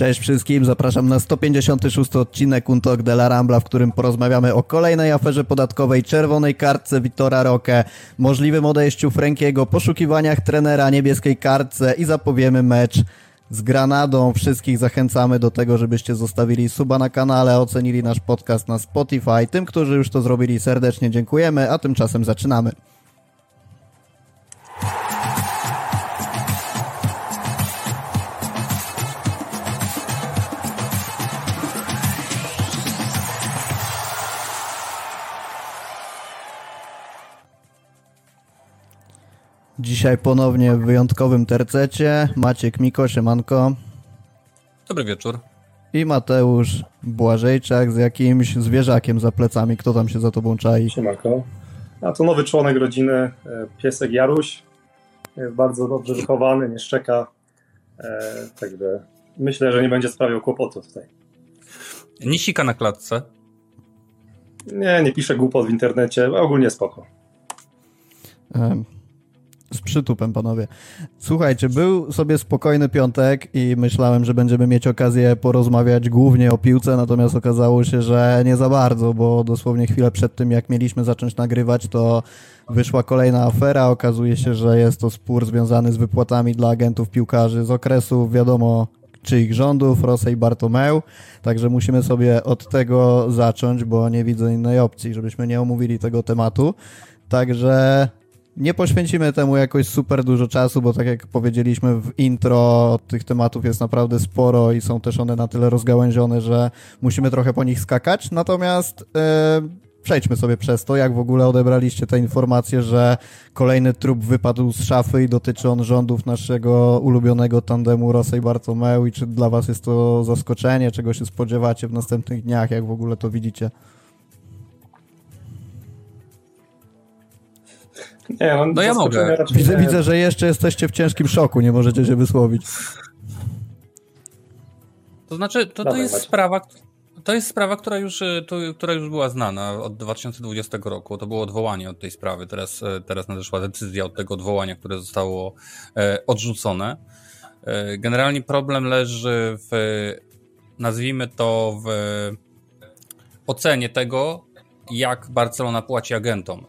Cześć wszystkim, zapraszam na 156 odcinek Untok de la Rambla, w którym porozmawiamy o kolejnej aferze podatkowej, czerwonej kartce Wittora Roque, możliwym odejściu Frankiego, poszukiwaniach trenera, niebieskiej kartce i zapowiemy mecz z Granadą. Wszystkich zachęcamy do tego, żebyście zostawili suba na kanale, ocenili nasz podcast na Spotify. Tym, którzy już to zrobili, serdecznie dziękujemy, a tymczasem zaczynamy. Dzisiaj ponownie w wyjątkowym tercecie Maciek Miko, siemanko. Dobry wieczór. I Mateusz Błażejczak z jakimś zwierzakiem za plecami. Kto tam się za tobą czai? Siemanko. A to nowy członek rodziny, e, piesek Jaruś. Jest bardzo dobrze wychowany, nie szczeka. E, także myślę, że nie będzie sprawiał kłopotu tutaj. Nie sika na klatce. Nie, nie pisze głupot w internecie, ogólnie spoko. Um. Z przytupem, panowie. Słuchajcie, był sobie spokojny piątek i myślałem, że będziemy mieć okazję porozmawiać głównie o piłce, natomiast okazało się, że nie za bardzo, bo dosłownie chwilę przed tym, jak mieliśmy zacząć nagrywać, to wyszła kolejna afera. Okazuje się, że jest to spór związany z wypłatami dla agentów piłkarzy z okresu, wiadomo, czyich rządów, Rosja i Bartomeu. Także musimy sobie od tego zacząć, bo nie widzę innej opcji, żebyśmy nie omówili tego tematu. Także nie poświęcimy temu jakoś super dużo czasu, bo tak jak powiedzieliśmy w intro, tych tematów jest naprawdę sporo i są też one na tyle rozgałęzione, że musimy trochę po nich skakać. Natomiast yy, przejdźmy sobie przez to, jak w ogóle odebraliście te informacje, że kolejny trup wypadł z szafy i dotyczy on rządów naszego ulubionego tandemu Rosja i Bartomeu i czy dla was jest to zaskoczenie, czego się spodziewacie w następnych dniach, jak w ogóle to widzicie? Nie, no, no ja mogę. Widzę, widzę, że jeszcze jesteście w ciężkim szoku, nie możecie się wysłowić. To znaczy, to, to jest sprawa, to jest sprawa, która już, e, to, która już była znana od 2020 roku. To było odwołanie od tej sprawy. Teraz, e, teraz nadeszła decyzja od tego odwołania, które zostało e, odrzucone. E, generalnie problem leży w, nazwijmy to, w ocenie tego, jak Barcelona płaci agentom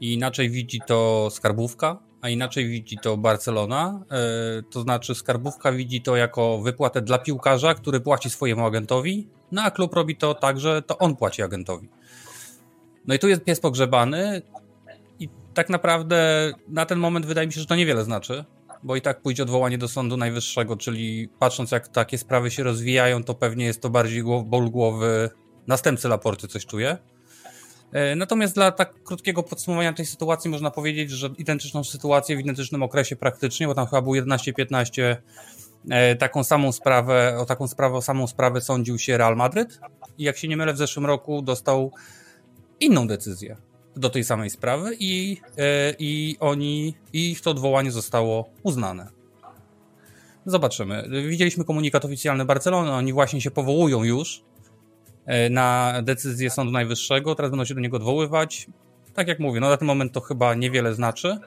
i inaczej widzi to skarbówka, a inaczej widzi to Barcelona. E, to znaczy, skarbówka widzi to jako wypłatę dla piłkarza, który płaci swojemu agentowi, no a klub robi to tak, że to on płaci agentowi. No i tu jest pies pogrzebany, i tak naprawdę na ten moment wydaje mi się, że to niewiele znaczy, bo i tak pójdzie odwołanie do Sądu Najwyższego, czyli patrząc jak takie sprawy się rozwijają, to pewnie jest to bardziej ból głowy następcy Laporty, coś czuje. E, natomiast dla tak krótkiego podsumowania tej sytuacji można powiedzieć, że identyczną sytuację w identycznym okresie praktycznie, bo tam chyba był 11-15, e, taką samą sprawę, o taką sprawę, o samą sprawę sądził się Real Madryt i jak się nie mylę w zeszłym roku dostał inną decyzję do tej samej sprawy i, e, i oni, i ich to odwołanie zostało uznane. Zobaczymy. Widzieliśmy komunikat oficjalny Barcelony, oni właśnie się powołują już na decyzję Sądu Najwyższego, teraz będą się do niego odwoływać. Tak jak mówię, no na ten moment to chyba niewiele znaczy.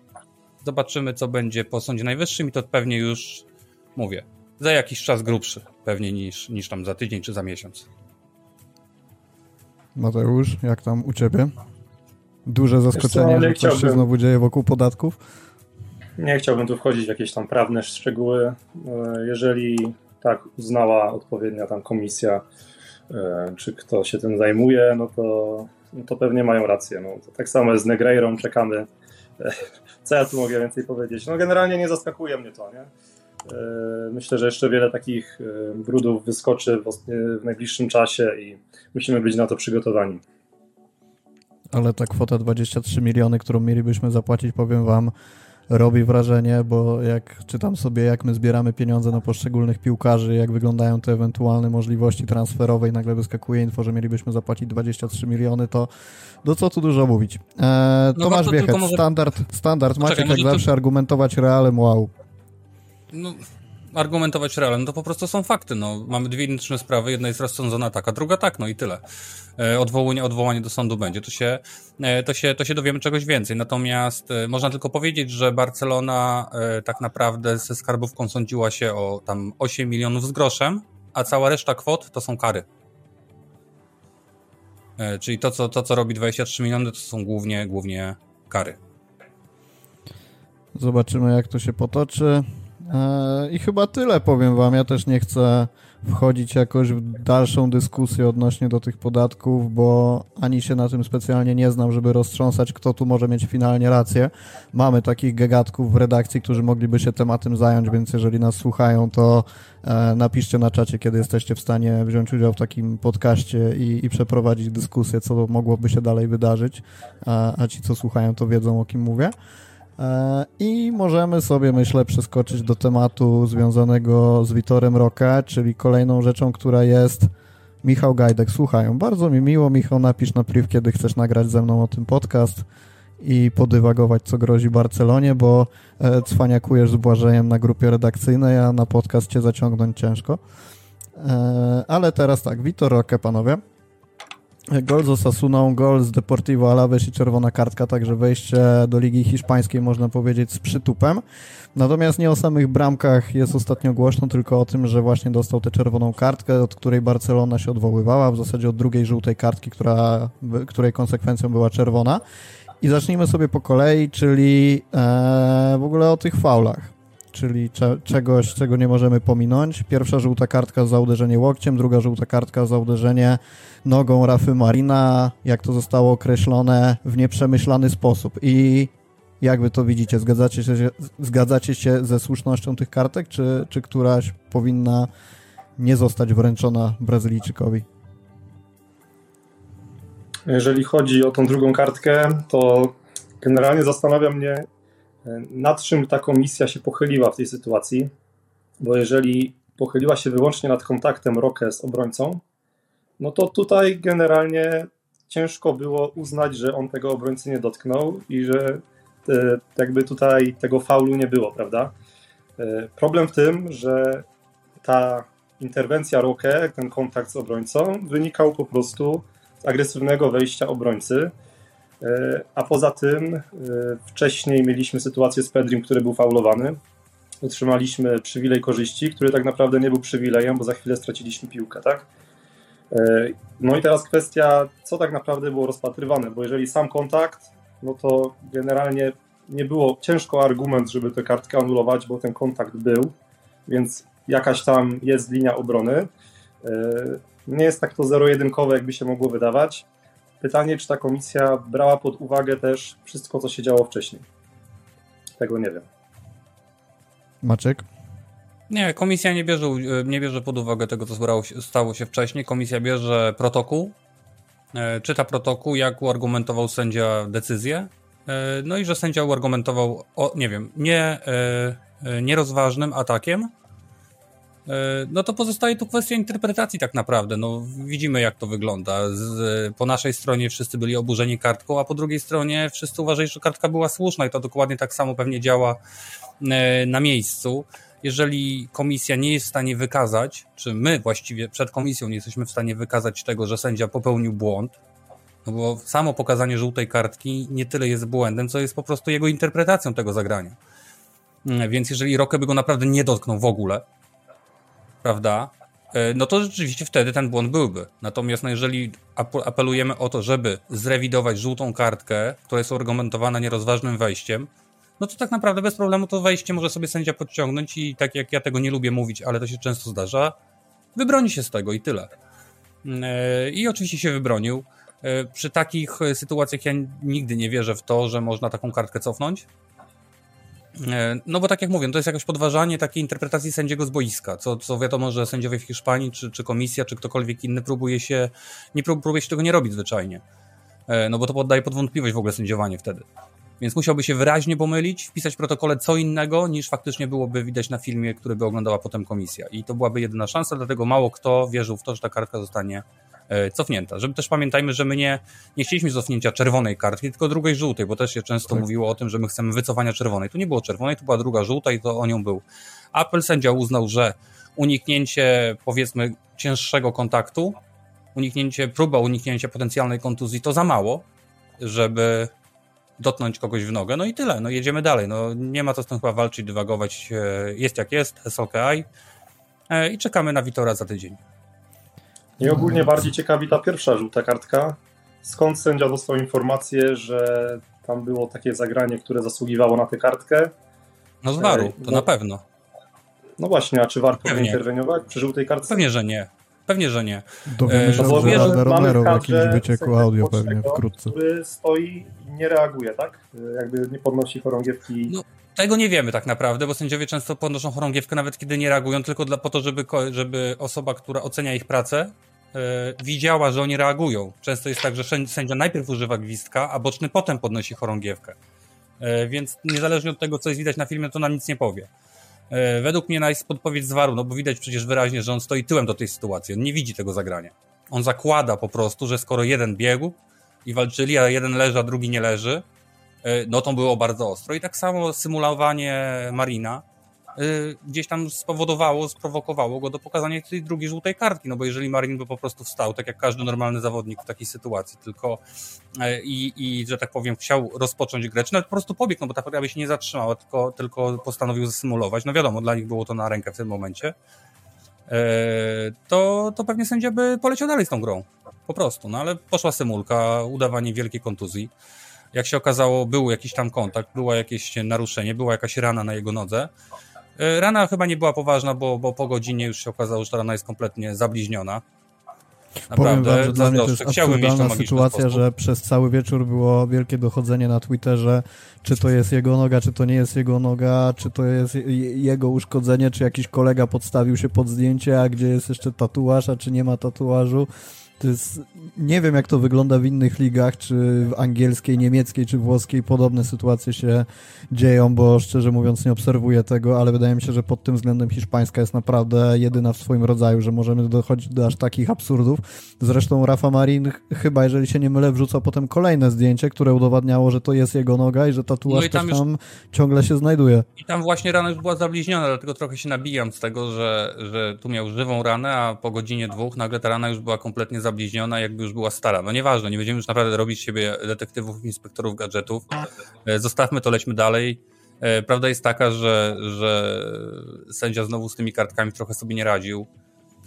Zobaczymy, co będzie po Sądzie Najwyższym i to pewnie już, mówię, za jakiś czas grubszy pewnie niż, niż tam za tydzień czy za miesiąc. Mateusz, jak tam u Ciebie? Duże zaskoczenie, że coś się znowu dzieje wokół podatków? Nie chciałbym tu wchodzić w jakieś tam prawne szczegóły. E, jeżeli tak uznała odpowiednia tam komisja E, czy kto się tym zajmuje, no to, no to pewnie mają rację. No, tak samo jest z Negreirą, czekamy. E, co ja tu mogę więcej powiedzieć? No generalnie nie zaskakuje mnie to, nie? E, myślę, że jeszcze wiele takich brudów wyskoczy w najbliższym czasie i musimy być na to przygotowani. Ale ta kwota 23 miliony, którą mielibyśmy zapłacić, powiem wam, robi wrażenie, bo jak czytam sobie, jak my zbieramy pieniądze na poszczególnych piłkarzy, jak wyglądają te ewentualne możliwości transferowe i nagle wyskakuje info, że mielibyśmy zapłacić 23 miliony, to do co tu dużo mówić. Eee, no Tomasz Wiechec, może... standard, standard. Maciek jak zawsze to... argumentować realem, wow. No, argumentować realem, to po prostu są fakty. No, mamy dwie identyczne sprawy, jedna jest rozsądzona tak, a druga tak, no i tyle. E, odwołanie, odwołanie do sądu będzie. To się, e, to, się, to się dowiemy czegoś więcej. Natomiast e, można tylko powiedzieć, że Barcelona tak naprawdę ze skarbówką sądziła się o tam 8 milionów z groszem, a cała reszta kwot to są kary. Czyli to co, to, co robi 23 miliony, to są głównie, głównie kary. Zobaczymy, jak to się potoczy. E, I chyba tyle powiem wam. Ja też nie chcę wchodzić jakoś w dalszą dyskusję odnośnie do tych podatków, bo ani się na tym specjalnie nie znam, żeby roztrząsać, kto tu może mieć finalnie rację. Mamy takich gegatków w redakcji, którzy mogliby się tematem zająć, więc jeżeli nas słuchają, to e, napiszcie na czacie, kiedy jesteście w stanie wziąć udział w takim podcaście i, i przeprowadzić dyskusję, co mogłoby się dalej wydarzyć, a, a ci, co słuchają, to wiedzą, o kim mówię. E, I możemy sobie, myślę, przeskoczyć do tematu związanego z Witorem Roka, czyli kolejną rzeczą, która jest Michał Gajdek. Słuchają, bardzo mi miło, Michał, napisz na priv, kiedy chcesz nagrać ze mną o tym podcast i podywagować, co grozi Barcelonie, bo e, cwaniakujesz z Błażejem na grupie redakcyjnej, a na podcast cię zaciągnąć ciężko. E, ale teraz tak, Witor Roque, panowie. Gol z Osasuną, gol z Deportivo Alaves i czerwona kartka, także wejście do Ligi Hiszpańskiej można powiedzieć z przytupem. Natomiast nie o samych bramkach jest ostatnio głośno, tylko o tym, że właśnie dostał tę czerwoną kartkę, od której Barcelona się odwoływała, w zasadzie od drugiej żółtej kartki, która, której konsekwencją była czerwona. I zacznijmy sobie po kolei, czyli e, w ogóle o tych faulach czyli cze czegoś, czego nie możemy pominąć. Pierwsza żółta kartka za uderzenie łokciem, druga żółta kartka za uderzenie nogą Rafy Marina, jak to zostało określone, w nieprzemyślany sposób. I jak wy to widzicie? Zgadzacie się, zgadzacie się ze słusznością tych kartek, czy, czy któraś powinna nie zostać wręczona Brazylijczykowi? Jeżeli chodzi o tą drugą kartkę, to generalnie zastanawia mnie, nad czym ta komisja się pochyliła w tej sytuacji, bo jeżeli pochyliła się wyłącznie nad kontaktem Roque z obrońcą, no to tutaj generalnie ciężko było uznać, że on tego obrońcy nie dotknął i że te, jakby tutaj tego faulu nie było, prawda? E, problem w tym, że ta interwencja Roque, ten kontakt z obrońcą, wynikał po prostu z agresywnego wejścia obrońcy, a poza tym e, wcześniej mieliśmy sytuację z Pedrim, który był faulowany. Otrzymaliśmy przywilej korzyści, który tak naprawdę nie był przywilejem, bo za chwilę straciliśmy piłkę, tak? E, no i teraz kwestia, co tak naprawdę było rozpatrywane, bo jeżeli sam kontakt, no to generalnie nie było ciężko argument, żeby tę kartkę anulować, bo ten kontakt był, więc jakaś tam jest linia obrony. Nie jest tak to zero-jedynkowe, jakby się mogło wydawać. Pytanie, czy ta komisja brała pod uwagę też wszystko, co się działo wcześniej. Tego nie wiem. Maciek? Nie, komisja nie bierze, nie bierze pod uwagę tego, co stało się wcześniej. Komisja bierze protokół, e, czyta protokół, jak uargumentował sędzia decyzję. E, no i że sędzia uargumentował, o, nie wiem, nie, e, nierozważnym atakiem, E, no to pozostaje tu kwestia interpretacji tak naprawdę. No, widzimy jak to wygląda. Z, po naszej stronie wszyscy byli oburzeni kartką, a po drugiej stronie wszyscy uważali, że kartka była słuszna i to dokładnie tak samo pewnie działa e, na miejscu. Jeżeli komisja nie jest w stanie wykazać, czy my właściwie przed komisją nie jesteśmy w stanie wykazać tego, że sędzia popełnił błąd, no bo samo pokazanie żółtej kartki nie tyle jest błędem, co jest po prostu jego interpretacją tego zagrania. Mm, więc jeżeli Rokę by go naprawdę nie dotknął w ogóle, prawda, e, no to rzeczywiście wtedy ten błąd byłby. Natomiast no jeżeli apelujemy o to, żeby zrewidować żółtą kartkę, która jest argumentowana nierozważnym wejściem, no to tak naprawdę bez problemu to wejście może sobie sędzia podciągnąć i tak jak ja tego nie lubię mówić, ale to się często zdarza, wybroni się z tego i tyle. E, I oczywiście się wybronił. E, przy takich sytuacjach ja nigdy nie wierzę w to, że można taką kartkę cofnąć. E, no bo tak jak mówię, no to jest jakoś podważanie takiej interpretacji sędziego z boiska, co, co wiadomo, że sędziowie w Hiszpanii, czy, czy komisja, czy ktokolwiek inny próbuje się, nie próbuje się tego nie robić zwyczajnie. E, no bo to poddaje pod wątpliwość w ogóle sędziowanie wtedy. Więc musiałby się wyraźnie pomylić, wpisać w protokole co innego, niż faktycznie byłoby widać na filmie, który by oglądała potem komisja. I to byłaby jedyna szansa, dlatego mało kto wierzył w to, że ta kartka zostanie cofnięta. Żeby też pamiętajmy, że my nie, nie chcieliśmy cofnięcia czerwonej kartki, tylko drugiej żółtej, bo też się często tak. mówiło o tym, że my chcemy wycofania czerwonej. Tu nie było czerwonej, tu była druga żółta i to o nią był. Apel sędzia uznał, że uniknięcie powiedzmy cięższego kontaktu, uniknięcie, próba uniknięcia potencjalnej kontuzji to za mało, żeby dotknąć kogoś w nogę, no i tyle, no jedziemy dalej, no nie ma co z tym chyba walczyć, dywagować, e, jest jak jest, SLKI, i czekamy na Witora za tydzień. I ogólnie bardziej ciekawi ta pierwsza żółta kartka. Skąd sędzia dostał informację, że tam było takie zagranie, które zasługiwało na tę kartkę? No z waru, to no, na pewno. No właśnie, a czy warto powinien interweniować przy żółtej kartce? Pewnie, że nie. Pewnie, że nie. Dowiemy się, e, że, że Romero w jakimś wycieku audio pewnie wkrótce. Który stoi i nie reaguje, tak? Jakby nie podnosi chorągiewki. No, tego nie wiemy tak naprawdę, bo sędziowie często podnoszą chorągiewkę nawet kiedy nie reagują, tylko dla, po to, żeby, żeby osoba, która ocenia ich pracę, widziała, że oni reagują. Często jest tak, że sędzia najpierw używa gwizdka, a boczny potem podnosi chorągiewkę. Yy, więc niezależnie od tego, co jest widać na filmie, to nam nic nie powie. E, według mnie jest podpowiedź z waru, no bo widać przecież wyraźnie, że on stoi tyłem do tej sytuacji. On nie widzi tego zagrania. On zakłada po prostu, że skoro jeden biegł i walczyli, a jeden leży, a drugi nie leży, e, no to było bardzo ostro. I tak samo symulowanie Marina gdzieś tam spowodowało, sprowokowało go do pokazania tej drugiej żółtej kartki, no bo jeżeli Marin by po prostu wstał, tak jak każdy normalny zawodnik w takiej sytuacji, tylko e, i, i że tak powiem, chciał rozpocząć grę, czy nawet po prostu pobiegł, no bo ta by się nie zatrzymała, tylko, tylko postanowił zasymulować, no wiadomo, dla nich było to na rękę w tym momencie, e, to, to pewnie sędzia by poleciał dalej z tą grą. Po prostu, no ale poszła symulka, udawanie wielkiej kontuzji. Jak się okazało, był jakiś tam kontakt, było jakieś naruszenie, była jakaś rana na jego nodze. E, rana chyba nie była poważna, bo, bo po godzinie już się okazało, że ta rana jest kompletnie zabliźniona. Naprawdę, Powiem wam, że dla mnie to jest absurdalna sytuacja, sposób. że przez cały wieczór było wielkie dochodzenie na Twitterze, czy to jest jego noga, czy to nie jest jego noga, czy to jest jego uszkodzenie, czy jakiś kolega podstawił się pod zdjęcie, a gdzie jest jeszcze tatuaż, a czy nie ma tatuażu. Jest, nie wiem jak to wygląda w innych ligach, czy w angielskiej, niemieckiej, czy włoskiej podobne sytuacje się dzieją, bo szczerze mówiąc nie obserwuję tego, ale wydaje mi się, że pod tym względem hiszpańska jest naprawdę jedyna w swoim rodzaju, że możemy dochodzić do aż takich absurdów. Zresztą Rafa Marin chyba, jeżeli się nie mylę, wrzucał potem kolejne zdjęcie, które udowadniało, że to jest jego noga i że tatuaż no i tam, też tam już... ciągle się znajduje. I tam właśnie rana już była zabliźniona, dlatego trochę się nabijam z tego, że, że tu miał żywą ranę, a po godzinie dwóch nagle ta rana już była kompletnie zabliźniona, jakby już była stara. No nieważne, nie będziemy już naprawdę robić siebie detektywów, inspektorów gadżetów. E, zostawmy to, lećmy dalej. E, prawda jest taka, że, że sędzia znowu z tymi kartkami trochę sobie nie radził.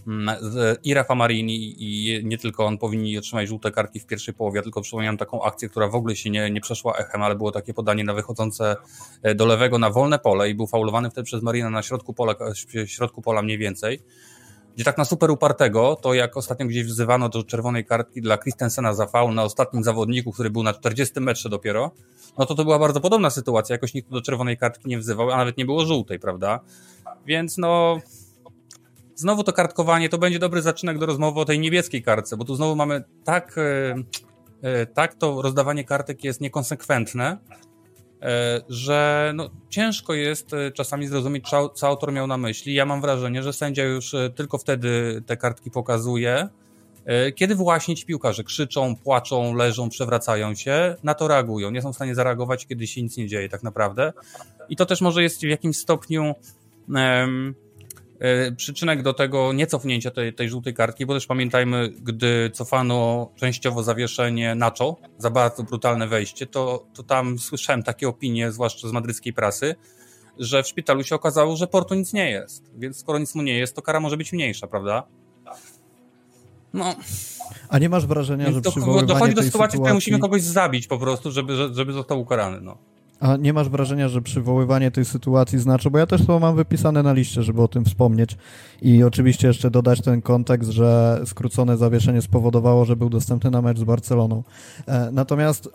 Mm, I Rafa Marini, i nie tylko on powinni otrzymać żółte kartki w pierwszej połowie, tylko przypominam taką akcję, która w ogóle się nie, nie przeszła echem, ale było takie podanie na wychodzące e, do lewego na wolne pole i był faulowany wtedy przez Marina na środku pola, środku pola mniej więcej gdzie tak na super upartego, to jak ostatnio gdzieś wzywano do czerwonej kartki dla Christensena za faul na ostatnim zawodniku, który był na 40 metrze dopiero, no to to była bardzo podobna sytuacja. Jakoś nikt do czerwonej kartki nie wzywał, a nawet nie było żółtej, prawda? Więc no, znowu to kartkowanie to będzie dobry zaczynek do rozmowy o tej niebieskiej kartce, bo tu znowu mamy tak, e, e, tak to rozdawanie kartek jest niekonsekwentne, że no, ciężko jest e, czasami zrozumieć, co autor miał na myśli. Ja mam wrażenie, że sędzia już e, tylko wtedy te kartki pokazuje, kiedy właśnie ci piłkarze krzyczą, płaczą, leżą, przewracają się, na to reagują. Nie są w stanie zareagować, kiedy się nic nie dzieje tak naprawdę. I to też może jest w jakimś stopniu um, E, przyczynek do tego niecofnięcia tej, tej żółtej kartki, bo też pamiętajmy, gdy cofano częściowo zawieszenie Nacho za bardzo brutalne wejście, to, to tam słyszałem takie opinie, zwłaszcza z madryckiej prasy, że w szpitalu się okazało, że Portu nic nie jest. Więc skoro nic mu nie jest, to kara może być mniejsza, prawda? No. A nie masz wrażenia, że do, przywoływanie Dochodzi do sytuacji, sytuacji, w której musimy kogoś zabić po prostu, żeby, żeby został ukarany, no. A nie masz wrażenia, że przywoływanie tej sytuacji znaczy, bo ja też to mam wypisane na liście, żeby o tym wspomnieć i oczywiście jeszcze dodać ten kontekst, że skrócone zawieszenie spowodowało, że był dostępny na mecz z Barceloną. E, natomiast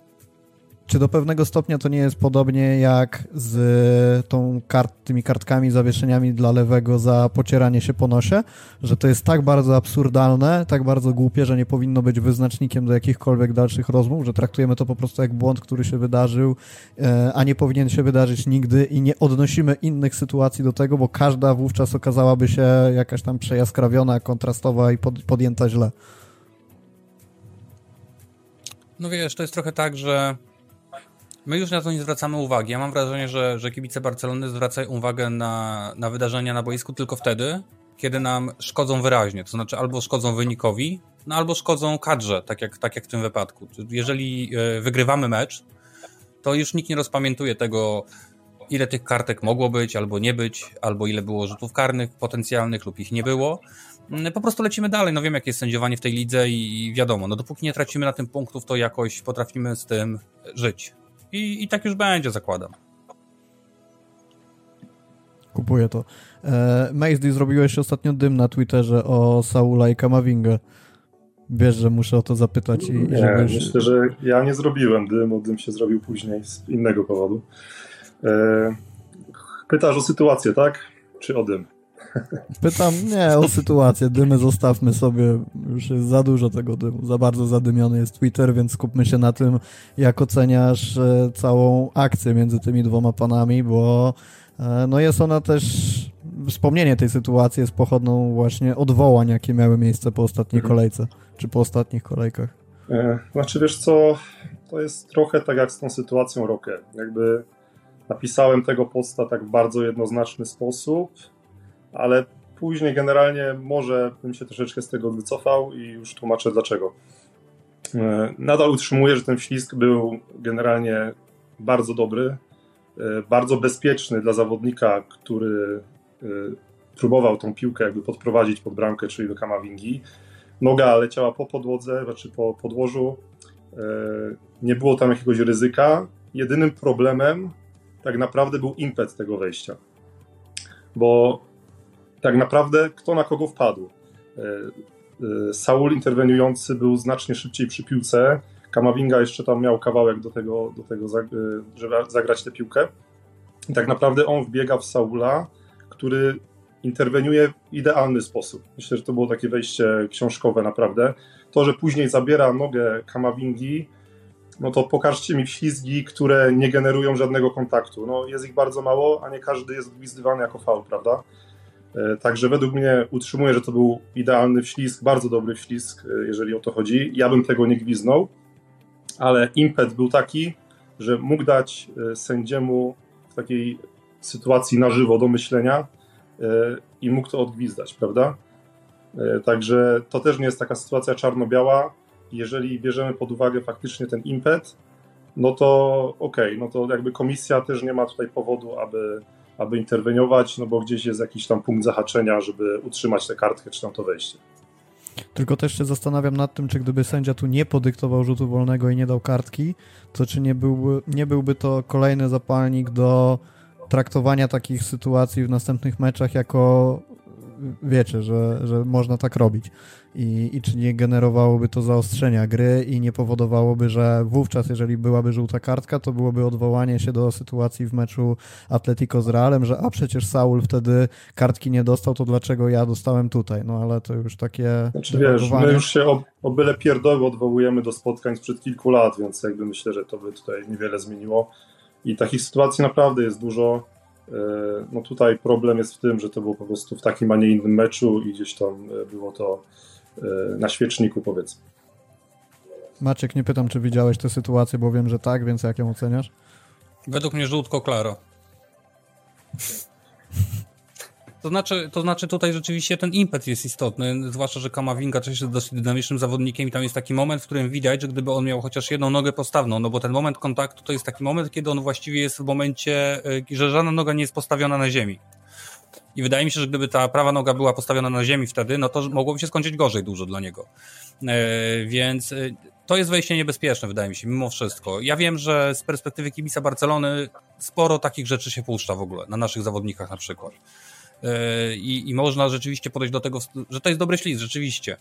czy do pewnego stopnia to nie jest podobnie jak z tą kart, tymi kartkami, zawieszeniami dla lewego za pocieranie się po nosie, że to jest tak bardzo absurdalne, tak bardzo głupie, że nie powinno być wyznacznikiem do jakichkolwiek dalszych rozmów, że traktujemy to po prostu jak błąd, który się wydarzył, e, a nie powinien się wydarzyć nigdy i nie odnosimy innych sytuacji do tego, bo każda wówczas okazałaby się jakaś tam przejaskrawiona, kontrastowa i podjęta źle. No wiesz, to jest trochę tak, że My już na to nie zwracamy uwagi. Ja mam wrażenie, że, że kibice Barcelony zwracają uwagę na, na wydarzenia na boisku tylko wtedy, kiedy nam szkodzą wyraźnie. To znaczy albo szkodzą wynikowi, no albo szkodzą kadrze, tak jak, tak jak w tym wypadku. Jeżeli e, wygrywamy mecz, to już nikt nie rozpamiętuje tego, ile tych kartek mogło być, albo nie być, albo ile było rzutów karnych potencjalnych lub ich nie było. Mm, po prostu lecimy dalej. No wiem, jakie jest sędziowanie w tej lidze i wiadomo, no dopóki nie tracimy na tym punktów, to jakoś potrafimy z tym żyć. I, i tak już będzie, zakładam. Kupuję to. E, Mazdy zrobiłeś ostatnio dym na Twitterze o Saula i Kamawingę. Wiesz, że muszę o to zapytać. I, nie, żebyś... myślę, że ja nie zrobiłem dym, dym się zrobił później z innego powodu. E, pytasz o sytuację, tak? Czy o dym? Pytam, nie, o sytuację. Dymy zostawmy sobie. Już jest za dużo tego dymu. Za bardzo zadymiony jest Twitter, więc skupmy się na tym, jak oceniasz e, całą akcję między tymi dwoma panami, bo e, no jest ona też wspomnienie tej sytuacji jest pochodną właśnie odwołań, jakie miały miejsce po ostatniej mhm. kolejce, czy po ostatnich kolejkach. E, znaczy, wiesz co, to jest trochę tak jak z tą sytuacją Rocket. Jakby napisałem tego posta tak w bardzo jednoznaczny sposób, ale później generalnie może bym się troszeczkę z tego wycofał i już tłumaczę dlaczego. E, nadal utrzymuję, że ten ślisk był generalnie bardzo dobry, e, bardzo bezpieczny dla zawodnika, który e, próbował tą piłkę jakby podprowadzić pod bramkę, czyli do Kamawingi. Noga leciała po podłodze, znaczy po podłożu. Nie było tam jakiegoś ryzyka. Jedynym problemem tak naprawdę był impet tego wejścia. Bo tak naprawdę kto na kogo wpadł. E, e, Saul interweniujący był znacznie szybciej przy piłce. Kamavinga jeszcze tam miał kawałek do tego, do tego e, żeby zagrać tę piłkę. I tak naprawdę on wbiega w Saula, który interweniuje w idealny sposób. Myślę, że to było takie wejście książkowe naprawdę. To, że później zabiera nogę Kamavingi, no to pokażcie mi ślizgi, które nie generują żadnego kontaktu. No, jest ich bardzo mało, a nie każdy jest gwizdywany jako faul, prawda? E, także według mnie utrzymuję, że to był idealny wślizg, bardzo dobry wślizg, e, jeżeli o to chodzi. Ja bym tego nie gwiznął, ale impet był taki, że mógł dać e, sędziemu w takiej sytuacji na żywo do myślenia i mógł to odgwizdać, prawda? Także to też nie jest taka sytuacja czarno-biała. Jeżeli bierzemy pod uwagę faktycznie ten impet, no to okej, okay, no to jakby komisja też nie ma tutaj powodu, aby aby interweniować, no bo gdzieś jest jakiś tam punkt zahaczenia, żeby utrzymać tę kartkę czy tam to wejście. Tylko też się zastanawiam nad tym, czy gdyby sędzia tu nie podyktował rzutu wolnego i nie dał kartki, to czy nie byłby, nie byłby to kolejny zapalnik do traktowania takich sytuacji w następnych meczach jako wiecie, że, że można tak robić. I, I czy nie generowałoby to zaostrzenia gry i nie powodowałoby, że wówczas, jeżeli byłaby żółta kartka, to byłoby odwołanie się do sytuacji w meczu Atletico z Realem, że a przecież Saul wtedy kartki nie dostał, to dlaczego ja dostałem tutaj? No ale to już takie... Znaczy wiesz, my już się o, o byle pierdoły odwołujemy do spotkań sprzed kilku lat, więc jakby myślę, że to by tutaj niewiele zmieniło. I takich sytuacji naprawdę jest dużo. E, no tutaj problem jest w tym, że to było po prostu w takim, a nie innym meczu i gdzieś tam e, było to e, na świeczniku, powiedzmy. Maciek, nie pytam, czy widziałeś tę sytuację, bo wiem, że tak, więc jak ją oceniasz? Według mnie żółtko klaro. To znaczy, to znaczy tutaj rzeczywiście ten impet jest istotny, zwłaszcza, że Kamavinga też jest dosyć dynamicznym zawodnikiem i tam jest taki moment, w którym widać, że gdyby on miał chociaż jedną nogę postawną, no bo ten moment kontaktu to jest taki moment, kiedy on właściwie jest w momencie, y, że żadna noga nie jest postawiona na ziemi. I wydaje mi się, że gdyby ta prawa noga była postawiona na ziemi wtedy, no to mogłoby się skończyć gorzej dużo dla niego. E, więc y, to jest wejście niebezpieczne, wydaje mi się, mimo wszystko. Ja wiem, że z perspektywy kibica Barcelony sporo takich rzeczy się puszcza w ogóle, na naszych zawodnikach na przykład. E, i, i można rzeczywiście podejść do tego, że to jest dobry ślizg, rzeczywiście.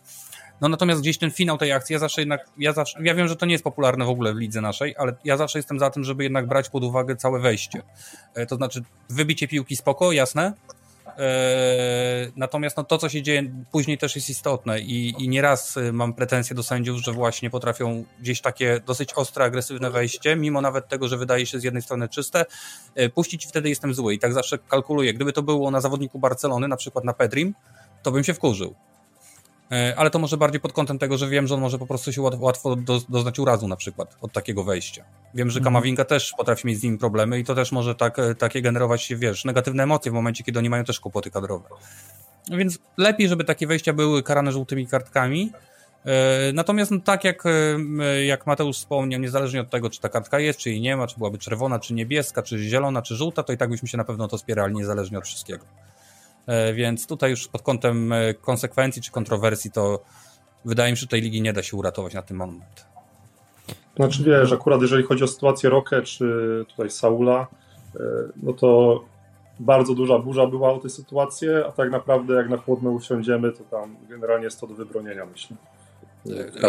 No natomiast gdzieś ten finał tej akcji, ja zawsze jednak, ja zawsze, ja wiem, że to nie jest popularne w ogóle w lidze naszej, ale ja zawsze jestem za tym, żeby jednak brać pod uwagę całe wejście. E, to znaczy, wybicie piłki spoko, jasne, natomiast no, to, co się dzieje później też jest istotne i, i nieraz y, mam pretensje do sędziów, że właśnie potrafią gdzieś takie dosyć ostre, agresywne wejście, mimo nawet tego, że wydaje się z jednej strony czyste, e, puścić i wtedy jestem zły. I tak zawsze kalkuluję. Gdyby to było na zawodniku Barcelony, na przykład na Pedrim, to bym się wkurzył. E, ale to może bardziej pod kątem tego, że wiem, że on może po prostu się łatwo do, doznać urazu na przykład od takiego wejścia. Wiem, że mhm. Kamavinga też potrafi mieć z nim problemy i to też może tak, e, takie generować, wiesz, negatywne emocje w momencie, kiedy oni mają też kłopoty kadrowe. Więc lepiej, żeby takie wejścia były karane żółtymi kartkami, E, natomiast no, tak jak, jak Mateusz wspomniał, niezależnie od tego, czy ta kartka jest, czy jej nie ma, czy byłaby czerwona, czy niebieska, czy zielona, czy żółta, to i tak byśmy się na pewno to spierali, niezależnie od wszystkiego. E, więc tutaj już pod kątem konsekwencji czy kontrowersji, to wydaje mi się, że tej ligi nie da się uratować na ten moment. Znaczy wiesz, akurat jeżeli chodzi o sytuację Rokę czy tutaj Saula, no to bardzo duża burza była o tej sytuacji, a tak naprawdę jak na chłodno usiądziemy, to tam generalnie jest to do wybronienia, myślę.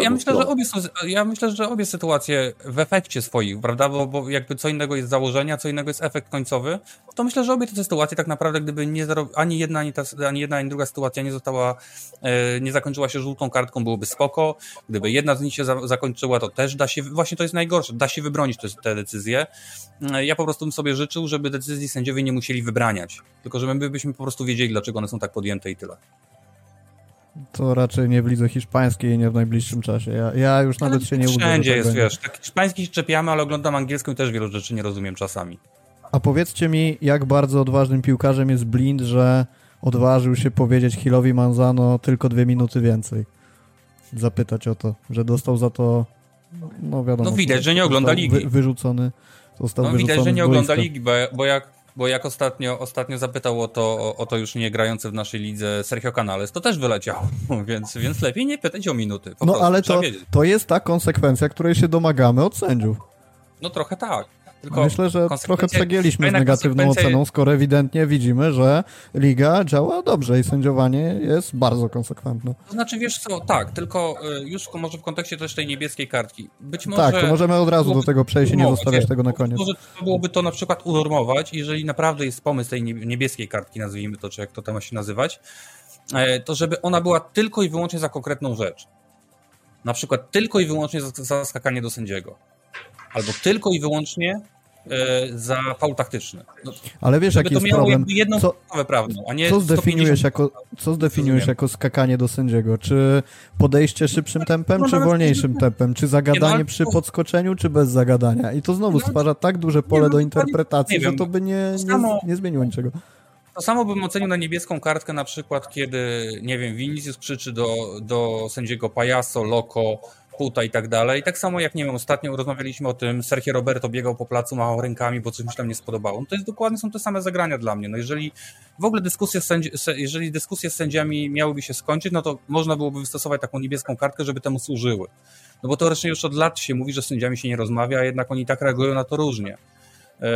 Ja myślę, że obie są, ja myślę, że obie sytuacje w efekcie swoich, prawda, bo, bo jakby co innego jest założenia, co innego jest efekt końcowy, to myślę, że obie te sytuacje tak naprawdę, gdyby nie ani jedna, ani, ta, ani jedna, ani druga sytuacja nie została, e, nie zakończyła się żółtą kartką, byłoby spoko. Gdyby jedna z nich się za, zakończyła, to też da się, właśnie to jest najgorsze, da się wybronić te, te decyzje. E, ja po prostu bym sobie życzył, żeby decyzji sędziowie nie musieli wybraniać, tylko żeby byśmy po prostu wiedzieli, dlaczego one są tak podjęte i tyle. To raczej nie w lidze hiszpańskiej i nie w najbliższym czasie. Ja, ja już nawet się nie uda. Wszędzie jest, wiesz. Tak hiszpański się czepiamy, ale oglądam angielską i też wielu rzeczy nie rozumiem czasami. A powiedzcie mi, jak bardzo odważnym piłkarzem jest Blind, że odważył się powiedzieć Hillowi Manzano tylko dwie minuty więcej. Zapytać o to, że dostał za to, no wiadomo. No widać, że nie ogląda ligi. Wy, wyrzucony. Został no widać, że nie ogląda ligi, bo, bo jak bo jak ostatnio, ostatnio zapytał o to, o, o, to już nie grający w naszej lidze Sergio Canales, to też wyleciał, więc, więc lepiej nie pytać o minuty. no ale to, to jest ta konsekwencja, której się domagamy od sędziów. No trochę tak. Tylko Myślę, że trochę przegięliśmy z negatywną oceną, skoro ewidentnie widzimy, że liga działa dobrze i sędziowanie jest bardzo konsekwentne. To znaczy, wiesz co, tak, tylko y, już może w kontekście też tej niebieskiej kartki. Być może... Tak, to możemy od razu do tego przejść i nie zostawiać tego na koniec. Może byłoby to na przykład unormować, jeżeli naprawdę jest pomysł tej niebieskiej kartki, nazwijmy to, czy jak to tam ma się nazywać, e, to żeby ona była tylko i wyłącznie za konkretną rzecz. Na przykład tylko i wyłącznie za, za skakanie do sędziego albo tylko i wyłącznie e, za faul taktyczny. No, Ale wiesz, jaki jest problem? jedną co, prawną, a nie co zdefiniujesz, jako, co zdefiniujesz jako skakanie do sędziego? Czy podejście szybszym tempem, czy wolniejszym tempem? Czy zagadanie no, przy podskoczeniu, czy bez zagadania? I to znowu no, stwarza tak duże pole no, do interpretacji, że to by nie, nie, nie zmieniło niczego. To samo bym ocenił na niebieską kartkę na przykład, kiedy, nie wiem, Vinicius krzyczy do, do sędziego Pajaso, Loco, puta i tak dalej. Tak samo jak, nie wiem, ostatnio rozmawialiśmy o tym, Sergio Roberto biegał po placu, machał rękami, bo coś mi się tam nie spodobało. No to jest dokładnie, są te same zagrania dla mnie. No jeżeli w ogóle dyskusje, sędzi, jeżeli dyskusje z sędziami miałyby się skończyć, no to można byłoby wystosować taką niebieską kartkę, żeby temu służyły. No bo teoretycznie już od lat się mówi, że z sędziami się nie rozmawia, a jednak oni tak reagują na to różnie. E,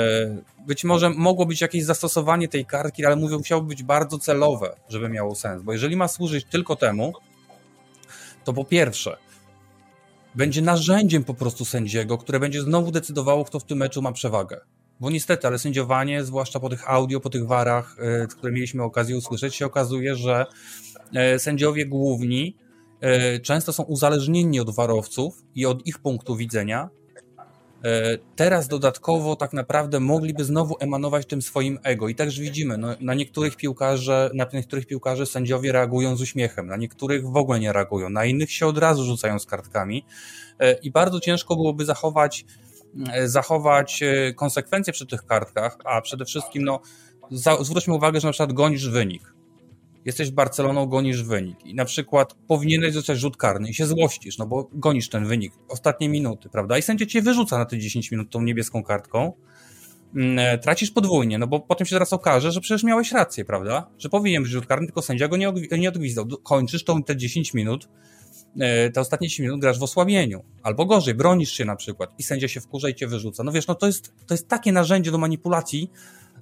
być może mogło być jakieś zastosowanie tej kartki, ale mówię, musiało być bardzo celowe, żeby miało sens, bo jeżeli ma służyć tylko temu, to po pierwsze, będzie narzędziem po prostu sędziego, które będzie znowu decydowało, kto w tym meczu ma przewagę. Bo niestety, ale sędziowanie, zwłaszcza po tych audio, po tych warach, e, które mieliśmy okazję usłyszeć, się okazuje, że e, sędziowie główni e, często są uzależnieni od warowców i od ich punktu widzenia, teraz dodatkowo tak naprawdę mogliby znowu emanować tym swoim ego. I także widzimy, no, na niektórych piłkarzy, na niektórych piłkarzy sędziowie reagują z uśmiechem, na niektórych w ogóle nie reagują, na innych się od razu rzucają z kartkami. E, I bardzo ciężko byłoby zachować, e, zachować konsekwencje przy tych kartkach, a przede wszystkim, no, zwróćmy uwagę, że na przykład gonisz wynik jesteś Barceloną, gonisz wynik i na przykład powinieneś zostać rzut karny i się złościsz, no bo gonisz ten wynik, ostatnie minuty, prawda? I sędzia cię wyrzuca na te 10 minut tą niebieską kartką, mm, e, tracisz podwójnie, no bo potem się zaraz okaże, że przecież miałeś rację, prawda? Że powinien być rzut karny, tylko sędzia go nie, nie odgwizdał. Kończysz tą, te 10 minut, e, te ostatnie 10 minut grasz w osłabieniu. Albo gorzej, bronisz się na przykład i sędzia się wkurza i cię wyrzuca. No wiesz, no to jest, to jest takie narzędzie do manipulacji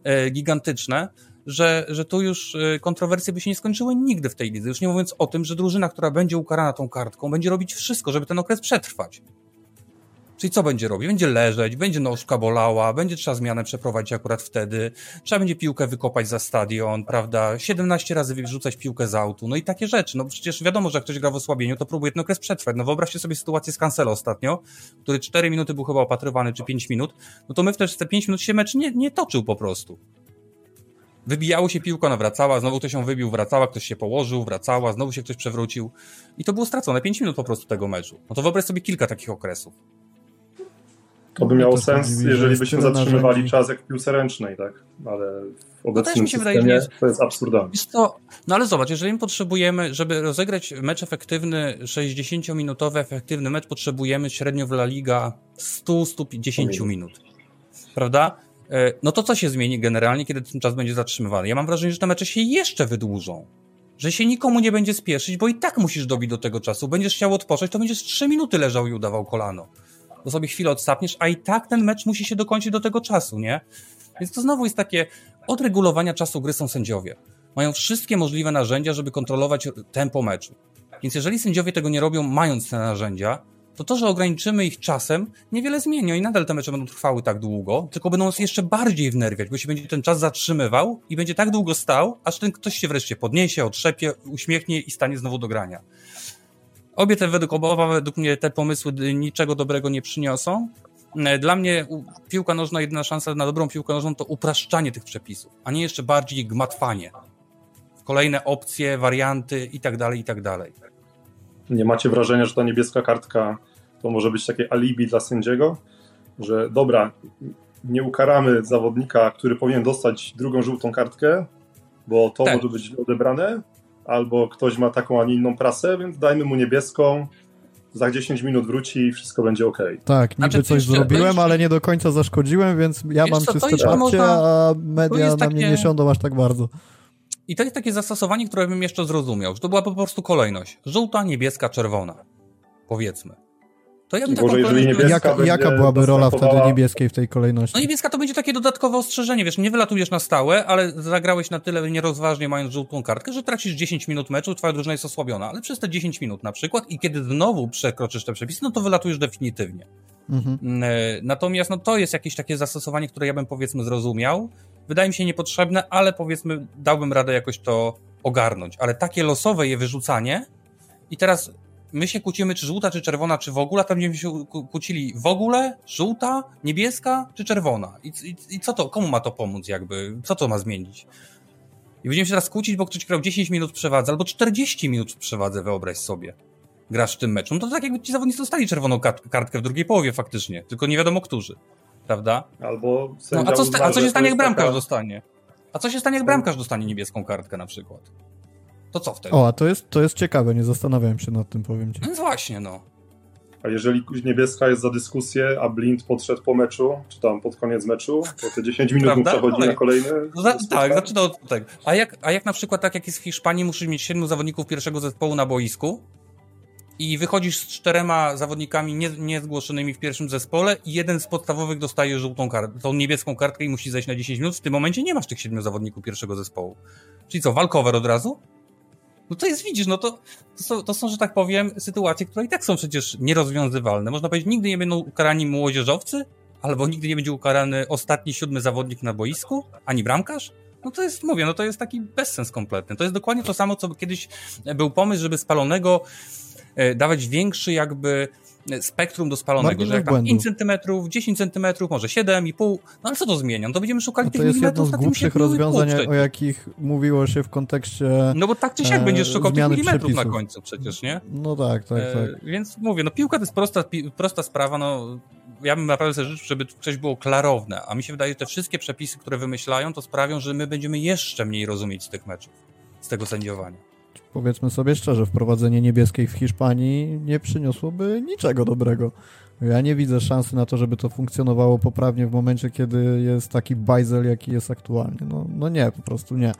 e, gigantyczne, że, że tu już y, kontrowersje by się nie skończyły nigdy w tej lidze. Już nie mówiąc o tym, że drużyna, która będzie ukarana tą kartką, będzie robić wszystko, żeby ten okres przetrwać. Czyli co będzie robić? Będzie leżeć, będzie nóżka bolała, będzie trzeba zmianę przeprowadzić akurat wtedy, trzeba będzie piłkę wykopać za stadion, prawda? 17 razy wyrzucać piłkę z autu, no i takie rzeczy. No przecież wiadomo, że jak ktoś gra w osłabieniu, to próbuje ten okres przetrwać. No wyobraźcie sobie sytuację z Cancelo ostatnio, który 4 minuty był chyba opatrywany, czy 5 minut, no to my wtedy te 5 minut się mecz nie, nie toczył po prostu. Wybijało się piłka, ona wracała, znowu ktoś ją wybił, wracała, ktoś się położył, wracała, znowu się ktoś przewrócił. I to było stracone 5 minut po prostu tego meczu. No to wyobraź sobie kilka takich okresów. To by miało sens, dziwi, jeżeli byśmy zatrzymywali narzędzi. czas jak w piłce ręcznej, tak? Ale w obecnym no mi się systemie wydaje, jest, to jest absurdalne. Jest to, no ale zobacz, jeżeli potrzebujemy, żeby rozegrać mecz efektywny, 60-minutowy efektywny mecz, potrzebujemy średnio w La Liga 100-150 minut. Prawda? E, no to co się zmieni generalnie, kiedy ten czas będzie zatrzymywany? Ja mam wrażenie, że te mecze się jeszcze wydłużą. Że się nikomu nie będzie spieszyć, bo i tak musisz dobić do tego czasu. Będziesz chciał odpocząć, to będziesz 3 minuty leżał i udawał kolano. Bo sobie chwilę odsapniesz, a i tak ten mecz musi się dokończyć do tego czasu, nie? Więc to znowu jest takie, od regulowania czasu gry są sędziowie. Mają wszystkie możliwe narzędzia, żeby kontrolować tempo meczu. Więc jeżeli sędziowie tego nie robią, mając te narzędzia, to to, że ograniczymy ich czasem, niewiele zmieni. I nadal te mecze będą trwały tak długo, tylko będą nas jeszcze bardziej wnerwiać, bo się będzie ten czas zatrzymywał i będzie tak długo stał, aż ten ktoś się wreszcie podniesie, otrzepie, uśmiechnie i stanie znowu do grania. Obie te, według, oba według mnie te pomysły niczego dobrego nie przyniosą. E, dla mnie piłka nożna, jedyna szansa na dobrą piłkę nożną to upraszczanie tych przepisów, a nie jeszcze bardziej gmatwanie. Kolejne opcje, warianty i tak dalej, i tak dalej. Nie macie wrażenia, że ta niebieska kartka to może być takie alibi dla sędziego, że dobra, nie ukaramy zawodnika, który powinien dostać drugą żółtą kartkę, bo to tak. może być odebrane, albo ktoś ma taką, a nie inną prasę, więc dajmy mu niebieską, za 10 minut wróci i wszystko będzie ok. Tak, niby znaczy, coś zrobiłem, ale nie do końca zaszkodziłem, więc ja mam co, czyste można... a media na takie... mnie nie siądą aż tak bardzo. I to jest takie zastosowanie, które bym jeszcze zrozumiał, że to była po prostu kolejność. Żółta, niebieska, czerwona. Powiedzmy. To ja bym taką jaka, jaka byłaby rola wtedy niebieskiej w tej kolejności? No niebieska to będzie takie dodatkowe ostrzeżenie, wiesz, nie wylatujesz na stałe, ale zagrałeś na tyle nierozważnie mając żółtą kartkę, że tracisz 10 minut meczu, twoja drużyna jest osłabiona, ale przez te 10 minut na przykład i kiedy znowu przekroczysz te przepisy, no to wylatujesz definitywnie. Mhm. Mm, e, natomiast no to jest jakieś takie zastosowanie, które ja bym powiedzmy zrozumiał. Wydaje mi się niepotrzebne, ale powiedzmy dałbym radę jakoś to ogarnąć. Ale takie losowe je wyrzucanie i teraz my się kłócimy, czy żółta, czy czerwona, czy w ogóle, a tam będziemy się kłócili w ogóle, żółta, niebieska, czy czerwona. I, i, I, co to, komu ma to pomóc jakby? Co to ma zmienić? I będziemy się teraz kłócić, bo ktoś grał 10 minut w przewadze, albo 40 minut w przewadze, wyobraź sobie. Grasz w tym meczu. No to tak jakby ci zawodnicy dostali czerwoną kartkę w drugiej połowie faktycznie, tylko nie wiadomo którzy. Prawda? Albo no, a, co a co się stanie, jak bramkarz taka... dostanie? A co się stanie, jak bramkarz dostanie niebieską kartkę na przykład? To co wtedy? O, a to jest, to jest ciekawe, nie zastanawiałem się nad tym, powiem ci. No właśnie, no. A jeżeli niebieska jest za dyskusję, a Blind podszedł po meczu, czy tam pod koniec meczu, to te 10 minut mu przechodzi na kolejny. Za, tak, zaczyna od tego. A jak, a jak na przykład tak jak jest w Hiszpanii, musisz mieć 7 zawodników pierwszego zespołu na boisku i wychodzisz z czterema zawodnikami nie, niezgłoszonymi w pierwszym zespole i jeden z podstawowych dostaje żółtą kartę, tą niebieską kartkę i musi zejść na 10 minut. W tym momencie nie masz tych siedmiu zawodników pierwszego zespołu. Czyli co, walkover od razu? No to jest, widzisz, no to, to, są, to są, że tak powiem, sytuacje, które i tak są przecież nierozwiązywalne. Można powiedzieć, nigdy nie będą ukarani młodzieżowcy, albo nigdy nie będzie ukarany ostatni siódmy zawodnik na boisku, ani bramkarz. No to jest, mówię, no to jest taki bezsens kompletny. To jest dokładnie to samo, co kiedyś był pomysł, żeby spalonego e, dawać większy jakby spektrum do spalonego, że jak tam 5 cm, 10 cm, może 7,5, no ale co to zmienia? No to będziemy szukali no to tych milimetrów. Jedno z głupszych rozwiązań, o jakich mówiło się w kontekście No bo tak czy siak e, będziesz szukał tych milimetrów przepisów. na końcu przecież, nie? No tak, tak, e, tak. Więc mówię, no piłka to jest prosta, prosta sprawa, no ja bym naprawdę sobie życzył, żeby coś było klarowne, a mi się wydaje, że te wszystkie przepisy, które wymyślają, to sprawią, że my będziemy jeszcze mniej rozumieć z tych meczów, z tego sędziowania powiedzmy sobie szczerze, wprowadzenie niebieskiej w Hiszpanii nie przyniosłoby niczego dobrego. Ja nie widzę szansy na to, żeby to funkcjonowało poprawnie w momencie, kiedy jest taki bajzel, jaki jest aktualnie. No, no nie, po prostu nie.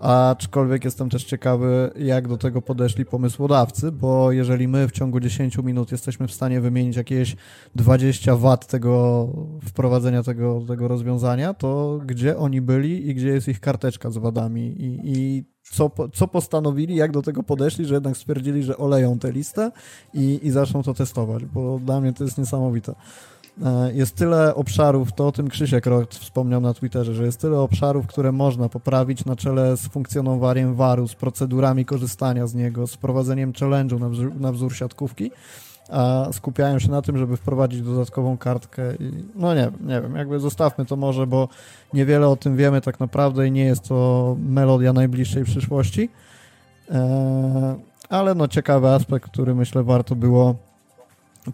Aczkolwiek jestem też ciekawy, jak do tego podeszli pomysłodawcy, bo jeżeli my w ciągu 10 minut jesteśmy w stanie wymienić jakieś 20 wat tego wprowadzenia tego, tego rozwiązania, to gdzie oni byli i gdzie jest ich karteczka z wadami i, i co, co postanowili, jak do tego podeszli, że jednak stwierdzili, że oleją tę listę i, i zaczną to testować, bo dla mnie to jest niesamowite. E, jest tyle obszarów, to o tym Krzysiek Rot wspomniał na Twitterze, że jest tyle obszarów, które można poprawić na czele z funkcjonowaniem waru, z procedurami korzystania z niego, z prowadzeniem challenge'u na wzór, na wzór siatkówki, a skupiają się na tym, żeby wprowadzić dodatkową kartkę. I, no nie, nie wiem, jakby zostawmy to może, bo niewiele o tym wiemy tak naprawdę i nie jest to melodia najbliższej przyszłości. Eee, ale no ciekawy aspekt, który myślę warto było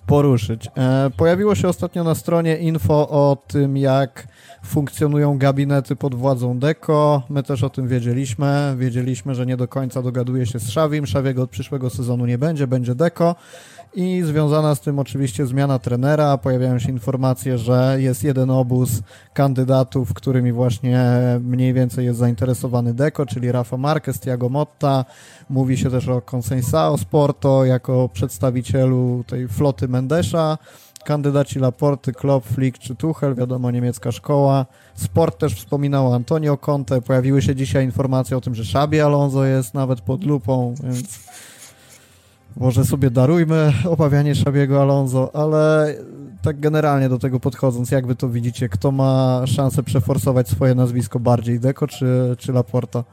poruszyć. E, pojawiło się ostatnio na stronie info o tym, jak funkcjonują gabinety pod władzą Deko. My też o tym wiedzieliśmy. Wiedzieliśmy, że nie do końca dogaduje się z Szawim. Szawiego od przyszłego sezonu nie będzie, będzie Deko. I związana z tym oczywiście zmiana trenera. Pojawiają się informacje, że jest jeden obóz kandydatów, którymi właśnie mniej więcej jest zainteresowany Deko, czyli Rafa Marquez, Tiago Motta. Mówi się też o Consensao Sporto jako przedstawicielu tej floty Mendesza. Kandydaci Laporty, Klopp, Flick czy Tuchel, wiadomo, niemiecka szkoła. Sport też wspominał Antonio Conte. Pojawiły się dzisiaj informacje o tym, że Szabi Alonso jest nawet pod lupą, więc może sobie darujmy obawianie Szabiego Alonso, ale tak generalnie do tego podchodząc, jak wy to widzicie, kto ma szansę przeforsować swoje nazwisko bardziej, Deko czy, czy Laporta?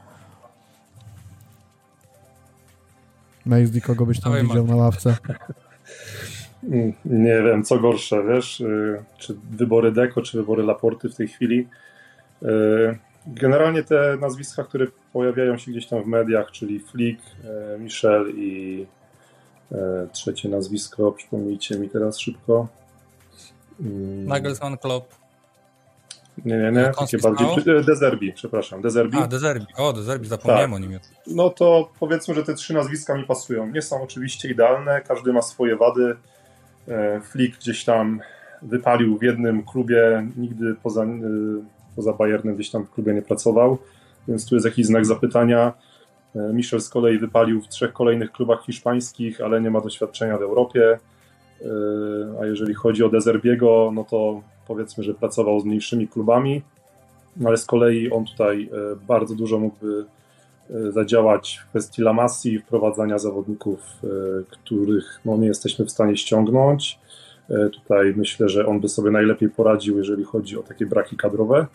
Mejzdi, kogo byś tam Dawaj, widział na ławce? Nie wiem, co gorsze, wiesz, y, czy wybory Deko, czy wybory Laporty w tej chwili. Y, generalnie te nazwiska, które pojawiają się gdzieś tam w mediach, czyli Flick, y, Michel i trzecie nazwisko, przypomnijcie mi teraz szybko. Mm. Nagelsmann Klopp. Nie, nie, nie, takie bardziej. Dezerbi, przepraszam. Dezerbi. A, Dezerbi. O, Dezerbi, zapomniałem tak. o nim. No to powiedzmy, że te trzy nazwiska mi pasują. Nie są oczywiście idealne, każdy ma swoje wady. E, Flick gdzieś tam wypalił w jednym klubie, nigdy poza, e, poza Bayernem gdzieś tam w klubie nie pracował, więc tu jest jakiś znak zapytania. E, Michel z kolei wypalił w trzech kolejnych klubach hiszpańskich, ale nie ma doświadczenia w Europie. A jeżeli chodzi o Dezerbiego, no to powiedzmy, że pracował z mniejszymi klubami, ale z kolei on tutaj bardzo dużo mógłby zadziałać w kwestii Lamassi, wprowadzania zawodników, e, których no, nie jesteśmy w stanie ściągnąć. E, tutaj myślę, że on by sobie najlepiej poradził, jeżeli chodzi o takie braki kadrowe.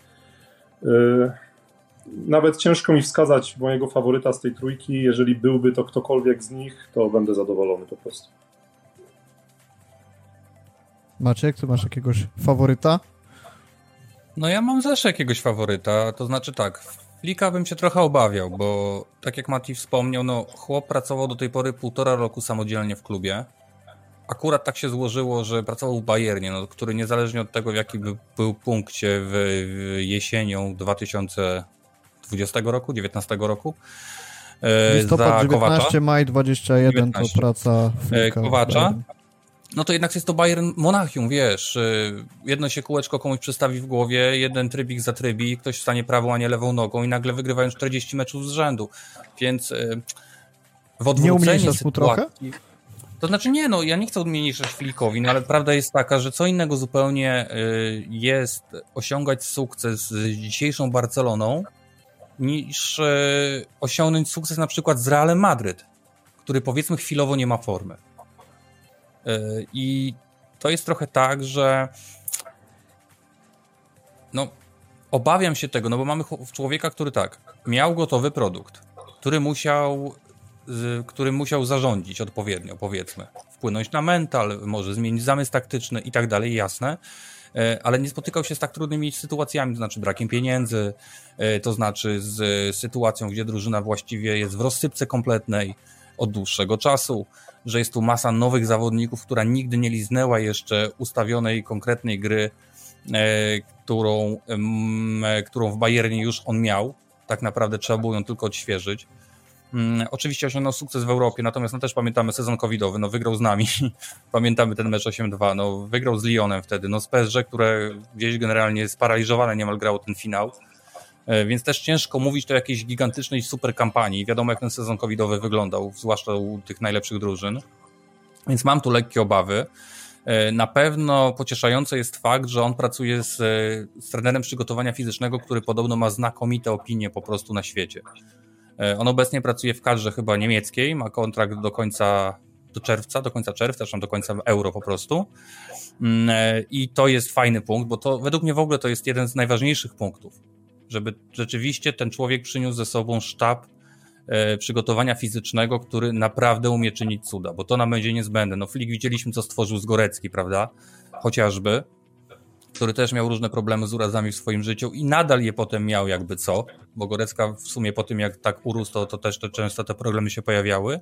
Nawet ciężko mi wskazać mojego faworyta z tej trójki. Jeżeli byłby to ktokolwiek z nich, to będę zadowolony po prostu. Maciek, ty masz jakiegoś faworyta? No ja mam zawsze jakiegoś faworyta, to znaczy tak, Flika bym się trochę obawiał, bo tak jak Mati wspomniał, no chłop pracował do tej pory półtora roku samodzielnie w klubie. Akurat tak się złożyło, że pracował w Bayernie, no, który niezależnie od tego, w jakim by był punkcie w, w jesienią 2020 roku, 19 roku, e, Listopad 19, Kowacza, maj 21 19. to praca Flika Kowacza no to jednak jest to Bayern Monachium, wiesz. Y, jedno się kółeczko komuś przestawi w głowie, jeden trybik za trybi, ktoś wstanie prawą, a nie lewą nogą i nagle wygrywają 40 meczów z rzędu. Więc w odwrócenie nie sytuacji... trochę? To znaczy nie, no ja nie chcę umniejszać Filikowi, no ale prawda jest taka, że co innego zupełnie jest osiągać sukces z dzisiejszą Barceloną, niż osiągnąć sukces na przykład z Realem Madryt, który powiedzmy chwilowo nie ma formy. E, I to jest trochę tak, że no, obawiam się tego, no bo mamy człowieka, który tak, miał gotowy produkt, który musiał, który musiał zarządzić odpowiednio, powiedzmy, wpłynąć na mental, może zmienić zamysł taktyczny i tak dalej, jasne, e, ale nie spotykał się z tak trudnymi sytuacjami, to znaczy brakiem pieniędzy, e, to znaczy z sytuacją, gdzie drużyna właściwie jest w rozsypce kompletnej od dłuższego czasu, że jest tu masa nowych zawodników, która nigdy nie liznęła jeszcze ustawionej konkretnej gry, e, którą, e, którą w Bayernie już on miał. Tak naprawdę trzeba było ją tylko odświeżyć. Mm, oczywiście osiągnął sukces w Europie, natomiast no też pamiętamy sezon covidowy, no wygrał z nami, pamiętamy ten mecz 8-2, no wygrał z Lyonem wtedy, no z PSG, które gdzieś generalnie sparaliżowane niemal grało ten finał, E, więc też ciężko mówić o jakiejś gigantycznej super kampanii. Wiadomo, jak ten sezon covidowy wyglądał, zwłaszcza u tych najlepszych drużyn. Więc mam tu lekkie obawy. E, na pewno pocieszający jest fakt, że on pracuje z, z trenerem przygotowania fizycznego, który podobno ma znakomite opinie po prostu na świecie. E, on obecnie pracuje w kadrze chyba niemieckiej, ma kontrakt do końca do czerwca, do końca czerwca, zresztą do końca euro po prostu. Mm, I to jest fajny punkt, bo to według mnie w ogóle to jest jeden z najważniejszych punktów żeby rzeczywiście ten człowiek przyniósł ze sobą sztab e, przygotowania fizycznego, który naprawdę umie czynić cuda, bo to nam będzie niezbędne. No Flick widzieliśmy, co stworzył z Gorecki, prawda? Chociażby, który też miał różne problemy z urazami w swoim życiu i nadal je potem miał jakby co, bo Gorecka w sumie po tym, jak tak urósł, to, to też to często te problemy się pojawiały.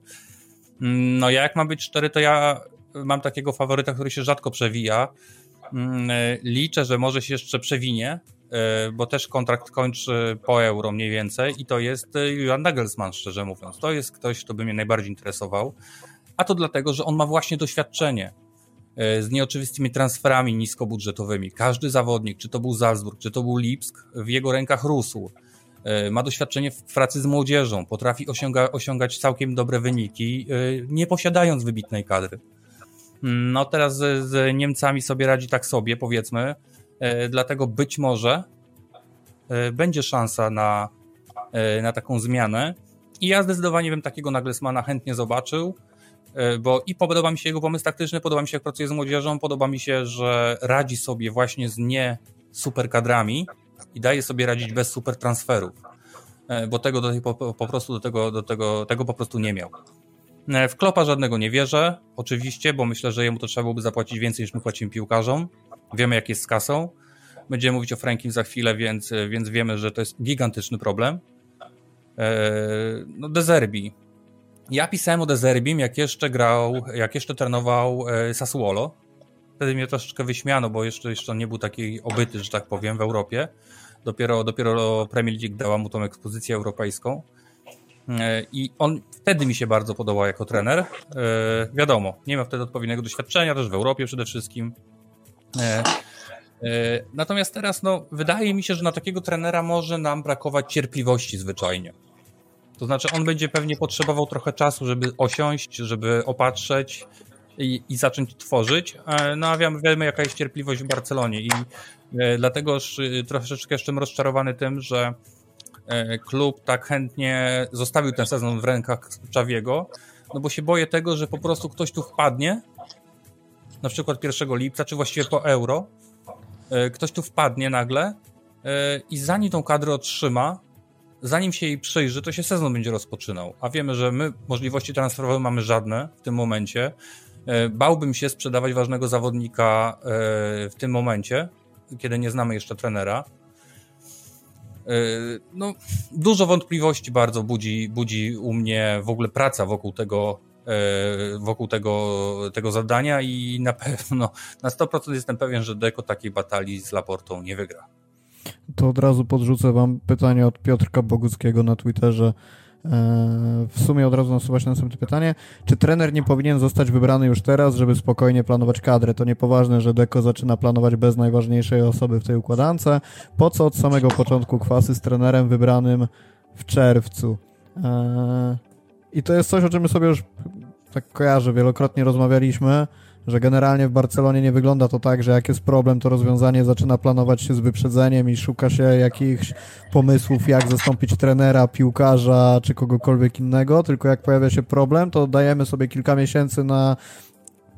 Mm, no ja jak mam być szczery, to ja mam takiego faworyta, który się rzadko przewija. Mm, liczę, że może się jeszcze przewinie, bo też kontrakt kończy po euro mniej więcej i to jest Julian Nagelsmann, szczerze mówiąc. To jest ktoś, kto by mnie najbardziej interesował, a to dlatego, że on ma właśnie doświadczenie z nieoczywistymi transferami niskobudżetowymi. Każdy zawodnik, czy to był Salzburg, czy to był Lipsk, w jego rękach rósł. E, ma doświadczenie w pracy z młodzieżą, potrafi osiąga, osiągać całkiem dobre wyniki, e, nie posiadając wybitnej kadry. No teraz z, z Niemcami sobie radzi tak sobie, powiedzmy, e, dlatego być może będzie szansa na, na taką zmianę. I ja zdecydowanie bym takiego Nagelsmana chętnie zobaczył, bo i podoba mi się jego pomysł taktyczny, podoba mi się jak pracuje z młodzieżą, podoba mi się, że radzi sobie właśnie z nie super kadrami, i daje sobie radzić bez super transferów, e, bo tego do tej, po, po prostu do tego, do tego, tego po prostu nie miał. E, w Klopa żadnego nie wierzę, oczywiście, bo myślę, że jemu to trzeba byłoby zapłacić więcej niż my płacimy piłkarzom. Wiemy, jak jest z kasą. Będziemy mówić o Frankim za chwilę, więc, więc wiemy, że to jest gigantyczny problem. E, no, Dezerbi. Ja pisałem o Dezerbim, jak jeszcze grał, jak jeszcze trenował Sassuolo Wtedy mnie troszeczkę wyśmiano, bo jeszcze, jeszcze nie był taki obyty, że tak powiem, w Europie. Dopiero, dopiero Premier League dała mu tą ekspozycję europejską. E, I on wtedy mi się bardzo podobał jako trener. E, wiadomo, nie ma wtedy odpowiedniego doświadczenia, też w Europie przede wszystkim. E, natomiast teraz, no, wydaje mi się, że na takiego trenera może nam brakować cierpliwości zwyczajnie. To znaczy, on będzie pewnie potrzebował trochę czasu, żeby osiąść, żeby opatrzeć, i, i zacząć tworzyć. E, no a wiemy, jaka jest cierpliwość w Barcelonie i e, dlatego e, troszeczkę jestem rozczarowany tym, że klub tak chętnie zostawił ten sezon w rękach Czawiego, no bo się boję tego, że po prostu ktoś tu wpadnie, na przykład 1 lipca, czy właściwie po euro, ktoś tu wpadnie nagle i zanim tą kadrę otrzyma, zanim się jej przyjrzy, to się sezon będzie rozpoczynał. A wiemy, że my możliwości transferowe mamy żadne w tym momencie. E, bałbym się sprzedawać ważnego zawodnika e, w tym momencie, kiedy nie znamy jeszcze trenera. E, no, dużo wątpliwości bardzo budzi, budzi u mnie w ogóle praca wokół tego, wokół tego, tego zadania i na pewno na 100% jestem pewien, że Deko takiej batalii z Laportą nie wygra. To od razu podrzucę wam pytanie od Piotrka Boguckiego na Twitterze. E, w sumie od razu nasuwa się następne pytanie. Czy trener nie powinien zostać wybrany już teraz, żeby spokojnie planować kadrę? To niepoważne, że Deko zaczyna planować bez najważniejszej osoby w tej układance. Po co od samego początku kwasy z trenerem wybranym w czerwcu? E, I to jest coś, o czym my sobie już tak kojarzę, wielokrotnie rozmawialiśmy że generalnie w Barcelonie nie wygląda to tak, że jak jest problem, to rozwiązanie zaczyna planować się z wyprzedzeniem i szuka się jakichś pomysłów, jak zastąpić trenera, piłkarza czy kogokolwiek innego, tylko jak pojawia się problem, to dajemy sobie kilka miesięcy na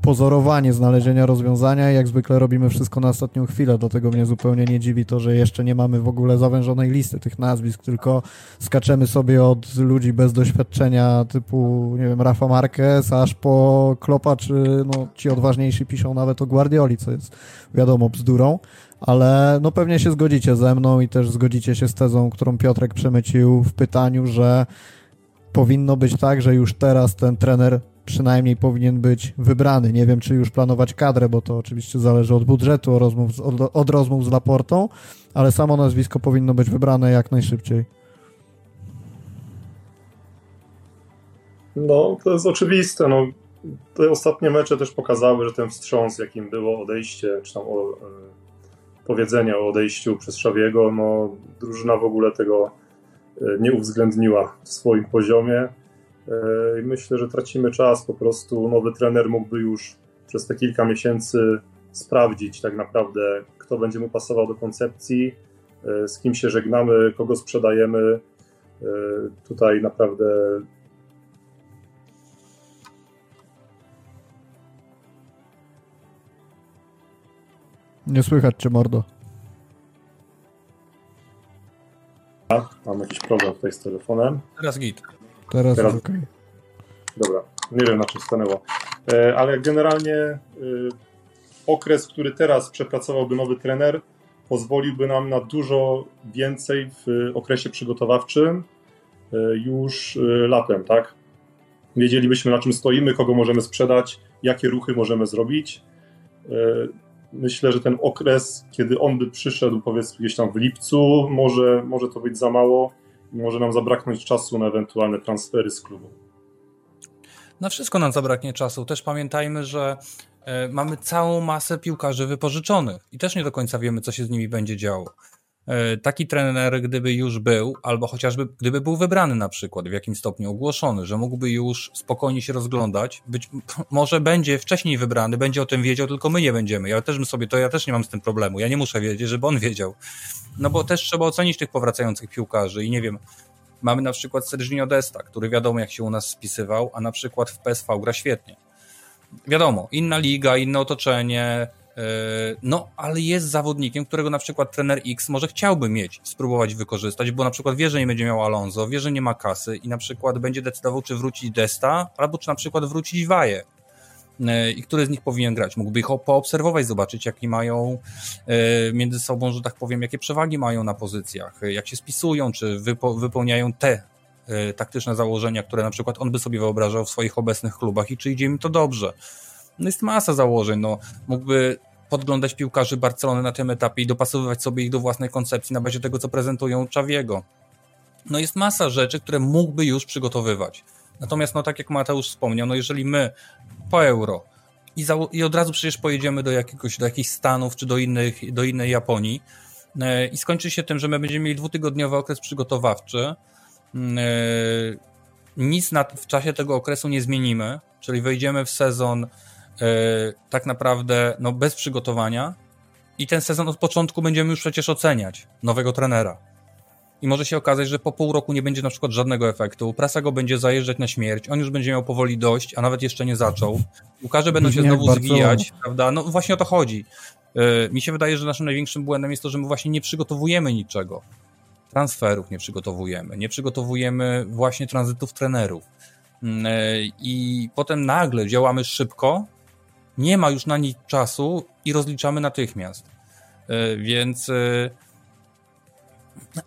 pozorowanie znalezienia rozwiązania. Jak zwykle robimy wszystko na ostatnią chwilę, dlatego mnie zupełnie nie dziwi to, że jeszcze nie mamy w ogóle zawężonej listy tych nazwisk, tylko skaczemy sobie od ludzi bez doświadczenia typu, nie wiem, Rafa Marquez, aż po Klopa, czy no, ci odważniejsi piszą nawet o Guardioli, co jest wiadomo bzdurą, ale no pewnie się zgodzicie ze mną i też zgodzicie się z tezą, którą Piotrek przemycił w pytaniu, że powinno być tak, że już teraz ten trener przynajmniej powinien być wybrany. Nie wiem, czy już planować kadrę, bo to oczywiście zależy od budżetu, od rozmów, od, od rozmów z Laportą, ale samo nazwisko powinno być wybrane jak najszybciej. No, to jest oczywiste. No, te ostatnie mecze też pokazały, że ten wstrząs, jakim było odejście, czy tam o, e, powiedzenie o odejściu przez Szawiego, no, drużyna w ogóle tego e, nie uwzględniła w swoim poziomie. E, myślę, że tracimy czas. Po prostu nowy trener mógłby już przez te kilka miesięcy sprawdzić tak naprawdę, kto będzie mu pasował do koncepcji, e, z kim się żegnamy, kogo sprzedajemy. E, tutaj naprawdę Nie słychać cię, mordo. Mam jakiś problem tutaj z telefonem. Teraz git. Teraz, Teraz... Okay. Dobra, nie wiem na czym stanęło. E, ale generalnie e, okres, który teraz przepracowałby nowy trener, pozwoliłby nam na dużo więcej w okresie przygotowawczym e, już latem, tak? wiedzielibyśmy na czym stoimy, kogo możemy sprzedać, jakie ruchy możemy zrobić. E, myślę, że ten okres, kiedy on by przyszedł, powiedzmy gdzieś tam w lipcu, może, może to być za mało może nam zabraknąć czasu na ewentualne transfery z klubu. Na wszystko nam zabraknie czasu. Też pamiętajmy, że e, mamy całą masę piłkarzy wypożyczonych i też nie do końca wiemy, co się z nimi będzie działo. E, taki trener, gdyby już był, albo chociażby gdyby był wybrany na przykład, w jakim stopniu ogłoszony, że mógłby już spokojnie się rozglądać, być może będzie wcześniej wybrany, będzie o tym wiedział, tylko my nie będziemy. Ja też bym sobie, to ja też nie mam z tym problemu. Ja nie muszę wiedzieć, żeby on wiedział. No bo też trzeba ocenić tych powracających piłkarzy i nie wiem, mamy na przykład Serginio Desta, który wiadomo jak się u nas spisywał, a na przykład w PSV gra świetnie. Wiadomo, inna liga, inne otoczenie, no, ale jest zawodnikiem, którego na przykład trener X może chciałby mieć, spróbować wykorzystać, bo na przykład wie, że nie będzie miał Alonso, wie, że nie ma kasy i na przykład będzie decydował, czy wrócić Desta, albo czy na przykład wrócić Waje. E, I który z nich powinien grać? Mógłby ich poobserwować, zobaczyć, jakie mają e, między sobą, że tak powiem, jakie przewagi mają na pozycjach, jak się spisują, czy wypełniają te taktyczne założenia, które na przykład on by sobie wyobrażał w swoich obecnych klubach i czy idzie im to dobrze. No jest masa założeń, no mógłby podglądać piłkarzy Barcelony na tym etapie i dopasowywać sobie ich do własnej koncepcji na bazie tego, co prezentują Czawiego. No jest masa rzeczy, które mógłby już przygotowywać. Natomiast, no tak jak Mateusz wspomniał, no jeżeli my po euro i, za, i od razu przecież pojedziemy do jakiegoś, do jakichś Stanów czy do, innych, do innej Japonii e, i skończy się tym, że my będziemy mieli dwutygodniowy okres przygotowawczy, e, nic na, w czasie tego okresu nie zmienimy, czyli wejdziemy w sezon tak naprawdę no, bez przygotowania i ten sezon od początku będziemy już przecież oceniać nowego trenera. I może się okazać, że po pół roku nie będzie na przykład żadnego efektu, prasa go będzie zajeżdżać na śmierć, on już będzie miał powoli dość, a nawet jeszcze nie zaczął. Piłkarze będą się znowu zwijać, prawda? No właśnie o to chodzi. E, mi się wydaje, że naszym największym błędem jest to, że my właśnie nie przygotowujemy niczego. Transferów nie przygotowujemy, nie przygotowujemy właśnie tranzytów trenerów. Mm, e, I potem nagle działamy szybko, nie ma już na nic czasu i rozliczamy natychmiast. E, więc e,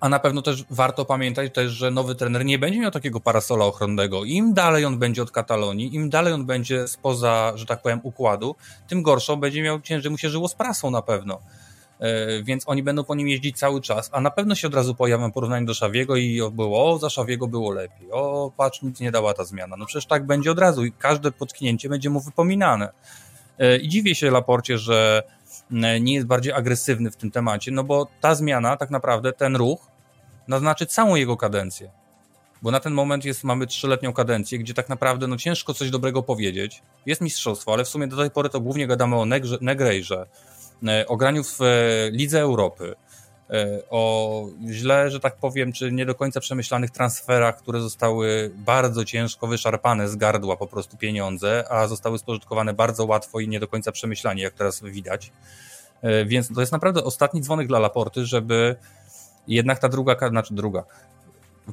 a na pewno też warto pamiętać też, że nowy trener nie będzie miał takiego parasola ochronnego. Im dalej on będzie od Katalonii, im dalej on będzie spoza, że tak powiem, układu, tym gorszą będzie miał ciężej mu się żyło z prasą na pewno. E, więc oni będą po nim jeździć cały czas, a na pewno się od razu pojawią porównanie do Szawiego i było, o, za Szawiego było lepiej, o, patrz, nic nie dała ta zmiana. No przecież tak będzie od razu i każde potknięcie będzie mu wypominane. E, I dziwię się Laporcie, że e, nie jest bardziej agresywny w tym temacie, no bo ta zmiana, tak naprawdę ten ruch naznaczy całą jego kadencję. Bo na ten moment jest, mamy trzyletnią kadencję, gdzie tak naprawdę no, ciężko coś dobrego powiedzieć. Jest mistrzostwo, ale w sumie do tej pory to głównie gadamy o Negrejrze, e, o graniu w Lidze Europy, o źle, że tak powiem, czy nie do końca przemyślanych transferach, które zostały bardzo ciężko wyszarpane z gardła po prostu pieniądze, a zostały spożytkowane bardzo łatwo i nie do końca przemyślanie, jak teraz widać. E, więc to jest naprawdę ostatni dzwonek dla Laporty, żeby jednak ta druga, znaczy druga,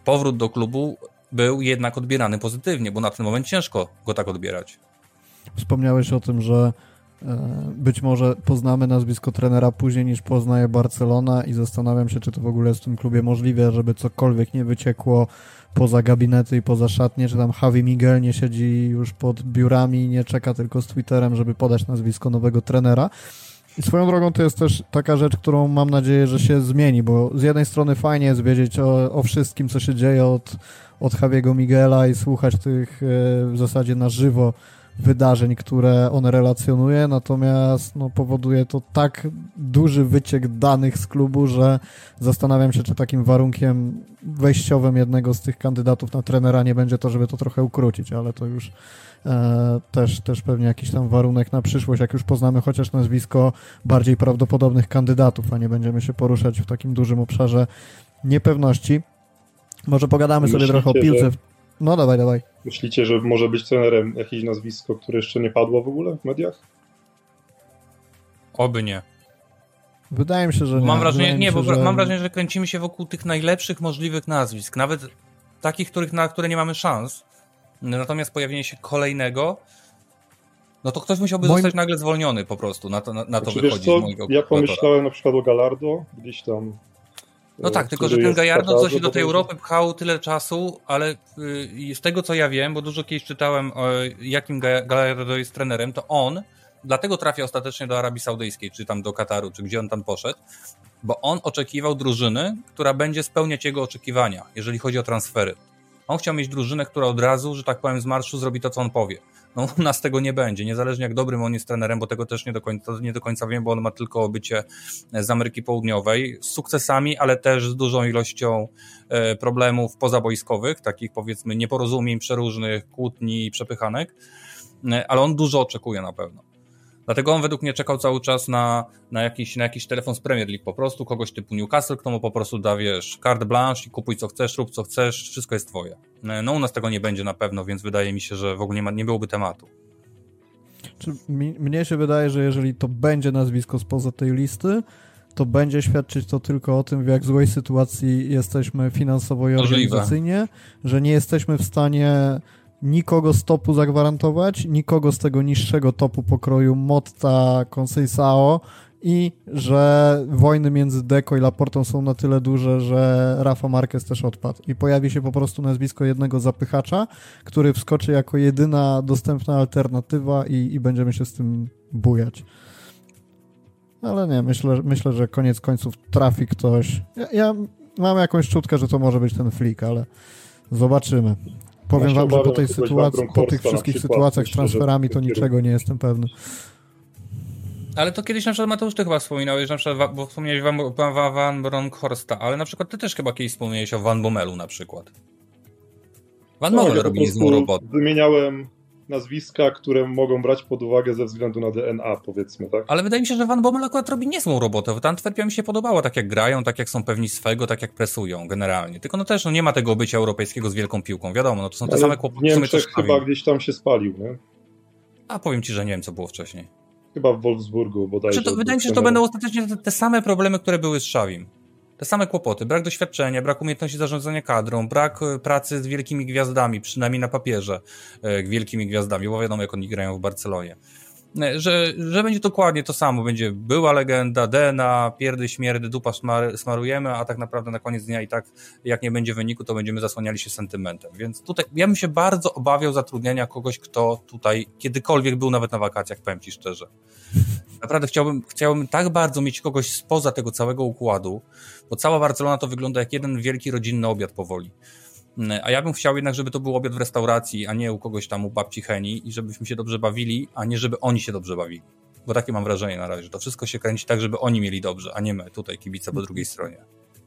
powrót do klubu był jednak odbierany pozytywnie, bo na ten moment ciężko go tak odbierać. Wspomniałeś o tym, że E, być może poznamy nazwisko trenera później niż poznaje Barcelona i zastanawiam się, czy to w ogóle jest w tym klubie możliwe, żeby cokolwiek nie wyciekło poza gabinety i poza szatnie, czy tam Javi Miguel nie siedzi już pod biurami i nie czeka tylko z Twitterem, żeby podać nazwisko nowego trenera. I swoją drogą to jest też taka rzecz, którą mam nadzieję, że się zmieni, bo z jednej strony fajnie jest wiedzieć o, o wszystkim, co się dzieje od, od Javiego Miguela i słuchać tych e, w zasadzie na żywo wydarzeń, które on relacjonuje, natomiast no, powoduje to tak duży wyciek danych z klubu, że zastanawiam się, czy takim warunkiem wejściowym jednego z tych kandydatów na trenera nie będzie to, żeby to trochę ukrócić, ale to już e, też, też pewnie jakiś tam warunek na przyszłość, jak już poznamy chociaż nazwisko bardziej prawdopodobnych kandydatów, a nie będziemy się poruszać w takim dużym obszarze niepewności. Może pogadamy Myślicie, sobie trochę o piłce. Że no dawaj, dawaj. Myślicie, że może być trenerem jakieś nazwisko, które jeszcze nie padło w ogóle w mediach? Oby nie. Wydaje mi się, że nie. Mam wrażenie, nie, bo że... mam wrażenie, że kręcimy się wokół tych najlepszych możliwych nazwisk, nawet takich, których, na które nie mamy szans. Natomiast pojawienie się kolejnego, no to ktoś musiałby Moim... zostać nagle zwolniony po prostu, na to, na, na to znaczy, wychodzi co, Ja pomyślałem na przykład o Galardo, gdzieś tam No tak, tylko że ten Gajardo, co się do tej Europy pchał tyle czasu, ale y, z tego co ja wiem, bo dużo kiedyś czytałem, jakim Gajardo jest trenerem, to on dlatego trafia ostatecznie do Arabii Saudyjskiej, czy tam do Kataru, czy gdzie on tam poszedł, bo on oczekiwał drużyny, która będzie spełniać jego oczekiwania, jeżeli chodzi o transfery. On chciał mieć drużynę, która od razu, że tak powiem, z marszu zrobi to, co on powie. No u nas tego nie będzie, niezależnie jak dobrym on jest trenerem, bo tego też nie do końca, nie do końca wiem, bo on ma tylko bycie z Ameryki Południowej, z sukcesami, ale też z dużą ilością e, problemów pozabojskowych, takich powiedzmy nieporozumień, przeróżnych, kłótni i przepychanek, e, ale on dużo oczekuje na pewno. Dlatego on według mnie czekał cały czas na, na, jakiś, na jakiś telefon z Premier League po prostu, kogoś typu Newcastle, kto mu po prostu da, wiesz, carte blanche i kupuj co chcesz, rób co chcesz, wszystko jest twoje. No u nas tego nie będzie na pewno, więc wydaje mi się, że w ogóle nie, ma, nie byłoby tematu. Czy mi, mnie się wydaje, że jeżeli to będzie nazwisko spoza tej listy, to będzie świadczyć to tylko o tym, w jak złej sytuacji jesteśmy finansowo i organizacyjnie, że nie jesteśmy w stanie nikogo z topu zagwarantować, nikogo z tego niższego topu pokroju Motta, Conceição i że wojny między Deco i Laportą są na tyle duże, że Rafa Marquez też odpadł. I pojawi się po prostu nazwisko jednego zapychacza, który wskoczy jako jedyna dostępna alternatywa i, i będziemy się z tym bujać. Ale nie, myślę, myślę, że koniec końców trafi ktoś. Ja, ja mam jakąś czutkę, że to może być ten flik, ale zobaczymy. Powiem wam, że po tej sytuacji, po tych wszystkich sytuacjach z transferami to niczego nie jestem pewny. Ale to kiedyś na przykład Mateusz, ty chyba wspominałeś, na przykład, bo wspomniałeś Van, Van, Van Bronckhorsta, ale na przykład ty też chyba kiedyś wspomniałeś o Van Bommelu na przykład. Van no, Bommel ja robi złą robotę. Wymieniałem nazwiska, które mogą brać pod uwagę ze względu na DNA, powiedzmy, tak? Ale wydaje mi się, że Van Bommel akurat robi niezłą robotę. W Antwerpia mi się podobało, tak jak grają, tak jak są pewni swego, tak jak presują generalnie. Tylko no też no, nie ma tego bycia europejskiego z wielką piłką, wiadomo, no to są te Ale same kłopoty. W Niemczech chyba gdzieś tam się spalił, nie? A powiem ci, że nie wiem, co było wcześniej. Chyba w Wolfsburgu bodajże. To, wydaje mi się, że to będą ostatecznie te, te same problemy, które były z Szawim. Te same kłopoty, brak doświadczenia, brak umiejętności zarządzania kadrą, brak e, pracy z wielkimi gwiazdami, przynajmniej na papierze e, wielkimi gwiazdami, bo wiadomo jak oni grają w Barcelonie. E, że, że będzie dokładnie to samo, będzie była legenda, Dena, pierdy, śmierdy, dupa smar, smarujemy, a tak naprawdę na koniec dnia i tak jak nie będzie wyniku, to będziemy zasłaniali się sentymentem. Więc tutaj ja bym się bardzo obawiał zatrudniania kogoś, kto tutaj kiedykolwiek był nawet na wakacjach, powiem Ci szczerze. Naprawdę chciałbym, chciałbym tak bardzo mieć kogoś spoza tego całego układu, bo cała Barcelona to wygląda jak jeden wielki rodzinny obiad powoli. Mm, a ja bym chciał jednak, żeby to był obiad w restauracji, a nie u kogoś tam u babci Heni i żebyśmy się dobrze bawili, a nie żeby oni się dobrze bawili. Bo takie mam wrażenie na razie, że to wszystko się kręci tak, żeby oni mieli dobrze, a nie my tutaj kibice po drugiej stronie.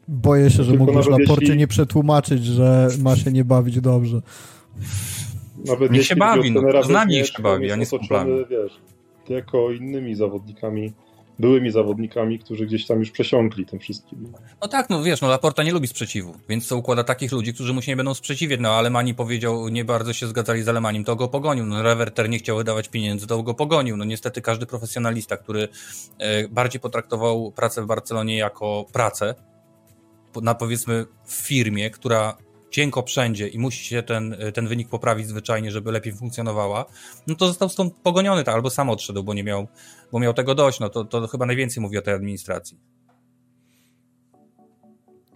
Boję się, że mógłbyś na porcie jeśli... nie przetłumaczyć, że ma się nie bawić dobrze. Nawet niech się bawi, no, z nami niech się bawi, a nie z. Wiesz, jako innymi zawodnikami byłymi zawodnikami, którzy gdzieś tam już przesiąkli tym wszystkim. No tak, no wiesz, no Laporta nie lubi sprzeciwu, więc to układa takich ludzi, którzy mu się nie będą sprzeciwiać. No Alemani powiedział, nie bardzo się zgadzali z Alemaniem, to go pogonił. No Reverter nie chciał wydawać pieniędzy, to go pogonił. No niestety każdy profesjonalista, który e, bardziej potraktował pracę w Barcelonie jako pracę, na powiedzmy w firmie, która cienko wszędzie i musi się ten, ten wynik poprawić zwyczajnie, żeby lepiej funkcjonowała, no to został stąd pogoniony, tak, albo sam odszedł, bo nie miał, bo miał tego dość. No to, to chyba najwięcej mówi o tej administracji.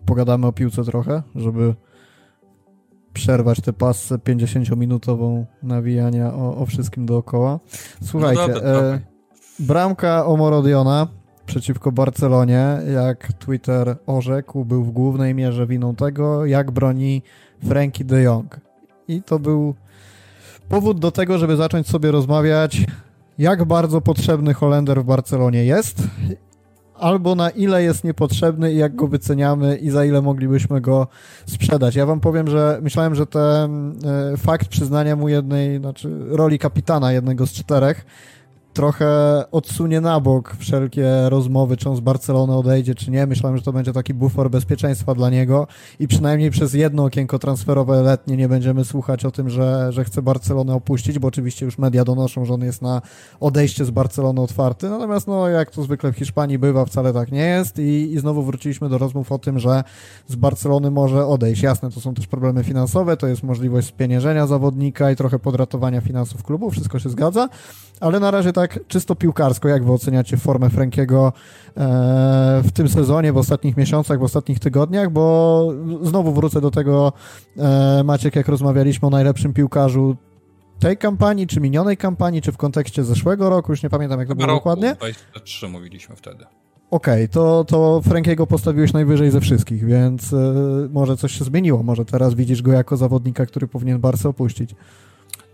Pogadamy o piłce trochę, żeby przerwać tę pasę 50-minutową nawijania o, o wszystkim dookoła. Słuchajcie, no dobra, e, bramka Omorodiona przeciwko Barcelonie, jak Twitter orzekł, był w głównej mierze winą tego, jak broni Frankie de Jong. I to był powód do tego, żeby zacząć sobie rozmawiać, jak bardzo potrzebny Holender w Barcelonie jest, albo na ile jest niepotrzebny i jak go wyceniamy i za ile moglibyśmy go sprzedać. Ja wam powiem, że myślałem, że ten e, fakt przyznania mu jednej, znaczy roli kapitana jednego z czterech trochę odsunie na bok wszelkie rozmowy, czy on z Barcelony odejdzie, czy nie. Myślałem, że to będzie taki bufor bezpieczeństwa dla niego i przynajmniej przez jedno okienko transferowe letnie nie będziemy słuchać o tym, że, że chce Barcelonę opuścić, bo oczywiście już media donoszą, że on jest na odejście z Barcelony otwarty. Natomiast, no, jak to zwykle w Hiszpanii bywa, wcale tak nie jest i, i znowu wróciliśmy do rozmów o tym, że z Barcelony może odejść. Jasne, to są też problemy finansowe, to jest możliwość spieniężenia zawodnika i trochę podratowania finansów klubu, wszystko się zgadza, ale na razie tak tak czysto piłkarsko, jak wy oceniacie formę Frankiego e, w tym sezonie, w ostatnich miesiącach, w ostatnich tygodniach, bo znowu wrócę do tego, e, Maciek, jak rozmawialiśmy o najlepszym piłkarzu tej kampanii, czy minionej kampanii, czy w kontekście zeszłego roku, już nie pamiętam jak to było roku, dokładnie. 23 mówiliśmy wtedy. Okej, okay, to, to Frankiego postawiłeś najwyżej ze wszystkich, więc y, może coś się zmieniło. Może teraz widzisz go jako zawodnika, który powinien Barca opuścić.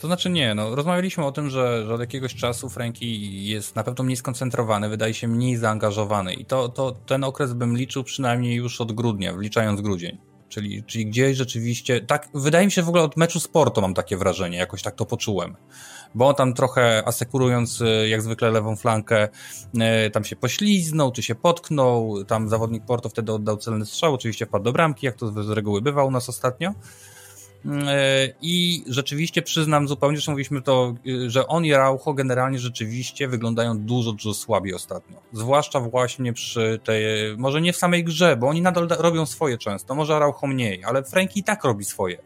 To znaczy nie, no rozmawialiśmy o tym, że, że od jakiegoś czasu Franki jest na pewno mniej skoncentrowany, wydaje się mniej zaangażowany i to, to ten okres bym liczył przynajmniej już od grudnia, wliczając grudzień. Czyli, czyli gdzieś rzeczywiście, tak, wydaje mi się w ogóle od meczu sportu mam takie wrażenie, jakoś tak to poczułem. Bo on tam trochę asekurując y, jak zwykle lewą flankę, y, tam się pośliznął, czy się potknął, tam zawodnik Porto wtedy oddał celny strzał, oczywiście wpadł do bramki, jak to z reguły bywa u nas ostatnio. E, I rzeczywiście przyznam zupełnie, że mówiliśmy to, y, że on i Raucho generalnie rzeczywiście wyglądają dużo, dużo słabiej ostatnio. Zwłaszcza właśnie przy tej, może nie w samej grze, bo oni nadal robią swoje często, może Raucho mniej, ale Franki i tak robi swoje.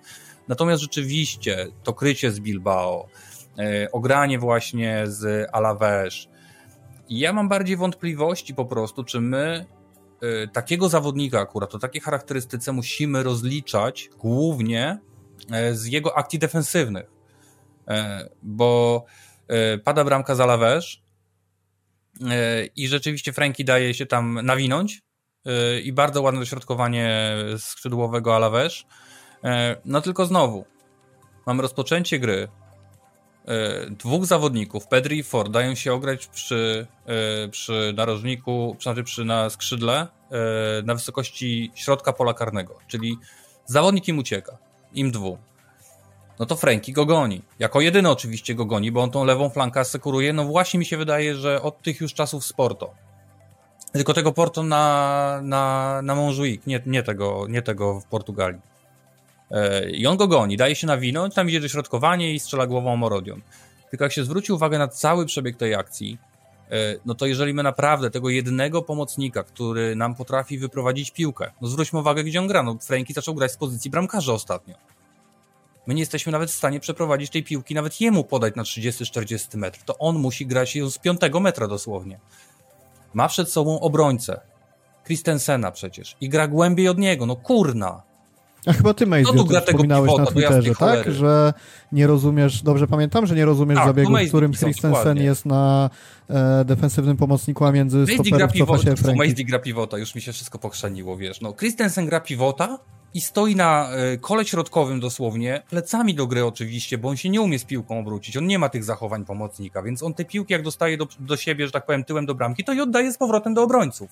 Natomiast rzeczywiście to krycie z Bilbao, e, ogranie właśnie z Alaves, ja mam bardziej wątpliwości po prostu, czy my e, takiego zawodnika akurat o takiej charakterystyce musimy rozliczać głównie z jego akcji defensywnych, e, bo e, pada bramka za Lawesz i rzeczywiście Franki daje się tam nawinąć i bardzo ładne dośrodkowanie skrzydłowego Alawesz. No tylko znowu, mamy rozpoczęcie gry, dwóch zawodników, Pedri i Ford, dają się ograć przy, przy narożniku, znaczy przy na skrzydle na wysokości środka pola karnego, czyli zawodnik im ucieka im dwóm. No to Franki go goni. Jako jedyny oczywiście go goni, bo on tą lewą flankę asekuruje. No właśnie mi się wydaje, że od tych już czasów Porto. Tylko tego Porto na, na, na Montjuic, nie, nie, tego, nie tego w Portugalii. E, I on go goni, daje się nawinąć, tam idzie dośrodkowanie i strzela głową Morodion. Tylko jak się zwróci uwagę na cały przebieg tej akcji, no to jeżeli my naprawdę tego jednego pomocnika, który nam potrafi wyprowadzić piłkę, no zwróćmy uwagę, gdzie on gra. No Franki zaczął grać z pozycji bramkarza ostatnio. My nie jesteśmy nawet w stanie przeprowadzić tej piłki, nawet jemu podać na 30-40 metr. To on musi grać ją z 5 metra dosłownie. Ma przed sobą obrońcę. Christensena przecież. I gra głębiej od niego. No kurna. A chyba ty, Mejzi, no, wspominałeś na Twitterze, tak? Że nie rozumiesz, dobrze pamiętam, że nie rozumiesz tak, zabiegu, w którym Christensen jest na e, defensywnym pomocniku, a między Mejzi stoperem cofa się Franki. Gra pivota, już mi się wszystko pochrzaniło, wiesz. No, Christensen gra pivota, i stoi na e, kole środkowym dosłownie, plecami do gry oczywiście, bo on się nie umie z piłką obrócić, on nie ma tych zachowań pomocnika, więc on te piłki jak dostaje do, do siebie, że tak powiem, tyłem do bramki, to i oddaje z powrotem do obrońców.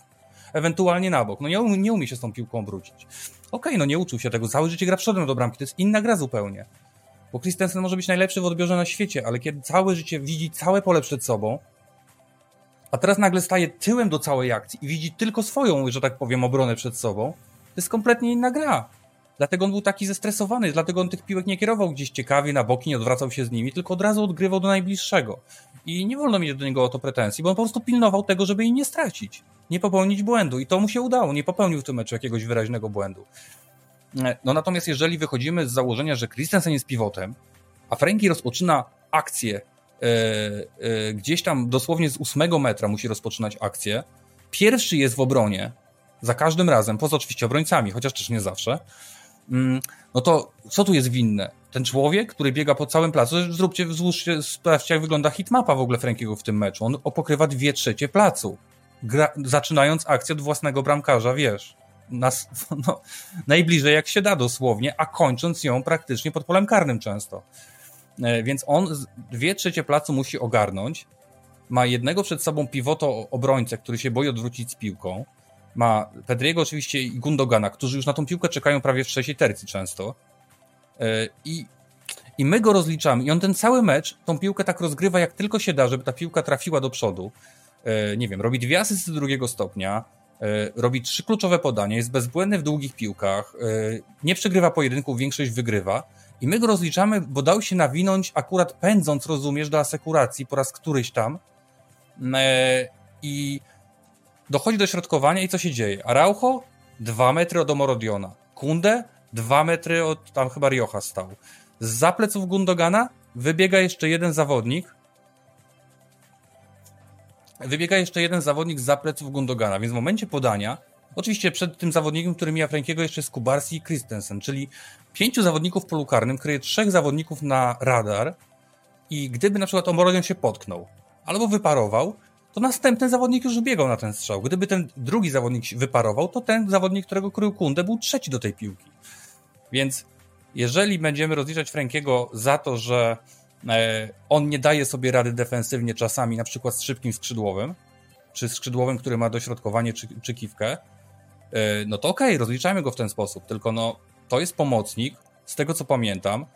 Ewentualnie na bok. No nie, nie umie się z tą piłką obrócić. Okej, okay, no nie uczył się tego, całe życie gra przodem do bramki, to jest inna gra zupełnie. Bo Christensen może być najlepszy w odbiorze na świecie, ale kiedy całe życie widzi całe pole przed sobą, a teraz nagle staje tyłem do całej akcji i widzi tylko swoją, że tak powiem, obronę przed sobą, to jest kompletnie inna gra. Dlatego on był taki zestresowany, dlatego on tych piłek nie kierował gdzieś ciekawie na boki, nie odwracał się z nimi, tylko od razu odgrywał do najbliższego. I nie wolno mieć do niego o to pretensji, bo on po prostu pilnował tego, żeby jej nie stracić, nie popełnić błędu. I to mu się udało, nie popełnił w tym meczu jakiegoś wyraźnego błędu. E, no natomiast jeżeli wychodzimy z założenia, że Christensen jest pivotem, a Frankie rozpoczyna akcję e, e, gdzieś tam dosłownie z ósmego metra musi rozpoczynać akcję, pierwszy jest w obronie, za każdym razem, poza oczywiście obrońcami, chociaż też nie zawsze, no to co tu jest winne? Ten człowiek, który biega po całym placu, zróbcie, złóżcie, sprawdźcie jak wygląda hitmapa w ogóle Frankiego w tym meczu. On pokrywa dwie trzecie placu. Gra, zaczynając akcję od własnego bramkarza, wiesz, nas, no, najbliżej jak się da dosłownie, a kończąc ją praktycznie pod polem karnym często. E, więc on dwie trzecie placu musi ogarnąć. Ma jednego przed sobą pivoto obrońcę, który się boi odwrócić z piłką ma Pedriego oczywiście i Gundogana, którzy już na tą piłkę czekają prawie w trzeciej tercji często. E, I, I my go rozliczamy. I on ten cały mecz tą piłkę tak rozgrywa, jak tylko się da, żeby ta piłka trafiła do przodu. E, nie wiem, robi dwie asysty drugiego stopnia, e, robi trzy kluczowe podania, jest bezbłędny w długich piłkach, nie przegrywa pojedynków, większość wygrywa. I my go rozliczamy, bo dał się nawinąć akurat pędząc, rozumiesz, do asekuracji po raz któryś tam. I Dochodzi do środkowania i co się dzieje? Araujo, dwa metry od Omorodiona. Kunde, dwa metry od, tam chyba Riocha stał. Z pleców Gundogana wybiega jeszcze jeden zawodnik wybiega jeszcze jeden zawodnik z pleców Gundogana, więc w momencie podania, oczywiście przed tym zawodnikiem, który mija Frankiego jeszcze jest Kubarsi i Christensen, czyli pięciu zawodników w polu karnym kryje trzech zawodników na radar i gdyby na przykład Omorodion się potknął albo wyparował, to następny zawodnik już biegał na ten strzał. Gdyby ten drugi zawodnik wyparował, to ten zawodnik, którego krył Kundę, był trzeci do tej piłki. Więc jeżeli będziemy rozliczać Frankiego za to, że e, on nie daje sobie rady defensywnie czasami, na przykład z szybkim skrzydłowym, czy skrzydłowym, który ma dośrodkowanie czy, czy kiwkę, e, no to okej, okay, rozliczajmy go w ten sposób. Tylko no, to jest pomocnik, z tego co pamiętam,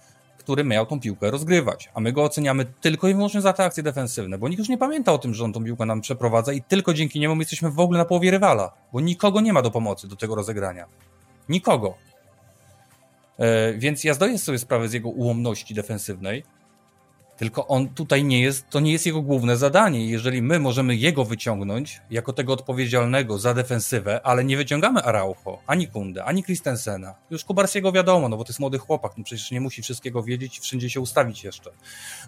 który miał tą piłkę rozgrywać, a my go oceniamy tylko i wyłącznie za te akcje defensywne, bo nikt już nie pamięta o tym, że on tą piłkę nam przeprowadza i tylko dzięki niemu my jesteśmy w ogóle na połowie rywala, bo nikogo nie ma do pomocy do tego rozegrania. Nikogo. E, więc ja zdaję sobie sprawę z jego ułomności defensywnej, tylko on tutaj nie jest, to nie jest jego główne zadanie. Jeżeli my możemy jego wyciągnąć jako tego odpowiedzialnego za defensywę, ale nie wyciągamy Araujo, ani Kunde, ani Christensena. Już Kubarsiego wiadomo, no bo to jest młody chłopak, no przecież nie musi wszystkiego wiedzieć i wszędzie się ustawić jeszcze.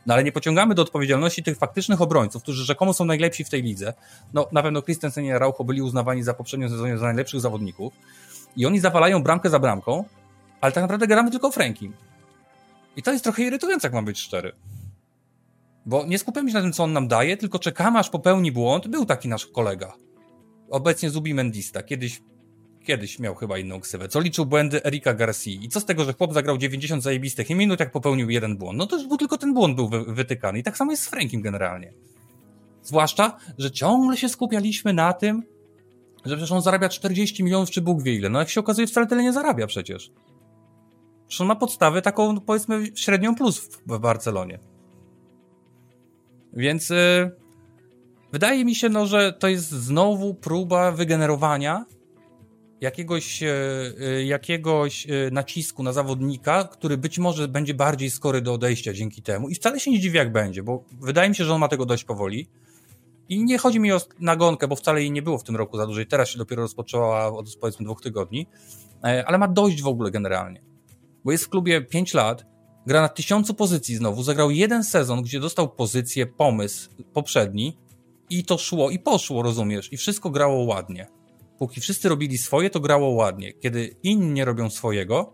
No ale nie pociągamy do odpowiedzialności tych faktycznych obrońców, którzy rzekomo są najlepsi w tej lidze. No na pewno Christensen i Araujo byli uznawani za poprzednią sezonie za najlepszych zawodników i oni zawalają bramkę za bramką, ale tak naprawdę gramy tylko Frankiem. I to jest trochę irytujące, jak mam być szczery. Bo nie skupiamy się na tym, co on nam daje, tylko czekamy, aż popełni błąd. Był taki nasz kolega. Obecnie Zubi Mendista. Kiedyś, kiedyś miał chyba inną ksywę. Co liczył błędy Erika Garcia. I co z tego, że chłop zagrał 90 zajebistych i minut, jak popełnił jeden błąd. No to już był tylko ten błąd był wy wytykany. I tak samo jest z Frankiem generalnie. Zwłaszcza, że ciągle się skupialiśmy na tym, że przecież on zarabia 40 milionów czy Bóg wie ile. No jak się okazuje, wcale tyle nie zarabia przecież. Przecież on ma podstawę taką, powiedzmy, średnią plus w, w Barcelonie. Więc y, wydaje mi się, no, że to jest znowu próba wygenerowania jakiegoś, y, y, jakiegoś nacisku na zawodnika, który być może będzie bardziej skory do odejścia dzięki temu. I wcale się nie dziwię, jak będzie, bo wydaje mi się, że on ma tego dość powoli. I nie chodzi mi o nagonkę, bo wcale jej nie było w tym roku za dużo. Teraz się dopiero rozpoczęła od powiedzmy dwóch tygodni, e, ale ma dość w ogóle generalnie. Bo jest w klubie 5 lat, gra na tysiącu pozycji znowu, zagrał jeden sezon, gdzie dostał pozycję, pomysł poprzedni i to szło i poszło, rozumiesz? I wszystko grało ładnie. Póki wszyscy robili swoje, to grało ładnie. Kiedy inni nie robią swojego,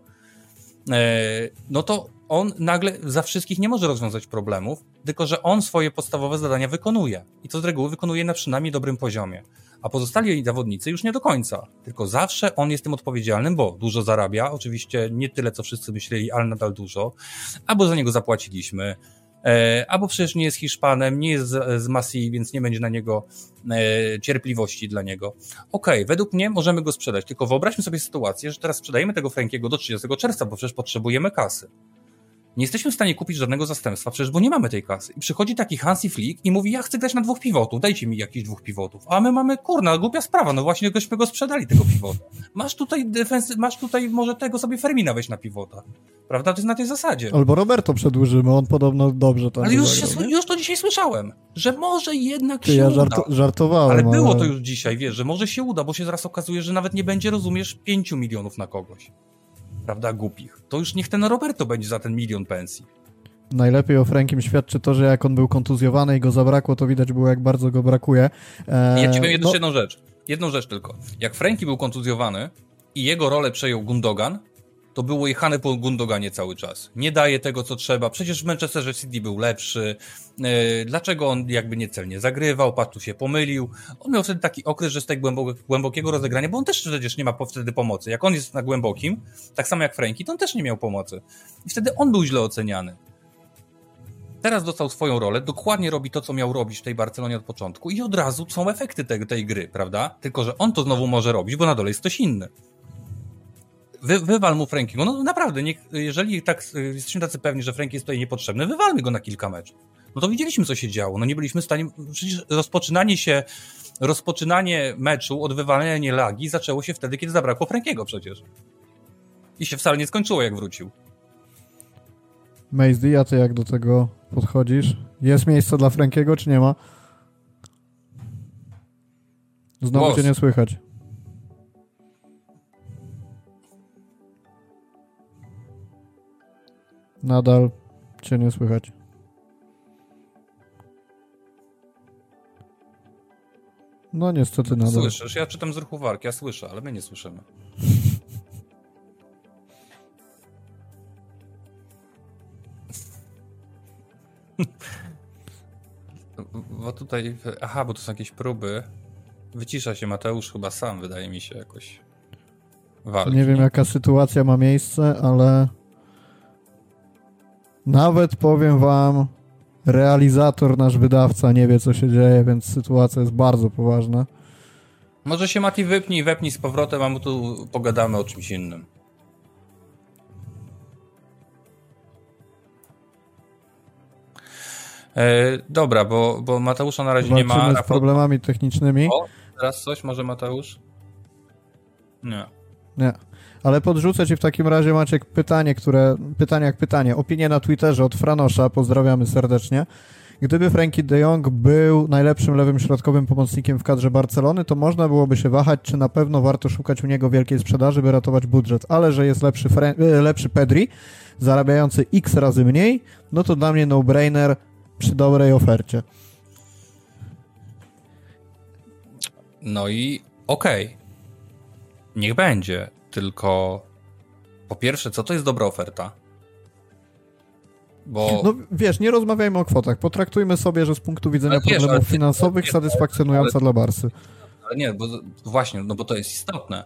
e, no to on nagle za wszystkich nie może rozwiązać problemów, tylko że on swoje podstawowe zadania wykonuje. I to z reguły wykonuje na przynajmniej dobrym poziomie a pozostali zawodnicy już nie do końca. Tylko zawsze on jest tym odpowiedzialnym, bo dużo zarabia, oczywiście nie tyle, co wszyscy myśleli, ale nadal dużo, albo za niego zapłaciliśmy, e, albo przecież nie jest Hiszpanem, nie jest z, Masji, więc nie będzie na niego e, cierpliwości dla niego. Okej, okay, według mnie możemy go sprzedać, tylko wyobraźmy sobie sytuację, że teraz sprzedajemy tego Frankiego do 30 czerwca, bo przecież potrzebujemy kasy nie jesteśmy w stanie kupić żadnego zastępstwa, przecież bo nie mamy tej kasy. I przychodzi taki Hansi Flick i mówi, ja chcę grać na dwóch pivotów, dajcie mi jakichś dwóch pivotów. A my mamy, kurna, głupia sprawa, no właśnie gośmy go sprzedali, tego pivota. Masz tutaj defensy, masz tutaj może tego sobie Fermina weź na pivota. Prawda? To jest na tej zasadzie. Albo Roberto przedłużymy, on podobno dobrze tam Ale już, zagrał, się, już to dzisiaj słyszałem, że może jednak Ty, się ja uda. Żart, żartowałem. Ale było ale... to już dzisiaj, wiesz, że może się uda, bo się zaraz okazuje, że nawet nie będzie, rozumiesz, pięciu milionów na kogoś. Prawda, głupich. To już niech ten Roberto będzie za ten milion pensji. Najlepiej o Frankiem świadczy to, że jak on był kontuzjowany i go zabrakło, to widać było, jak bardzo go brakuje. Eee, ja ci powiem jeszcze no... jedną rzecz. Jedną rzecz tylko. Jak Franki był kontuzjowany i jego rolę przejął Gundogan, to było jechane po Gundoganie cały czas. Nie daje tego, co trzeba. Przecież w Manchesterze City był lepszy. Eee, dlaczego on jakby niecelnie zagrywał, patrz się pomylił. On miał wtedy taki okres, że z tego głębokiego rozegrania, bo on też przecież nie ma wtedy pomocy. Jak on jest na głębokim, tak samo jak Franki, to on też nie miał pomocy. I wtedy on był źle oceniany. Teraz dostał swoją rolę, dokładnie robi to, co miał robić w tej Barcelonie od początku i od razu są efekty tej, tej gry, prawda? Tylko, że on to znowu może robić, bo na dole jest ktoś inny. Wy, wywal mu Frankiego. No naprawdę, nie, jeżeli tak, jesteśmy tacy pewni, że Franki jest tutaj niepotrzebny, wywalmy go na kilka meczów. No to widzieliśmy, co się działo. No nie byliśmy w stanie. Przecież rozpoczynanie się, rozpoczynanie meczu od wywalenia lagi zaczęło się wtedy, kiedy zabrakło Frankiego przecież. I się wcale nie skończyło, jak wrócił. Maze a ty jak do tego podchodzisz? Jest miejsce dla Frankiego, czy nie ma? Znowu Głos. cię nie słychać. Nadal cię nie słychać. No niestety nadal. Słyszysz, ja czytam z ruchu warki, ja słyszę, ale my nie słyszymy. Bo tutaj, aha, bo to są jakieś próby. Wycisza się Mateusz chyba sam, wydaje mi się, jakoś walki. Nie wiem, jaka sytuacja ma miejsce, ale nawet powiem wam, realizator, nasz wydawca nie wie, co się dzieje, więc sytuacja jest bardzo poważna. Może się Mati wypnij, wepnij z powrotem, a my tu pogadamy o czymś innym. E, dobra, bo, bo Mateusza na razie Walczymy nie ma. z problemami technicznymi. O, teraz coś może Mateusz? Nie. Nie. Ale podrzucę ci w takim razie, Maciek, pytanie, które... Pytanie jak pytanie. Opinie na Twitterze od Franosza, pozdrawiamy serdecznie. Gdyby Frankie de Jong był najlepszym lewym środkowym pomocnikiem w kadrze Barcelony, to można byłoby się wahać, czy na pewno warto szukać u niego wielkiej sprzedaży, by ratować budżet. Ale że jest lepszy, Fre e, lepszy Pedri, zarabiający x razy mniej, no to dla mnie no-brainer przy dobrej ofercie. No i okej. Okay. Niech będzie. Tylko po pierwsze, co to jest dobra oferta? Bo... No wiesz, nie rozmawiajmy o kwotach. Potraktujmy sobie, że z punktu widzenia wiesz, problemów finansowych satysfakcjonująca ale, dla Barsy. Ale nie, bo właśnie, no bo to jest istotne.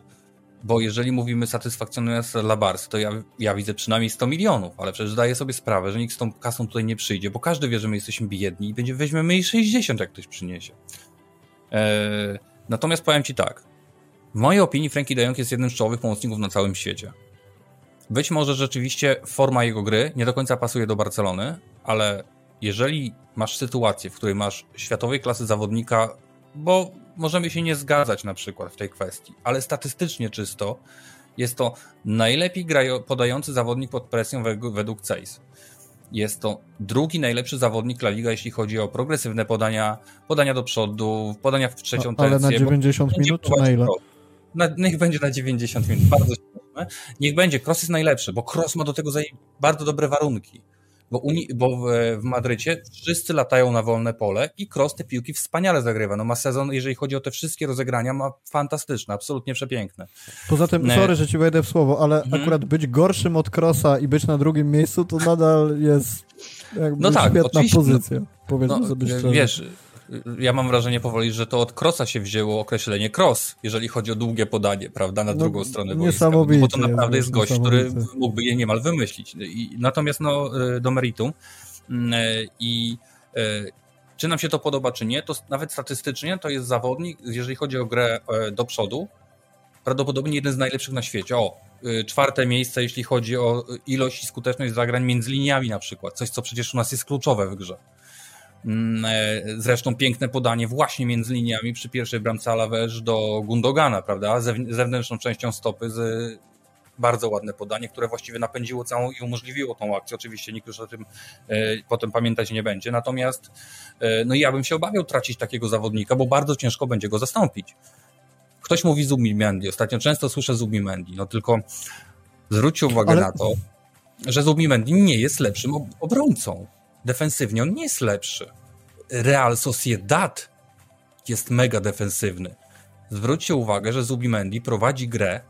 Bo jeżeli mówimy satysfakcjonująca dla Barsy, to ja, ja widzę przynajmniej 100 milionów, ale przecież zdaję sobie sprawę, że nikt z tą kasą tutaj nie przyjdzie, bo każdy wie, że my jesteśmy biedni i będzie weźmiemy jej 60, jak ktoś przyniesie. Eee, natomiast powiem ci tak. W mojej opinii Frankie de Jong jest jednym z czołowych pomocników na całym świecie. Być może rzeczywiście forma jego gry nie do końca pasuje do Barcelony, ale jeżeli masz sytuację, w której masz światowej klasy zawodnika, bo możemy się nie zgadzać na przykład w tej kwestii, ale statystycznie czysto jest to najlepiej podający zawodnik pod presją według CASE. Jest to drugi najlepszy zawodnik La Liga, jeśli chodzi o progresywne podania, podania do przodu, podania w trzecią no, Ale na 90 minut czy na ile? Na, niech będzie na 90 minut, bardzo Niech będzie, Cross jest najlepszy, bo Cross ma do tego bardzo dobre warunki. Bo, Uni, bo w, w Madrycie wszyscy latają na wolne pole i Cross te piłki wspaniale zagrywa. No ma sezon, jeżeli chodzi o te wszystkie rozegrania, ma fantastyczne, absolutnie przepiękne. Poza tym, ne... sorry, że ci wejdę w słowo, ale mhm. akurat być gorszym od Crossa i być na drugim miejscu, to nadal jest no tak, świetna pozycja. No, powiedzmy no, sobie szczerze. Wiesz, ja mam wrażenie powoli, że to od Crossa się wzięło określenie cross, jeżeli chodzi o długie podanie, prawda, na no, drugą stronę boiska. No, bo to naprawdę jest, gość, który mógłby je niemal wymyślić. I, natomiast no, e, do meritum mm, e, i e, czy nam się to podoba, czy nie, to nawet statystycznie to jest zawodnik, jeżeli chodzi o grę do przodu, prawdopodobnie jeden z najlepszych na świecie. O, czwarte miejsce, jeśli chodzi o ilość i skuteczność zagrań między liniami na przykład. Coś, co przecież u nas jest kluczowe w grze. Mm, e, zresztą piękne podanie właśnie między liniami przy pierwszej bramce Alaves do Gundogana, prawda? Zewnętrzną częścią stopy z bardzo ładne podanie, które właściwie napędziło całą i umożliwiło tą akcję. Oczywiście nikt już o tym e, potem pamiętać nie będzie. Natomiast e, no ja bym się obawiał tracić takiego zawodnika, bo bardzo ciężko będzie go zastąpić. Ktoś mówi Zubimendi. Ostatnio często słyszę Zubimendi. No tylko zwróćcie uwagę Ale... na to, że Zubimendi nie jest lepszym obrońcą defensywnie on nie jest lepszy. Real Sociedad jest mega defensywny. Zwróćcie uwagę, że Zubimendi prowadzi grę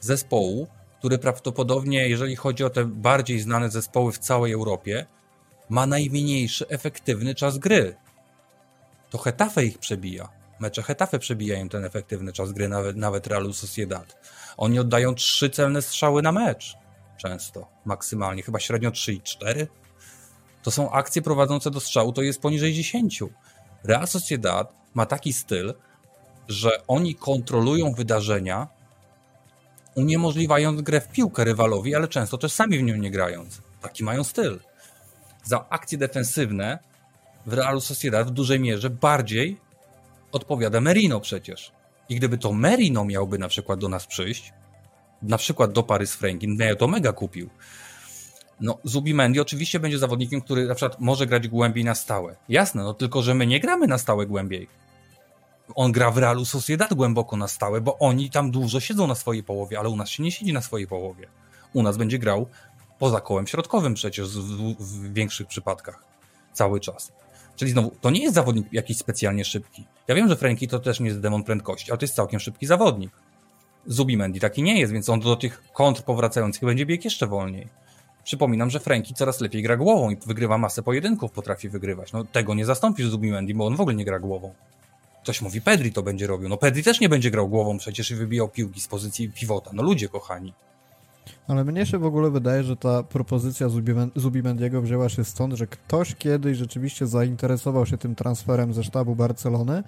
zespołu, który prawdopodobnie, jeżeli chodzi o te bardziej znane zespoły w całej Europie, ma najmniejszy efektywny czas gry. To Hetafe ich przebija. Mecze Hetafe przebijają ten efektywny czas gry, nawet, nawet Realu Sociedad. Oni oddają trzy celne strzały na mecz. Często, maksymalnie. Chyba średnio 3 i 4 to są akcje prowadzące do strzału, to jest poniżej 10. Real Sociedad ma taki styl, że oni kontrolują wydarzenia, uniemożliwiając grę w piłkę rywalowi, ale często też sami w nią nie grając. Taki mają styl. Za akcje defensywne w Realu Sociedad w dużej mierze bardziej odpowiada Merino przecież. I gdyby to Merino miałby na przykład do nas przyjść, na przykład do Paris Franklin, no ja to mega kupił. No, Zubimendi oczywiście będzie zawodnikiem, który na przykład może grać głębiej na stałe. Jasne, no tylko, że my nie gramy na stałe głębiej. On gra w Realu Sociedad głęboko na stałe, bo oni tam dużo siedzą na swojej połowie, ale u nas się nie siedzi na swojej połowie. U nas będzie grał poza kołem środkowym przecież w, w większych przypadkach. Cały czas. Czyli znowu, to nie jest zawodnik jakiś specjalnie szybki. Ja wiem, że Frankie to też nie jest demon prędkości, ale to jest całkiem szybki zawodnik. Zubimendi taki nie jest, więc on do tych kontr powracających będzie biegł jeszcze wolniej. Przypominam, że Frankie coraz lepiej gra głową i wygrywa masę pojedynków, potrafi wygrywać. No tego nie zastąpisz Zubimendi, bo on w ogóle nie gra głową. Ktoś mówi, Pedri to będzie robił. No Pedri też nie będzie grał głową przecież i wybijał piłki z pozycji pivota. No ludzie kochani. Ale mnie się w ogóle wydaje, że ta propozycja Zubimendiego wzięła się stąd, że ktoś kiedyś rzeczywiście zainteresował się tym transferem ze sztabu Barcelony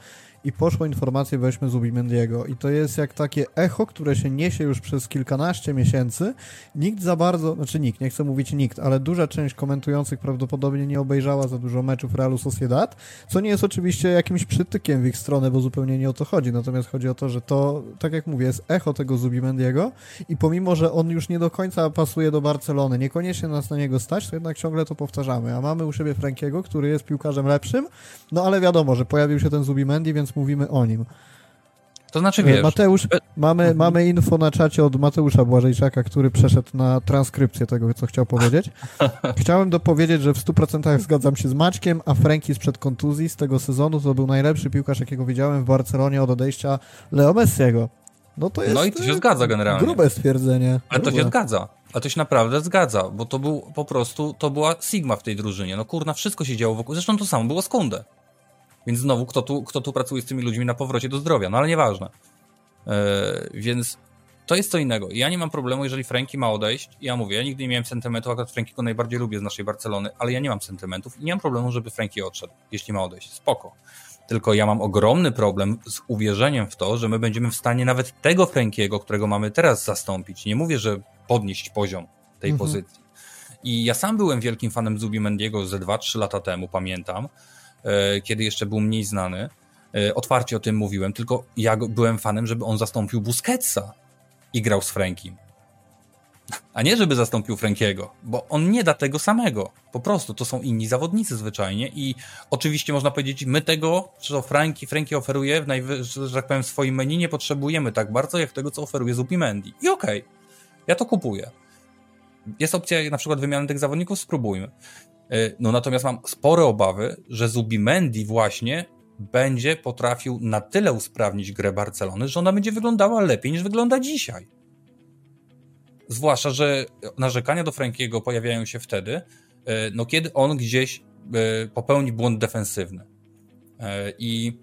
i poszło informacje weźmy Zubimendiego i to jest jak takie echo, które się niesie już przez kilkanaście miesięcy. Nikt za bardzo, znaczy nikt, nie chcę mówić nikt, ale duża część komentujących prawdopodobnie nie obejrzała za dużo meczów Realu Sociedad, co nie jest oczywiście jakimś przytykiem w ich stronę, bo zupełnie nie o to chodzi, natomiast chodzi o to, że to, tak jak mówię, jest echo tego Zubimendiego i pomimo, że on już nie do końca pasuje do Barcelony, niekoniecznie nas na niego stać, to jednak ciągle to powtarzamy, a mamy u siebie Frankiego, który jest piłkarzem lepszym, no ale wiadomo, że pojawił się ten Zubimendi, więc mówimy o nim. To znaczy, wiesz... Mateusz, mamy, mhm. mamy info na czacie od Mateusza Błażejczaka, który przeszedł na transkrypcję tego, co chciał powiedzieć. Chciałem dopowiedzieć, że w 100% zgadzam się z Maćkiem, a Franki sprzed kontuzji z tego sezonu to był najlepszy piłkarz, jakiego widziałem w Barcelonie od odejścia Leo Messiego. No to jest... No i to się zgadza generalnie. Grube stwierdzenie. Ale to się zgadza. Ale to się naprawdę zgadza, bo to był po prostu, to była Sigma w tej drużynie. No kurna, wszystko się działo wokół. Zresztą to samo było z Kunde. Więc znowu, kto tu, kto tu pracuje z tymi ludźmi na powrocie do zdrowia? No ale nieważne. Yy, więc to jest co innego. Ja nie mam problemu, jeżeli Franki ma odejść. Ja mówię, ja nigdy nie miałem sentymentu, akurat Frankiego najbardziej lubię z naszej Barcelony, ale ja nie mam sentymentów i nie mam problemu, żeby Franki odszedł, jeśli ma odejść. Spoko. Tylko ja mam ogromny problem z uwierzeniem w to, że my będziemy w stanie nawet tego Frankiego, którego mamy teraz zastąpić. Nie mówię, że podnieść poziom tej mhm. pozycji. I ja sam byłem wielkim fanem Zubimendiego ze 2-3 lata temu, pamiętam. E, kiedy jeszcze był mniej znany. E, otwarcie o tym mówiłem, tylko ja byłem fanem, żeby on zastąpił Busquetsa i grał z Frankiem. A nie, żeby zastąpił Frankiego, bo on nie da tego samego. Po prostu to są inni zawodnicy zwyczajnie i oczywiście można powiedzieć, my tego, co Franki, Franki oferuje, w że tak powiem, w swoim menu nie potrzebujemy tak bardzo, jak tego, co oferuje Zupimendi. I okej, okay, ja to kupuję. Jest opcja na przykład wymiany tych zawodników, spróbujmy. E, no natomiast mam spore obawy, że Zubimendi właśnie będzie potrafił na tyle usprawnić grę Barcelony, że ona będzie wyglądała lepiej niż wygląda dzisiaj. Zwłaszcza, że narzekania do Frankiego pojawiają się wtedy, e, no kiedy on gdzieś e, popełni błąd defensywny. I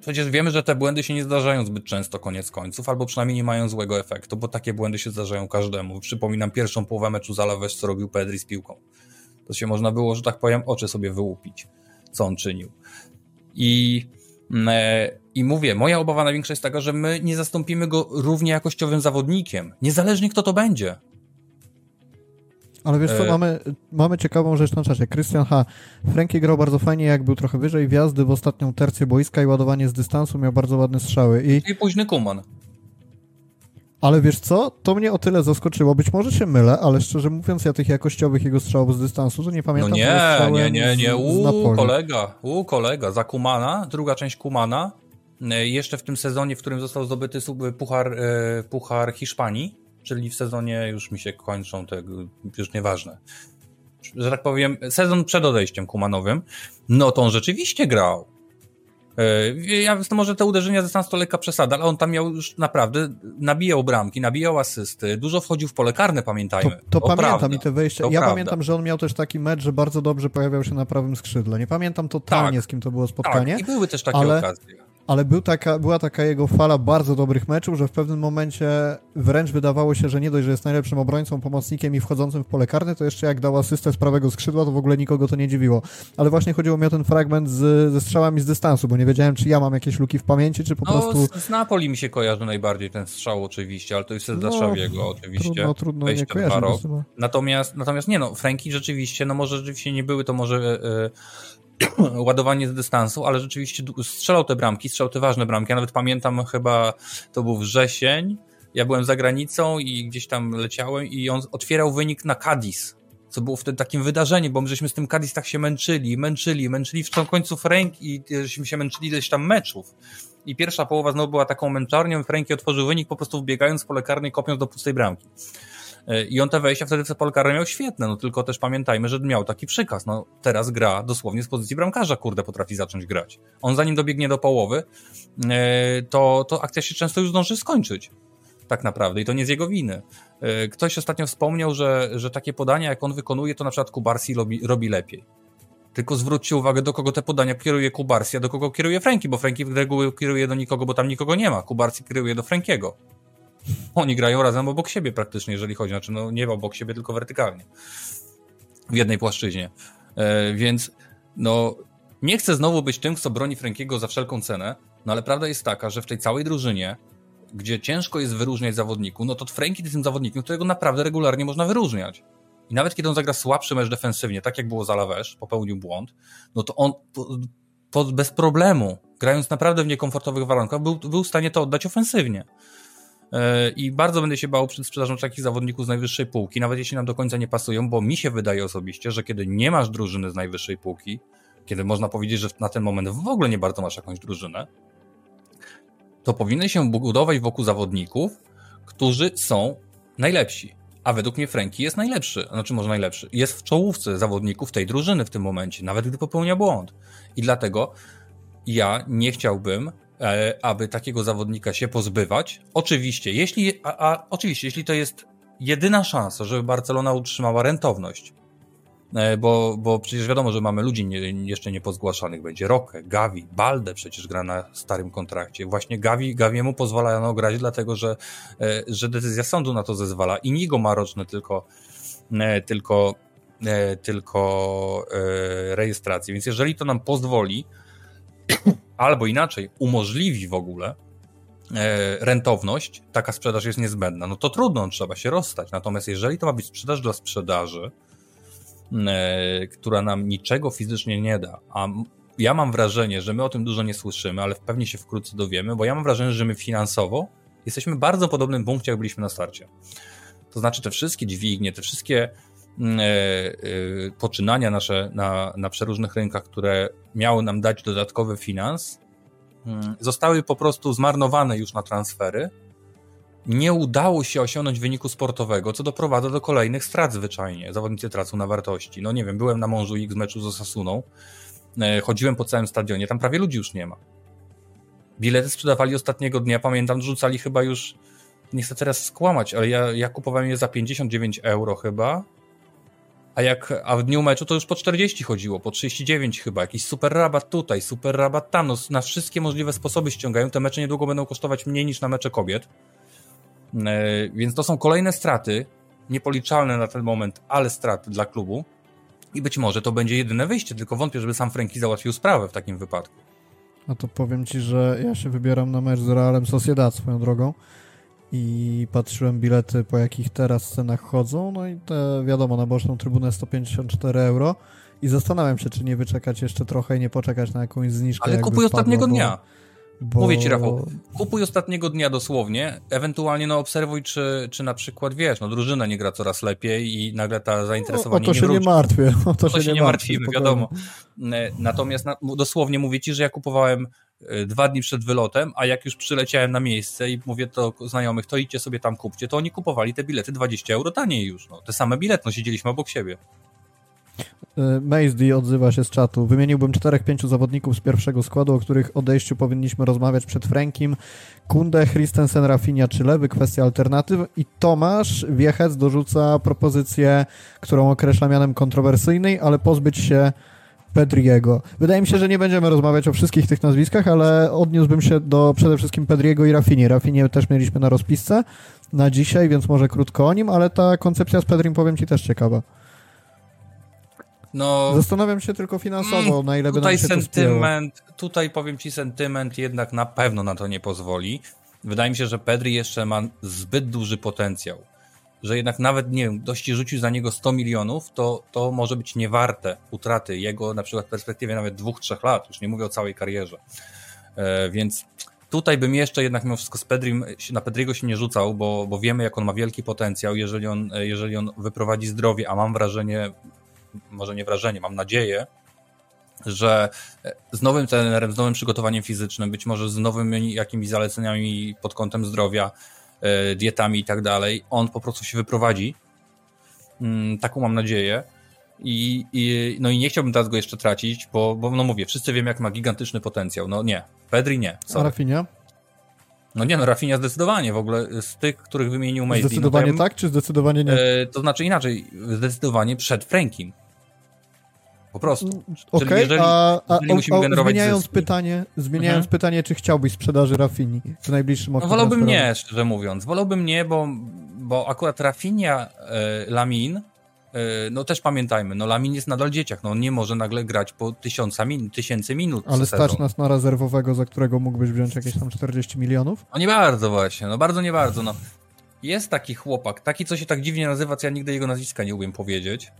przecież wiemy, że te błędy się nie zdarzają zbyt często koniec końców, albo przynajmniej nie mają złego efektu, bo takie błędy się zdarzają każdemu. Przypominam pierwszą połowę meczu z co robił Pedri z piłką to się można było, że tak powiem, oczy sobie wyłupić, co on czynił. I, mm, e, i mówię, moja obawa największa jest taka, że my nie zastąpimy go równie jakościowym zawodnikiem, niezależnie kto to będzie. Ale wiesz co, e... mamy, mamy ciekawą rzecz na czasie. Christian H. Frankie grał bardzo fajnie, jak był trochę wyżej wjazdy w ostatnią tercję boiska i ładowanie z dystansu, miał bardzo ładne strzały. I, I późny Kuman. Ale wiesz co? To mnie o tyle zaskoczyło. Być może się mylę, ale szczerze mówiąc, ja tych jakościowych jego strzałów z dystansu to nie pamiętam. No nie, nie, nie, nie. U, kolega, u, kolega. Za Kumana, druga część Kumana. E, jeszcze w tym sezonie, w którym został zdobyty puchar, e, puchar Hiszpanii, czyli w sezonie już mi się kończą te, już nieważne. Że tak powiem, sezon przed odejściem Kumanowym, no to on rzeczywiście grał ja to może te uderzenia ze to lekka przesada, ale on tam miał już naprawdę, nabijał bramki, nabijał asysty, dużo wchodził w pole karne, pamiętajmy. To, to, to pamiętam prawda. i te wejścia. To ja prawda. pamiętam, że on miał też taki mecz, że bardzo dobrze pojawiał się na prawym skrzydle. Nie pamiętam totalnie, tak. z kim to było spotkanie. Tak. I były też takie ale... okazje ale był taka, była taka jego fala bardzo dobrych meczów, że w pewnym momencie wręcz wydawało się, że nie dość, że jest najlepszym obrońcą, pomocnikiem i wchodzącym w pole karne, to jeszcze jak dał asystę z prawego skrzydła, to w ogóle nikogo to nie dziwiło. Ale właśnie chodziło mi o ten fragment z, ze strzałami z dystansu, bo nie wiedziałem, czy ja mam jakieś luki w pamięci, czy po no, prostu... Z Napoli mi się kojarzy najbardziej ten strzał oczywiście, ale to jest no, oczywiście. Trudno, trudno nie kojarzyć. Natomiast, natomiast nie no, Franki rzeczywiście, no może rzeczywiście nie były to może... Yy, ładowanie z dystansu, ale rzeczywiście strzelał te bramki, strzelał te ważne bramki. Ja nawet pamiętam chyba to był wrzesień. Ja byłem za granicą i gdzieś tam leciałem i on otwierał wynik na Cadiz. Co było wtedy takim wydarzeniem, bo my żeśmy z tym Cadiz tak się męczyli, męczyli, męczyli w końcu Frank i żeśmy się męczyli ileś tam meczów. I pierwsza połowa znowu była taką męczarnią. Franki otworzył wynik po prostu wbiegając w pole karne i kopiąc do pustej bramki. E, I on te wejścia wtedy w Polkarę miał świetne, no tylko też pamiętajmy, że miał taki przykaz. No teraz gra dosłownie z pozycji bramkarza, kurde, potrafi zacząć grać. On zanim dobiegnie do połowy, e, to, to akcja się często już zdąży skończyć. Tak naprawdę. I to nie z jego winy. E, ktoś ostatnio wspomniał, że, że takie podania, jak on wykonuje, to na przykład Kubarsi robi, robi lepiej. Tylko zwróćcie uwagę, do kogo te podania kieruje Kubarsi, a do kogo kieruje Franki, bo Franki w reguły kieruje do nikogo, bo tam nikogo nie ma. Kubarsi kieruje do Frankiego. Oni grają razem obok siebie praktycznie, jeżeli chodzi, znaczy no nie obok siebie, tylko wertykalnie. W jednej płaszczyźnie. E, więc no nie chcę znowu być tym, kto broni Frankiego za wszelką cenę, no ale prawda jest taka, że w tej całej drużynie, gdzie ciężko jest wyróżniać zawodniku, no to Franki jest tym zawodnikiem, którego naprawdę regularnie można wyróżniać. I nawet kiedy on zagra słabszy mecz defensywnie, tak jak było za Lawesz, popełnił błąd, no to on bez problemu, grając naprawdę w niekomfortowych warunkach, był, był w stanie to oddać ofensywnie. E, I bardzo będę się bał przed sprzedażą takich zawodników z najwyższej półki, nawet jeśli nam do końca nie pasują, bo mi się wydaje osobiście, że kiedy nie masz drużyny z najwyższej półki, kiedy można powiedzieć, że na ten moment w ogóle nie bardzo masz jakąś drużynę, to powinny się budować wokół zawodników, którzy są najlepsi. A według mnie Franki jest najlepszy, znaczy może najlepszy. Jest w czołówce zawodników tej drużyny w tym momencie, nawet gdy popełnia błąd. I dlatego ja nie chciałbym aby takiego zawodnika się pozbywać. Oczywiście, jeśli, a, a, oczywiście, jeśli to jest jedyna szansa, żeby Barcelona utrzymała rentowność, e, bo, bo przecież wiadomo, że mamy ludzi nie, jeszcze niepozgłaszanych. Będzie Roque, Gavi, Balde przecież gra na starym kontrakcie. Właśnie Gavi, Gaviemu pozwalano grać, dlatego że, e, że decyzja sądu na to zezwala. I Nigo ma roczne tylko, tylko, tylko rejestrację. Więc jeżeli to nam pozwoli, albo inaczej umożliwi w ogóle e, rentowność, taka sprzedaż jest niezbędna, no to trudno, trzeba się rozstać. Natomiast jeżeli to ma być sprzedaż dla sprzedaży, e, która nam niczego fizycznie nie da, a ja mam wrażenie, że my o tym dużo nie słyszymy, ale pewnie się wkrótce dowiemy, bo ja mam wrażenie, że my finansowo jesteśmy w bardzo podobnym punkcie, jak byliśmy na starcie. To znaczy te wszystkie dźwignie, te wszystkie poczynania nasze na, na przeróżnych rynkach, które miały nam dać dodatkowy finans, mm, zostały po prostu zmarnowane już na transfery. Nie udało się osiągnąć wyniku sportowego, co doprowadza do kolejnych strat zwyczajnie. Zawodnicy tracą na wartości. No nie wiem, byłem na mążu X meczu z Osasuną, e, chodziłem po całym stadionie, tam prawie ludzi już nie ma. Bilety sprzedawali ostatniego dnia, pamiętam, rzucali chyba już, nie chcę teraz skłamać, ale ja, ja kupowałem je za 59 euro chyba, a jak a w dniu meczu to już po 40 chodziło, po 39 chyba, jakiś super rabat tutaj, super rabat tam, no, na wszystkie możliwe sposoby ściągają, te mecze niedługo będą kosztować mniej niż na mecze kobiet, e, więc to są kolejne straty, niepoliczalne na ten moment, ale straty dla klubu. I być może to będzie jedyne wyjście, tylko wątpię, żeby sam Franki załatwił sprawę w takim wypadku. No to powiem Ci, że ja się wybieram na mecz z Realem Sociedad swoją drogą i patrzyłem bilety, po jakich teraz cenach chodzą, no i te, wiadomo, na boczną trybunę 154 euro i zastanawiam się, czy nie wyczekać jeszcze trochę i nie poczekać na jakąś zniżkę. Ale kupuj ostatniego bo, dnia. Bo... Mówię ci, Rafał, kupuj ostatniego dnia dosłownie, ewentualnie no obserwuj, czy, czy na przykład, wiesz, no drużyna nie gra coraz lepiej i nagle ta zainteresowanie no, o to się nie, martwię. O to, o to się, się, nie martwimy, wiadomo. E, natomiast na, dosłownie mówię ci, że ja kupowałem dwa dni przed wylotem, a jak już przyleciałem na miejsce i mówię to znajomych, to idźcie sobie tam kupcie, to oni kupowali te bilety 20 euro taniej już, no. Te same bilety, no siedzieliśmy obok siebie. Y, Mazdy odzywa się z czatu. Wymieniłbym czterech, pięciu zawodników z pierwszego składu, o których odejściu powinniśmy rozmawiać przed Frankiem. Kunde, Christensen, Rafinha czy Lewy, kwestia alternatyw. I Tomasz Wiechec dorzuca propozycję, którą określa mianem kontrowersyjnej, ale pozbyć się Pedriego. Wydaje mi się, że nie będziemy rozmawiać o wszystkich tych nazwiskach, ale odniósłbym się do przede wszystkim Pedriego i Rafini. Rafinię też mieliśmy na rozpisce na dzisiaj, więc może krótko o nim, ale ta koncepcja z Pedrim powiem Ci też ciekawa. No, Zastanawiam się tylko finansowo, mm, na ile by nam się sentyment, Tutaj powiem ci, sentyment jednak na pewno na to nie pozwoli. Wydaje mi się, że Pedri jeszcze ma zbyt duży potencjał. Że jednak nawet, nie wiem, dość rzucił za niego 100 milionów, to, to może być niewarte utraty jego na przykład w perspektywie nawet dwóch, trzech lat. Już nie mówię o całej karierze. E, więc tutaj bym jeszcze jednak mimo wszystko z Pedrim, na Pedriego się nie rzucał, bo, bo wiemy, jak on ma wielki potencjał. Jeżeli on, jeżeli on wyprowadzi zdrowie, a mam wrażenie, może nie wrażenie, mam nadzieję, że z nowym trenerem, z nowym przygotowaniem fizycznym, być może z nowymi jakimiś zaleceniami pod kątem zdrowia, dietami i tak dalej, on po prostu się wyprowadzi. Mm, taką mam nadzieję. I, i, no i nie chciałbym teraz go jeszcze tracić, bo, bo no mówię, wszyscy wiemy, jak ma gigantyczny potencjał. No nie, Pedri nie. Sorry. A Rafinha? No nie, no Rafinha zdecydowanie w ogóle z tych, których wymienił Maisley. Zdecydowanie no ja, tak, czy zdecydowanie nie? E, to znaczy inaczej, zdecydowanie przed Frankiem. Po prostu. Mm, okej, okay, jeżeli, a, a, musimy generować zmieniając zyski. pytanie, zmieniając mhm. pytanie, czy chciałbyś sprzedaży Rafini w najbliższym okresie? No, wolałbym nie, szczerze mówiąc. Wolałbym nie, bo, bo akurat Rafinia e, Lamin E, no też pamiętajmy, no Lamin jest nadal dzieciak, no on nie może nagle grać po tysiąca min tysięcy minut. Ale stać nas na rezerwowego, za którego mógłbyś wziąć jakieś tam 40 milionów? No nie bardzo właśnie, no bardzo nie bardzo, no. Jest taki chłopak, taki co się tak dziwnie nazywa, co ja nigdy jego nazwiska nie umiem powiedzieć.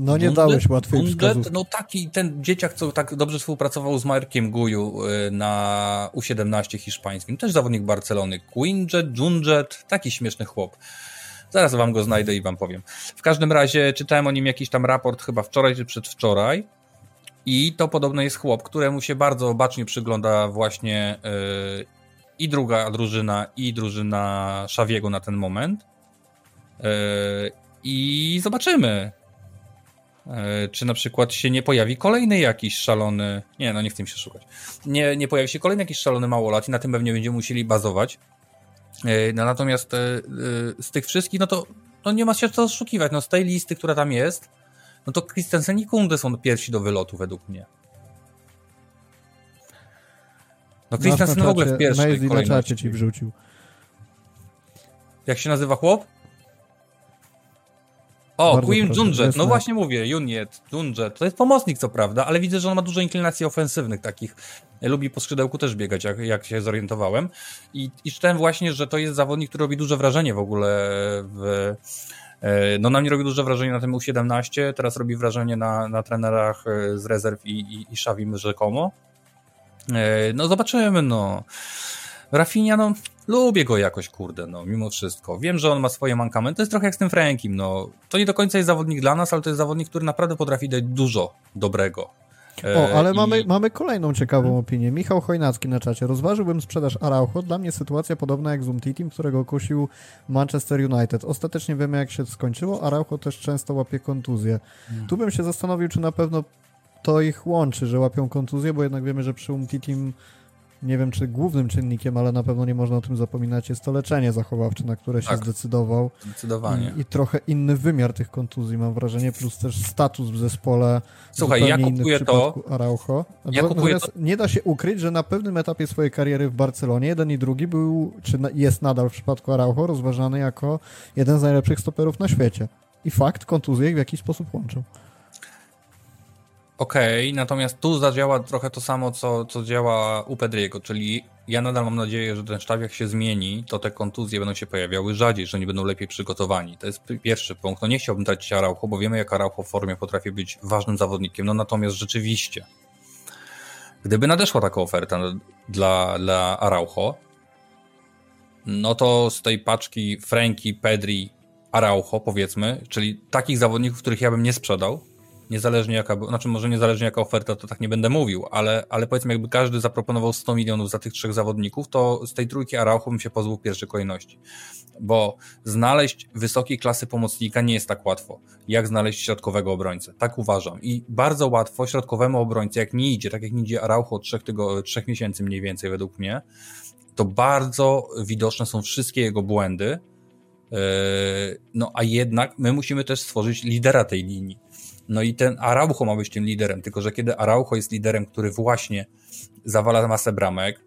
No nie Dundet? dałeś łatwej wskazówki. No taki, ten dzieciak, co tak dobrze współpracował z Markiem Guju e, na U17 hiszpańskim, też zawodnik Barcelony. Quinjet, Junjet, taki śmieszny chłop. Zaraz wam go znajdę i wam powiem. W każdym razie czytałem o nim jakiś tam raport chyba wczoraj czy przedwczoraj. I to podobno jest chłop, któremu się bardzo bacznie przygląda właśnie yy, i druga drużyna, i drużyna Szawiego na ten moment. Yy, I zobaczymy, czy na przykład się nie pojawi kolejny jakiś szalony. Nie, no nie chcę mi się szukać. Nie, nie pojawi się kolejny jakiś szalony małolat i na tym pewnie będziemy musieli bazować. E, no, natomiast e, e, z tych wszystkich, no to no nie ma się co oszukiwać. No z tej listy, która tam jest, no to Christensen i Kunde są pierwsi do wylotu według mnie. No Christensen w ogóle w pierwszej kolejności. na ci wrzucił. Jak się nazywa chłop? O, Queen Junjet, no właśnie mówię, Juniet, Junjet, to jest pomocnik co prawda, ale widzę, że on ma dużo inklinacji ofensywnych takich, lubi po skrzydełku też biegać, jak, jak się zorientowałem. I, i czytałem właśnie, że to jest zawodnik, który robi duże wrażenie w ogóle w, e, no na mnie robi duże wrażenie na tym U17, teraz robi wrażenie na, na trenerach e, z rezerw i, i, i Szawim rzekomo. E, no zobaczymy, no. Rafinha, no lubię go jakoś, kurde, no mimo wszystko. Wiem, że on ma swoje mankamenty, to jest trochę jak z tym Frankiem, no. To nie do końca jest zawodnik dla nas, ale to jest zawodnik, który naprawdę potrafi dać dużo dobrego. O, e, ale I... mamy, mamy kolejną ciekawą opinię. Michał Chojnacki na czacie. Rozważyłbym sprzedaż Araujo. Dla mnie sytuacja podobna jak z Umtitim, którego kusił Manchester United. Ostatecznie wiemy jak się skończyło. Araujo też często łapie kontuzję. Hmm. Tu bym się zastanowił, czy na pewno to ich łączy, że łapią kontuzję, bo jednak wiemy, że przy Umtitim nie wiem czy głównym czynnikiem, ale na pewno nie można o tym zapominać, jest to leczenie zachowawcze, na które się tak, zdecydował. Zdecydowanie. I, I, trochę inny wymiar tych kontuzji, mam wrażenie, plus też status w zespole. Słuchaj, ja kupuję to. Araujo. Ja kupuję to. Nie da się ukryć, że na pewnym etapie swojej kariery w Barcelonie jeden i drugi był, czy jest nadal w przypadku Araujo, rozważany jako jeden z najlepszych stoperów na świecie. I fakt, kontuzje w jakiś sposób łączą. Okej, okay, natomiast tu zadziała trochę to samo, co, co działa u Pedriego, czyli ja nadal mam nadzieję, że ten sztab jak się zmieni, to te kontuzje będą się pojawiały rzadziej, że oni będą lepiej przygotowani. To jest pierwszy punkt. No nie chciałbym tracić Araujo, bo wiemy jak Araujo w formie potrafi być ważnym zawodnikiem, no natomiast rzeczywiście, gdyby nadeszła taka oferta dla, dla Araujo, no to z tej paczki Franki, Pedri, Araujo powiedzmy, czyli takich zawodników, których ja bym nie sprzedał, niezależnie jaka, znaczy może niezależnie jaka oferta, to tak nie będę mówił, ale, ale powiedzmy jakby każdy zaproponował 100 milionów za tych trzech zawodników, to z tej trójki Araujo bym się pozbył w pierwszej kolejności. Bo znaleźć wysokiej klasy pomocnika nie jest tak łatwo, jak znaleźć środkowego obrońcę. Tak uważam. I bardzo łatwo środkowemu obrońcy, jak nie idzie, tak jak nie idzie Araujo od trzech, tygo, trzech miesięcy mniej więcej według mnie, to bardzo widoczne są wszystkie jego błędy, yy, no a jednak my musimy też stworzyć lidera tej linii. No i ten Araujo ma być tym liderem, tylko że kiedy Araujo jest liderem, który właśnie zawala masę bramek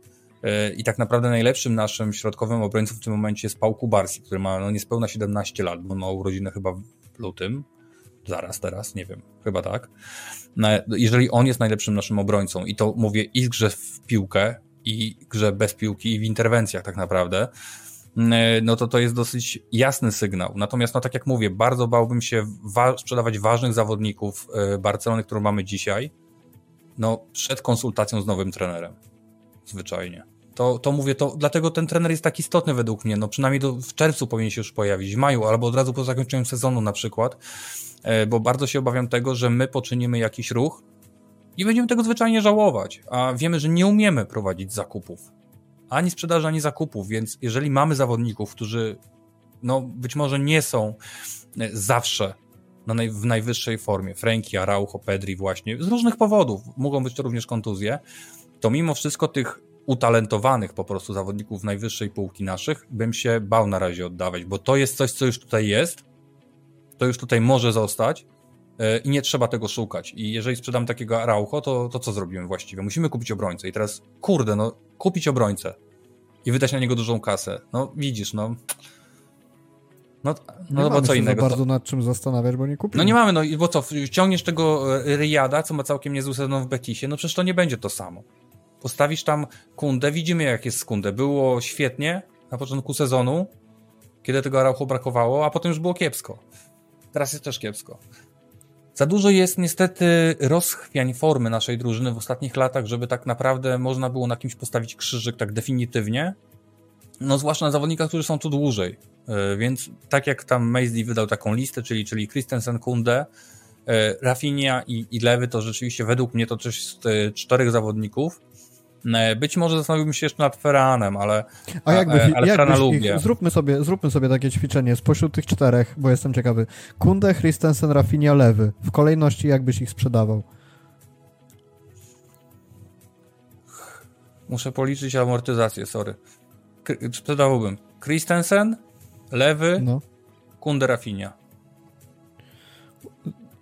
yy, i tak naprawdę najlepszym naszym środkowym obrońcą w tym momencie jest Paul Kubarski, który ma no, niespełna 17 lat, bo ma urodziny chyba w lutym, zaraz teraz, nie wiem, chyba tak. No, jeżeli on jest najlepszym naszym obrońcą i to mówię i grze w piłkę, i grze bez piłki, i w interwencjach tak naprawdę, E, no to to jest dosyć jasny sygnał. Natomiast, no tak jak mówię, bardzo bałbym się wa sprzedawać ważnych zawodników e, Barcelony, którą mamy dzisiaj, no przed konsultacją z nowym trenerem. Zwyczajnie. To, to mówię, to dlatego ten trener jest tak istotny według mnie. No przynajmniej do, w czerwcu powinien się już pojawić, w maju albo od razu po zakończeniu sezonu na przykład, e, bo bardzo się obawiam tego, że my poczynimy jakiś ruch i będziemy tego zwyczajnie żałować, a wiemy, że nie umiemy prowadzić zakupów ani sprzedaży, ani zakupów, więc jeżeli mamy zawodników, którzy no, być może nie są e, zawsze na naj, w najwyższej formie, Frankie, Araujo, Pedri właśnie, z różnych powodów, mogą być to również kontuzje, to mimo wszystko tych utalentowanych po prostu zawodników najwyższej półki naszych bym się bał na razie oddawać, bo to jest coś, co już tutaj jest, to już tutaj może zostać i nie trzeba tego szukać. I jeżeli sprzedam takiego Araujo, to, to co zrobimy właściwie? Musimy kupić obrońcę i teraz, kurde, no kupić obrońcę i wydać na niego dużą kasę. No widzisz, no no, no nie bo co innego. Bardzo to... nad czym zastanawiać, bo nie kupimy. No nie mamy, no i bo co, wciągniesz tego e, Riada, co ma całkiem niezły sezon w Betisie, no przecież to nie będzie to samo. Postawisz tam Kundę, widzimy jak jest z Kundę. Było świetnie na początku sezonu, kiedy tego Araujo brakowało, a potem już było kiepsko. Teraz jest też kiepsko. Za dużo jest niestety rozchwiań formy naszej drużyny w ostatnich latach, żeby tak naprawdę można było na kimś postawić krzyżyk tak definitywnie. No zwłaszcza na zawodnikach, którzy są tu dłużej. E, więc tak jak tam Maisley wydał taką listę, czyli, czyli Christensen, Kunde, Rafinha i, i Lewy, to rzeczywiście według mnie to coś z e, czterech zawodników. Być może zastanowiłbym się jeszcze nad Ferranem, ale, A jakby, ale Ferrana lubię. zróbmy, sobie, zróbmy sobie takie ćwiczenie. Spośród tych czterech, bo jestem ciekawy. Kunde, Christensen, Rafinha, Lewy. W kolejności jakbyś ich sprzedawał? Muszę policzyć amortyzację, sorry. Sprzedawałbym Christensen, Lewy, no. Kunde Rafinha.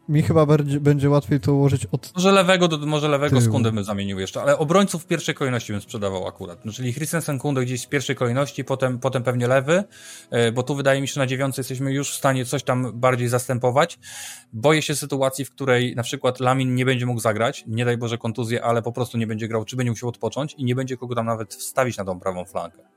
Mi chyba będzie, będzie łatwiej to ułożyć od. Może lewego, do, może lewego z Kunde bym zamienił jeszcze, ale obrońców w pierwszej kolejności bym sprzedawał akurat. No, czyli Christensen Kunde gdzieś w pierwszej kolejności, potem, potem pewnie lewy, e, bo tu wydaje mi się, że na dziewiątce jesteśmy już w stanie coś tam bardziej zastępować. Boję się sytuacji, w której na przykład Lamin nie będzie mógł zagrać, nie daj Boże kontuzję, ale po prostu nie będzie grał, czy będzie musiał odpocząć i nie będzie kogo tam nawet wstawić na tą prawą flankę.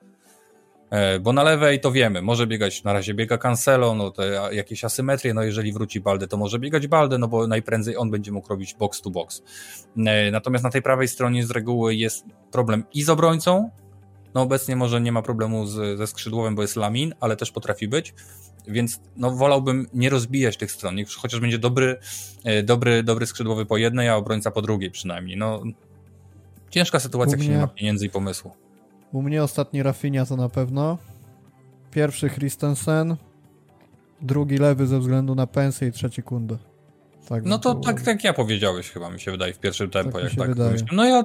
E, bo na lewej to wiemy, może biegać, na razie biega Cancelo, no to jakieś asymetrie, no jeżeli wróci Balde, to może biegać Balde, no bo najprędzej on będzie mógł robić box to box. E, natomiast na tej prawej stronie z reguły jest problem i z obrońcą, no obecnie może nie ma problemu z, ze skrzydłowym, bo jest Lamin, ale też potrafi być, więc no wolałbym nie rozbijać tych stron, chociaż będzie dobry, e, dobry, dobry skrzydłowy po jednej, a obrońca po drugiej przynajmniej. No, ciężka sytuacja, jak się nie ma pieniędzy i pomysłu. U mnie ostatni Rafinha to na pewno. Pierwszy Christensen, drugi lewy ze względu na pensję i trzeci Kunde. Tak no to tak, tak ja powiedziałeś chyba, mi się wydaje, w pierwszym tempo, tak jak tak wydaje. No ja,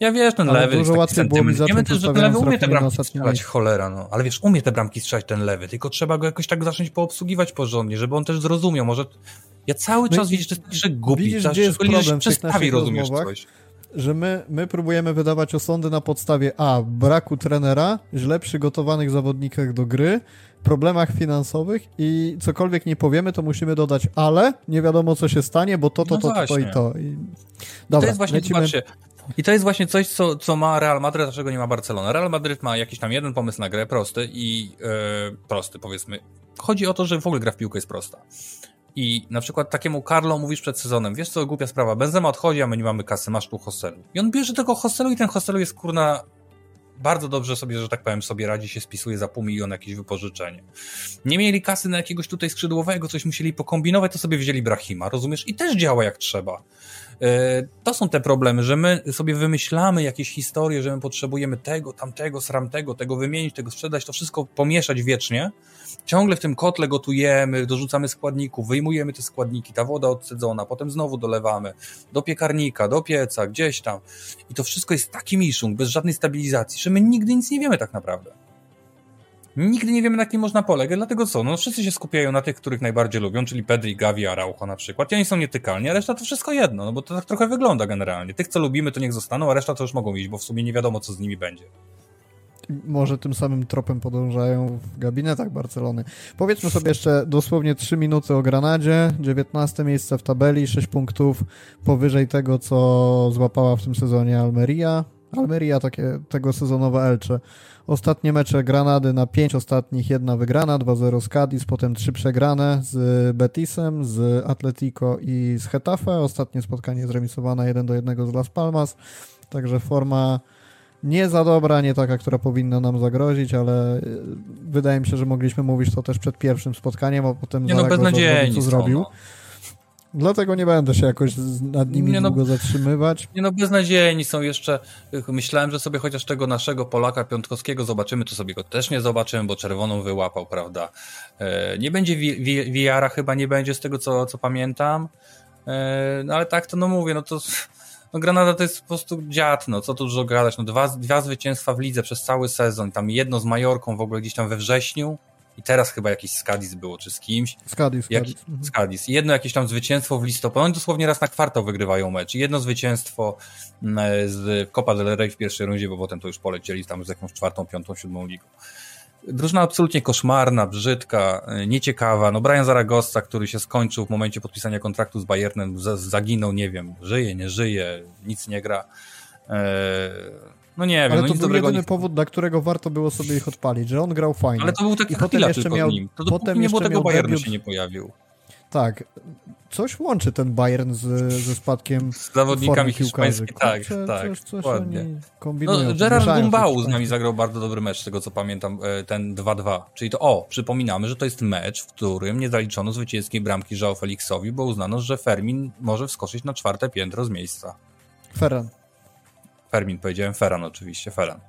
ja wiesz, ten Ale lewy dużo jest taki było mi też, że ten lewy umie te bramki strzelać, cholera, no. Ale wiesz, umie te bramki strzelać ten lewy, tylko trzeba go jakoś tak zacząć poobsługiwać porządnie, żeby on też zrozumiał, może... Ja cały no czas, widzisz, że głupi, widzisz, gdzie jest problem naszych rozumiesz coś że my, my próbujemy wydawać osądy na podstawie A. braku trenera, źle przygotowanych zawodnikach do gry, problemach finansowych i cokolwiek nie powiemy, to musimy dodać ale, nie wiadomo co się stanie, bo to, to, no to, to, to, i to. I... Dobra, to jest właśnie, lecimy... zobaczcie, i to jest właśnie coś, co, co ma Real Madrid, dlaczego nie ma Barcelona. Real Madrid ma jakiś tam jeden pomysł na grę, prosty i yy, prosty powiedzmy. Chodzi o to, że w ogóle gra w piłkę jest prosta. I na przykład takiemu Carlo mówisz przed sezonem, wiesz co, głupia sprawa, Benzema odchodzi, a my nie mamy kasy, masz tu hostelu. I on bierze tego hostelu i ten hostelu jest kurna bardzo dobrze sobie, że tak powiem, sobie radzi, się spisuje za pół miliona jakieś wypożyczenie. Nie mieli kasy na jakiegoś tutaj skrzydłowego, coś musieli pokombinować, to sobie wzięli Brahima, rozumiesz? I też działa jak trzeba. E, to są te problemy, że my sobie wymyślamy jakieś historie, że my potrzebujemy tego, tamtego, sramtego, tego wymienić, tego sprzedać, to wszystko pomieszać wiecznie. Ciągle w tym kotle gotujemy, dorzucamy składników, wyjmujemy te składniki, ta woda odcedzona, potem znowu dolewamy do piekarnika, do pieca, gdzieś tam. I to wszystko jest taki miszung, bez żadnej stabilizacji, że my nigdy nic nie wiemy tak naprawdę. Nigdy nie wiemy, na kim można polegać, dlatego co? No wszyscy się skupiają na tych, których najbardziej lubią, czyli Pedri, Gavi, Araujo na przykład. I oni są nietykalni, a reszta to wszystko jedno, no bo to tak trochę wygląda generalnie. Tych, co lubimy, to niech zostaną, a reszta to już mogą iść, bo w sumie nie wiadomo, co z nimi będzie. Może tym samym tropem podążają w gabinetach Barcelony. Powiedzmy sobie jeszcze dosłownie 3 minuty o Granadzie. 19 miejsce w tabeli, 6 punktów powyżej tego, co złapała w tym sezonie Almeria. Almeria takie tego sezonowe Elcze. Ostatnie mecze Granady na 5 ostatnich, jedna wygrana, 2-0 z Cadiz, potem 3 przegrane z Betisem, z Atletico i z Hetafe. Ostatnie spotkanie zremisowane 1 do 1 z Las Palmas. Także forma nie za dobra, nie taka, która powinna nam zagrozić, ale e, wydaje mi się, że mogliśmy mówić to też przed pierwszym spotkaniem, a potem nie no, beznadziejnie co zrobił. Dlatego nie będę się jakoś nad nimi nie no, długo zatrzymywać. Nie no, beznadziejni są jeszcze. Myślałem, że sobie chociaż tego naszego Polaka Piątkowskiego zobaczymy, to sobie go też nie zobaczymy, bo czerwoną wyłapał, prawda? E, nie będzie VR-a chyba nie będzie z tego, co, co pamiętam. E, no ale tak to no mówię, no to no Granada to jest po prostu dziad, no co tu dużo gadać, no dwa, dwa zwycięstwa w lidze przez cały sezon, tam jedno z Majorką w ogóle gdzieś tam we wrześniu, i teraz chyba jakiś Skadis było, czy z kimś. Skadis, Skadis. Jak, mhm. Skadis. Jedno jakieś tam zwycięstwo w listopadzie. Oni dosłownie raz na kwartał wygrywają mecz. Jedno zwycięstwo mm, z Copa del Rey w pierwszej rundzie, bo potem to już polecieli tam z jakąś czwartą, piątą, siódmą ligą. Drużyna absolutnie koszmarna, brzydka, nieciekawa. No Brian Zaragoza, który się skończył w momencie podpisania kontraktu z Bayernem, zaginął, nie wiem, żyje, nie żyje, nic nie gra. Eee, no nie wiem, ale no to był jedyny powód, dla którego warto było sobie ich odpalić, że on grał fajnie. Ale to był taki I potem jeszcze miał, nim. To potem nie było tego Bayernu debiut... się nie pojawił. Tak. Coś łączy ten Bayern z, ze spadkiem Z zawodnikami hiszpańskimi, tak, Kurczę, tak, coś, coś ładnie. No, Gerard Gumbau z nami zagrał bardzo dobry mecz, z tego co pamiętam, e, ten 2-2. Czyli to, o, przypominamy, że to jest mecz, w którym nie zaliczono zwycięskiej bramki João Felixowi, bo uznano, że Fermin może wskoczyć na czwarte piętro z miejsca. Ferran. Fermin powiedziałem, Ferran oczywiście, Ferran.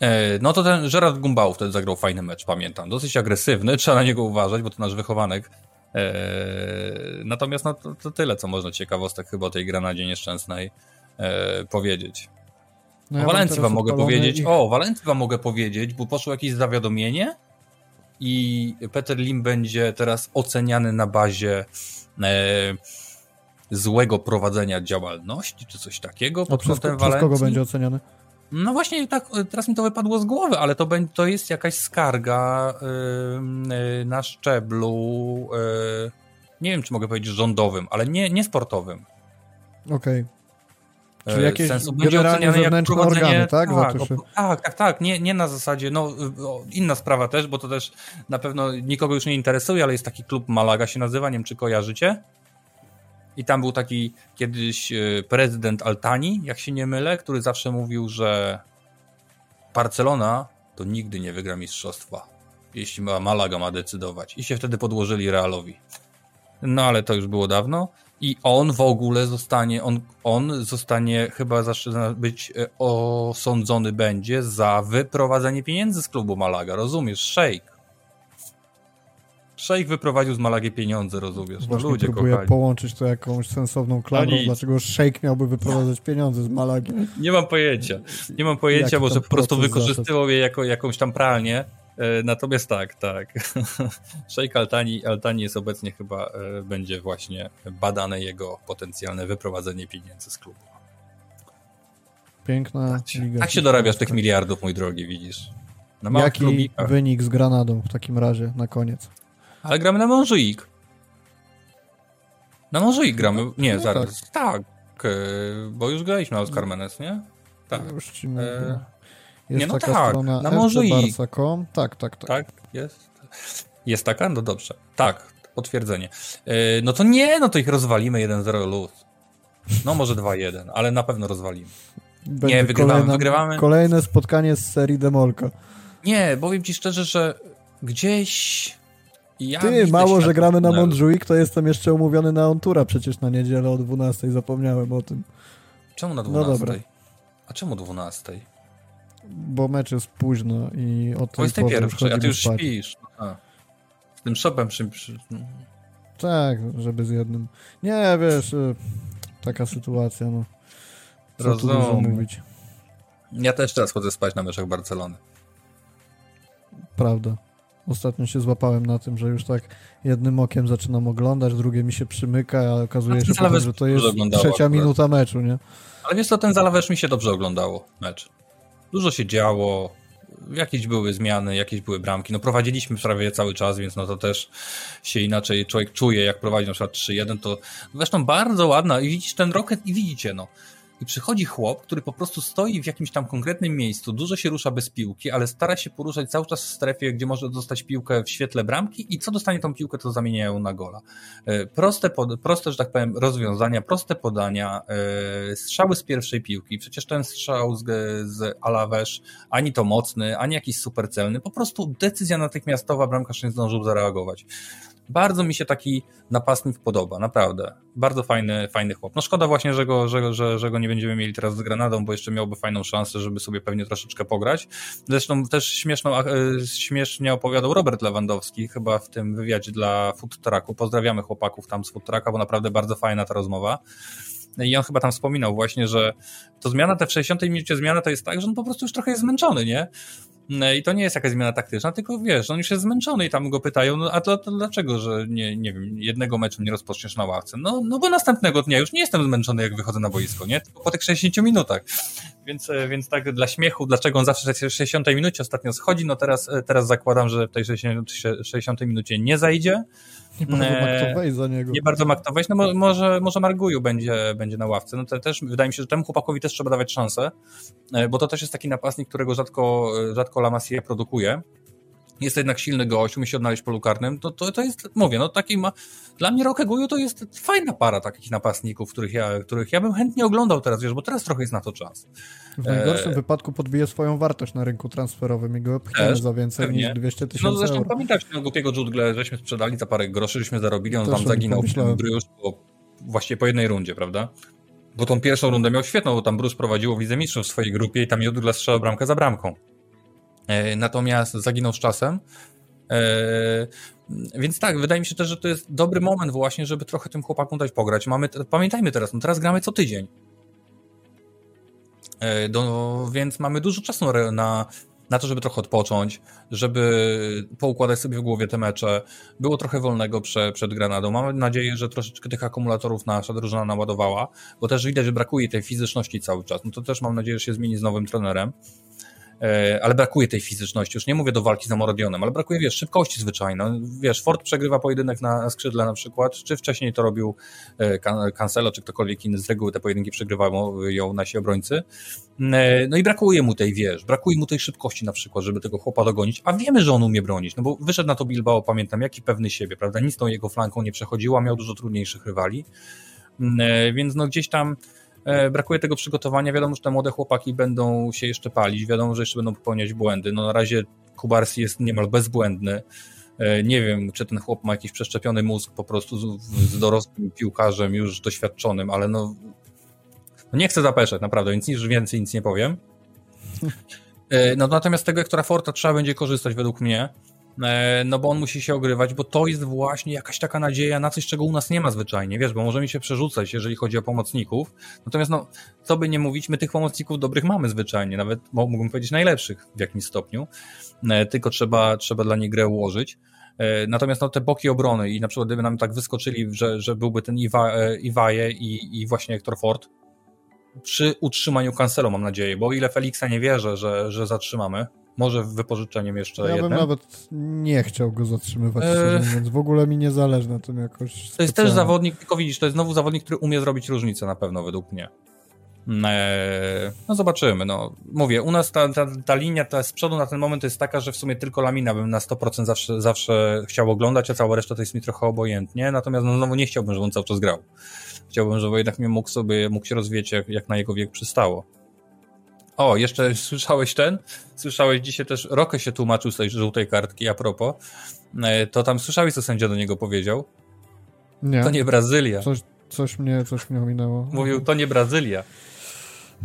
E, no to ten Gerard Gumbau wtedy zagrał fajny mecz, pamiętam. Dosyć agresywny, trzeba na niego uważać, bo to nasz wychowanek. E, natomiast no, to, to tyle, co można ciekawostek chyba o tej granadzie nieszczęsnej e, powiedzieć. No ja o Walencji wam mogę powiedzieć. Ich... O, Walencji wam mogę powiedzieć, bo poszło jakieś zawiadomienie i Peter Lim będzie teraz oceniany na bazie złego prowadzenia działalności, czy coś takiego pod przez, przez kogo będzie oceniany? No właśnie, tak, teraz mi to wypadło z głowy, ale to, to jest jakaś skarga yy, na szczeblu, yy, nie wiem, czy mogę powiedzieć rządowym, ale nie, nie sportowym. Okej. Okay. Czyli jakieś sensu. generalnie zewnętrzne organy, tak? Tak, tak, tak, tak. Nie, nie na zasadzie, no inna sprawa też, bo to też na pewno nikogo już nie interesuje, ale jest taki klub Malaga się nazywa, nie wiem czy kojarzycie. I tam był taki kiedyś e, prezydent Altani, jak się nie mylę, który zawsze mówił, że Barcelona to nigdy nie wygra mistrzostwa, jeśli Malaga ma decydować. I się wtedy podłożyli Realowi. No ale to już było dawno. I on w ogóle zostanie, on, on zostanie chyba być e, osądzony będzie za wyprowadzenie pieniędzy z klubu Malaga. Rozumiesz? Szejk. Szejk wyprowadził z Malagi pieniądze, rozumiesz? No ludzie próbuję kochani. połączyć to jakąś sensowną klamrą, no dlaczego szejk miałby wyprowadzać pieniądze z Malagi. Nie mam pojęcia. Nie mam pojęcia, może po prostu wykorzystywał je jako jakąś tam pralnię. E, natomiast tak, tak. Szejk Altani, Altani jest obecnie chyba, e, będzie właśnie badane jego potencjalne wyprowadzenie pieniędzy z klubu. Piękna tak, liga. Tak się dorabiasz tych miliardów, mój drogi, widzisz. Jaki klubikach. wynik z Granadą w takim razie na koniec? Ale gramy na Montjuic. Na Montjuic gramy. Nie, no zaraz. Tak. tak, e, bo już graliśmy na Carmenes, nie? Tak. Już ci mówię. E... Jest nie, no taka tak, strona na Montjuic. Tak, tak, tak. Tak, jest. Jest taka? No dobrze. Tak, potwierdzenie. E, no to nie, no to ich rozwalimy 1-0 luz. No może 2-1, ale na pewno rozwalimy. Będzie nie, wygrywamy, kolejna, wygrywamy. Kolejne spotkanie z serii Demolka. Nie, powiem ci szczerze, że gdzieś ja Ty, mało, że gramy na Montjuic, to jestem jeszcze umówiony na Ontura przecież na niedzielę o 12, zapomniałem o tym. Czemu na 12? No dobra. A czemu 12? Bo mecz jest późno i o tym jest pierwszy, a ty już spać. śpisz. A. Z tym shopem przy, przy... Tak, żeby z jednym. Nie, wiesz, y, taka sytuacja, no. Co Rozumiem. tu dużo mówić. Ja też teraz chodzę spać na meczach Barcelony. Prawda. Ostatnio się złapałem na tym, że już tak jednym okiem zaczynam oglądać, drugie mi się przymyka, a okazuje się potem, że to jest trzecia akurat. minuta meczu, nie? Ale wiesz co, ten Zalawesz mi się dobrze oglądało, mecz. Dużo się działo, jakieś były zmiany, jakieś były bramki. No prowadziliśmy prawie cały czas, więc no to też się inaczej człowiek czuje, jak prowadzi na przykład 3-1, to zresztą bardzo ładna i widzisz ten rocket i widzicie, no i przychodzi chłop, który po prostu stoi w jakimś tam konkretnym miejscu, dużo się rusza bez piłki, ale stara się poruszać cały czas w strefie, gdzie może dostać piłkę w świetle bramki i co dostanie tą piłkę, to zamieniają na gola. E, proste, proste że tak powiem, rozwiązania, proste podania, e, strzały z pierwszej piłki. Przecież ten strzał z, z Alawesz, ani to mocny, ani jakiś super celny, po prostu decyzja natychmiastowa, bramkarz nie zdążył zareagować. Bardzo mi się taki napastnik podoba, naprawdę. Bardzo fajny, fajny chłop. No szkoda właśnie, że go, że, że, że go nie będziemy mieli teraz z Granadą, bo jeszcze miałby fajną szansę, żeby sobie pewnie troszeczkę pograć. Zresztą też śmieszną, e, śmiesznie opowiadał Robert Lewandowski, chyba w tym wywiadzie dla Food Trucku. Pozdrawiamy chłopaków tam z Food Trucka, bo naprawdę bardzo fajna ta rozmowa. I on chyba tam wspominał właśnie, że to zmiana, te w 60 minucie zmiana to jest tak, że on po prostu już trochę jest zmęczony, nie? No I to nie jest jakaś zmiana taktyczna, tylko wiesz, on już jest zmęczony i tam go pytają, no a to, to dlaczego, że nie, nie wiem, jednego meczu nie rozpoczniesz na ławce? No, no bo następnego dnia już nie jestem zmęczony, jak wychodzę na boisko, nie? Tylko po tych 60 minutach. Więc, e, więc tak dla śmiechu, dlaczego on zawsze w 60 minucie ostatnio schodzi, no teraz, e, teraz zakładam, że w tej 60, 60 minucie nie zajdzie. Nie bardzo e, za niego. Nie bardzo maktować, no może, może Marguju będzie, będzie na ławce. No to też wydaje mi się, że temu chłopakowi też trzeba dawać szansę, bo to też jest taki napastnik, którego rzadko, rzadko La Masia produkuje jest to jednak silny gość, umie się odnaleźć w polu karnym, to, to, to jest, mówię, no taki ma, dla mnie Roque Guju to jest fajna para takich napastników, których ja, których ja bym chętnie oglądał teraz, wiesz, bo teraz trochę jest na to czas. W najgorszym e... wypadku podbije swoją wartość na rynku transferowym i go pchniemy za więcej pewnie. niż 200 no, tysięcy No zresztą euro. pamiętasz tego głupiego Judgle, żeśmy sprzedali za parę groszy, żeśmy zarobili, on Też tam zaginął w Bruce po, właściwie po jednej rundzie, prawda? Bo tą pierwszą rundę miał świetną, bo tam Bruce prowadziło w Lidze Mistrzów w swojej grupie i tam Judgle strzelał bramkę za bramką. E, natomiast zaginął z czasem. E, więc tak, wydaje mi się też, że to jest dobry moment właśnie, żeby trochę tym chłopakom dać pograć. Mamy, pamiętajmy teraz, no teraz gramy co tydzień. E, do, więc mamy dużo czasu na, na to, żeby trochę odpocząć, żeby poukładać sobie w głowie te mecze. Było trochę wolnego prze, przed Granadą. Mam nadzieję, że troszeczkę tych akumulatorów nasza drużyna naładowała, bo też widać, że brakuje tej fizyczności cały czas. No to też mam nadzieję, że się zmieni z nowym trenerem. E, ale brakuje tej fizyczności. Już nie mówię do walki z Amorodionem, ale brakuje, wiesz, szybkości zwyczajnej. No, wiesz, Ford przegrywa pojedynek na skrzydle na przykład, czy wcześniej to robił e, Cancelo, czy ktokolwiek inny, z reguły te pojedynki przegrywają ją nasi obrońcy. E, no i brakuje mu tej, wiesz, brakuje mu tej szybkości na przykład, żeby tego chłopa dogonić, a wiemy, że on umie bronić, no bo wyszedł na to Bilbao, pamiętam, jaki pewny siebie, prawda, nic tą jego flanką nie przechodziło, miał dużo trudniejszych rywali, więc no gdzieś tam E, brakuje tego przygotowania. Wiadomo, że te młode chłopaki będą się jeszcze palić, wiadomo, że jeszcze będą popełniać błędy. No na razie Kubarsi jest niemal bezbłędny. E, nie wiem, czy ten chłop ma jakiś przeszczepiony mózg po prostu z, dorosłym piłkarzem, już doświadczonym, ale no, no nie chcę zapeszać, naprawdę, więc nic więcej nic nie powiem. E, no natomiast tego Ektora Forta trzeba będzie korzystać według mnie. E, no bo on musi się ogrywać, bo to jest właśnie jakaś taka nadzieja na coś, czego u nas nie ma zwyczajnie, wiesz, bo możemy się przerzucać, jeżeli chodzi o pomocników, natomiast no, co by nie mówić, my tych pomocników dobrych mamy zwyczajnie, nawet mógłbym powiedzieć najlepszych w jakimś stopniu, e, tylko trzeba, trzeba dla nich grę ułożyć. E, natomiast no, te boki obrony i na przykład gdyby nam tak wyskoczyli, że, że byłby ten Iwa, Iwaje i, i właśnie Hector Ford, przy utrzymaniu Cancelo mam nadzieję, bo o ile Felixa nie wierzę, że, że zatrzymamy, może wypożyczeniem jeszcze ja jednym. Ja bym nawet nie chciał go zatrzymywać, e... więc w ogóle mi nie zależy na tym jakoś To specjalnie. jest też zawodnik, tylko widzisz, to jest znowu zawodnik, który umie zrobić różnicę na pewno według mnie. E, no zobaczymy, no. Mówię, u nas ta, ta, ta linia ta z przodu na ten moment jest taka, że w sumie tylko Lamina bym na 100% zawsze, zawsze chciał oglądać, a cała reszta to jest mi trochę obojętnie, natomiast no, znowu nie chciałbym, żeby on cały czas grał. Chciałbym, żeby jednak mnie mógł sobie, mógł się rozwijać jak, jak na jego wiek przystało. O, jeszcze słyszałeś ten? Słyszałeś dzisiaj też, Rokę się tłumaczył z tej żółtej kartki, a propos. E, to tam słyszałeś, co sędzia do niego powiedział? Nie. To nie Brazylia. Coś, coś, mnie, coś mnie ominęło. Mówił, to nie Brazylia.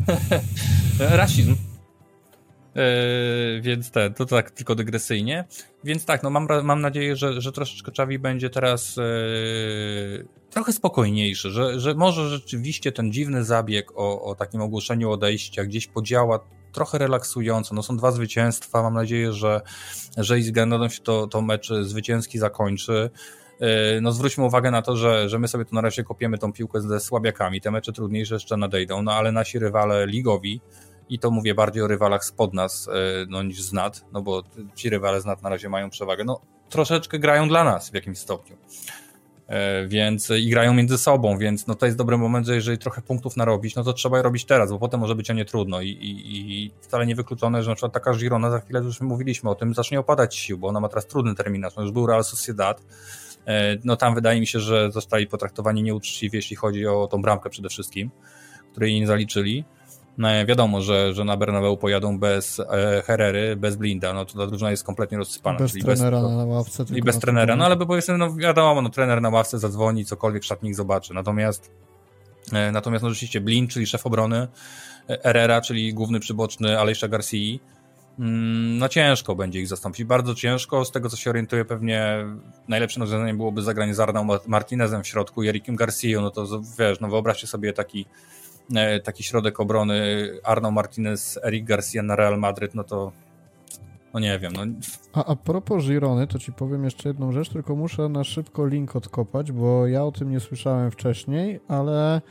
Rasizm. Yy, więc te, to tak tylko dygresyjnie. Więc tak, no mam, mam nadzieję, że, że troszeczkę Czawi będzie teraz yy, trochę spokojniejszy, że, że może rzeczywiście ten dziwny zabieg o, o takim ogłoszeniu odejścia gdzieś podziała trochę relaksująco. No są dwa zwycięstwa, mam nadzieję, że, że i z Granadą się to, to mecz zwycięski zakończy. Yy, no zwróćmy uwagę na to, że, że my sobie tu na razie kopiemy tą piłkę ze słabiakami, te mecze trudniejsze jeszcze nadejdą, no ale nasi rywale ligowi, i to mówię bardziej o rywalach spod nas e, no, niż z NAT, no bo ci rywale z NAT na razie mają przewagę, no troszeczkę grają dla nas w jakimś stopniu. E, więc i grają między sobą, więc no to jest dobry moment, że jeżeli trochę punktów narobić, no to trzeba je robić teraz, bo potem może być o nie trudno. I, i, i wcale niewykluczone, że na przykład taka Girona, za chwilę już mówiliśmy o tym, zacznie opadać sił, bo ona ma teraz trudny terminarz, no już był Real Sociedad, e, no tam wydaje mi się, że zostali potraktowani nieuczciwie, jeśli chodzi o tą bramkę przede wszystkim, której nie zaliczyli, No, wiadomo, że, że na Bernabeu pojadą bez e, Herrery, bez Blinda, no to ta drużyna jest kompletnie rozsypana. Bez trenera bez, na ławce. I bez trenera, no ale bo powiedzmy, no wiadomo, no trener na ławce zadzwoni, cokolwiek szatnik zobaczy. Natomiast e, natomiast no rzeczywiście Blind, czyli szef obrony, e, Herrera, czyli główny przyboczny Alejsza Garcia, mm, no ciężko będzie ich zastąpić, bardzo ciężko, z tego co się orientuję pewnie najlepszym rozwiązaniem byłoby zagranie z Arną Martinezem w środku i Erikiem Garcia, no to wiesz, no wyobraźcie sobie taki taki środek obrony Arno Martinez, Eric Garcia na Real Madryt, no to no nie wiem. No. A, a propos Girony, to ci powiem jeszcze jedną rzecz, tylko muszę na szybko link odkopać, bo ja o tym nie słyszałem wcześniej, ale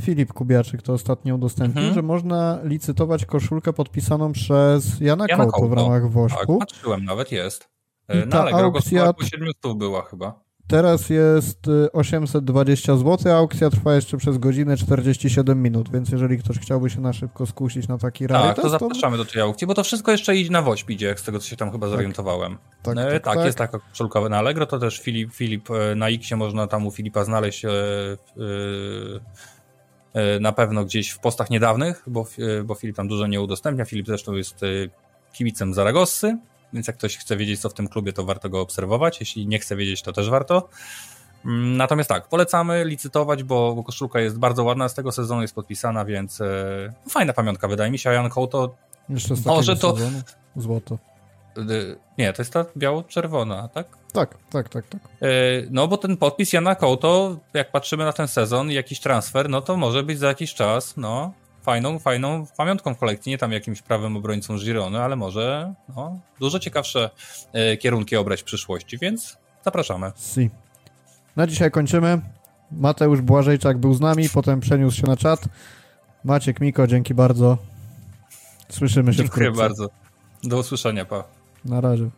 Filip Kubiaczyk to ostatnio udostępnił, mhm. że można licytować koszulkę podpisaną przez Jana, Jana w ramach Wośku. Tak, patrzyłem, nawet jest. E, na Allegro aukcja... go 700 była chyba. Teraz jest 820 y, zł, aukcja trwa jeszcze przez godzinę 47 minut, więc jeżeli ktoś chciałby się na szybko skusić na taki rarytas, Tak, to zapraszamy to... do tej aukcji, bo to wszystko jeszcze idzie na Wośp idzie, z tego co się tam chyba tak. zorientowałem. Tak, tak, tak, tak, jest taka koszulka na Allegro, to też Filip, Filip e, na X można tam u Filipa znaleźć e, e, na pewno gdzieś w postach niedawnych, bo, bo Filip tam dużo nie udostępnia. Filip zresztą jest kibicem Zaragossy, więc jak ktoś chce wiedzieć, co w tym klubie, to warto go obserwować. Jeśli nie chce wiedzieć, to też warto. Mm, natomiast tak, polecamy licytować, bo, koszulka jest bardzo ładna, z tego sezonu jest podpisana, więc e, fajna pamiątka wydaje mi się, a Jan Kołto Jeszcze z może to... Sezonu? Złoto. Nie, to jest ta biało-czerwona, tak? Tak, tak, tak, tak. E, no bo ten podpis Jana Kołto, jak patrzymy na ten sezon, jakiś transfer, no to może być za jakiś czas, no, fajną, fajną pamiątką w kolekcji, nie tam jakimś prawym obrońcą Girony, ale może no, dużo ciekawsze e, kierunki obrać w przyszłości, więc zapraszamy. Si. Na dzisiaj kończymy. Mateusz Błażejczak był z nami, potem przeniósł się na czat. Maciek Miko, dzięki bardzo. Słyszymy się Dziękuję wkrótce. bardzo. Do usłyszenia, pa. Na razie.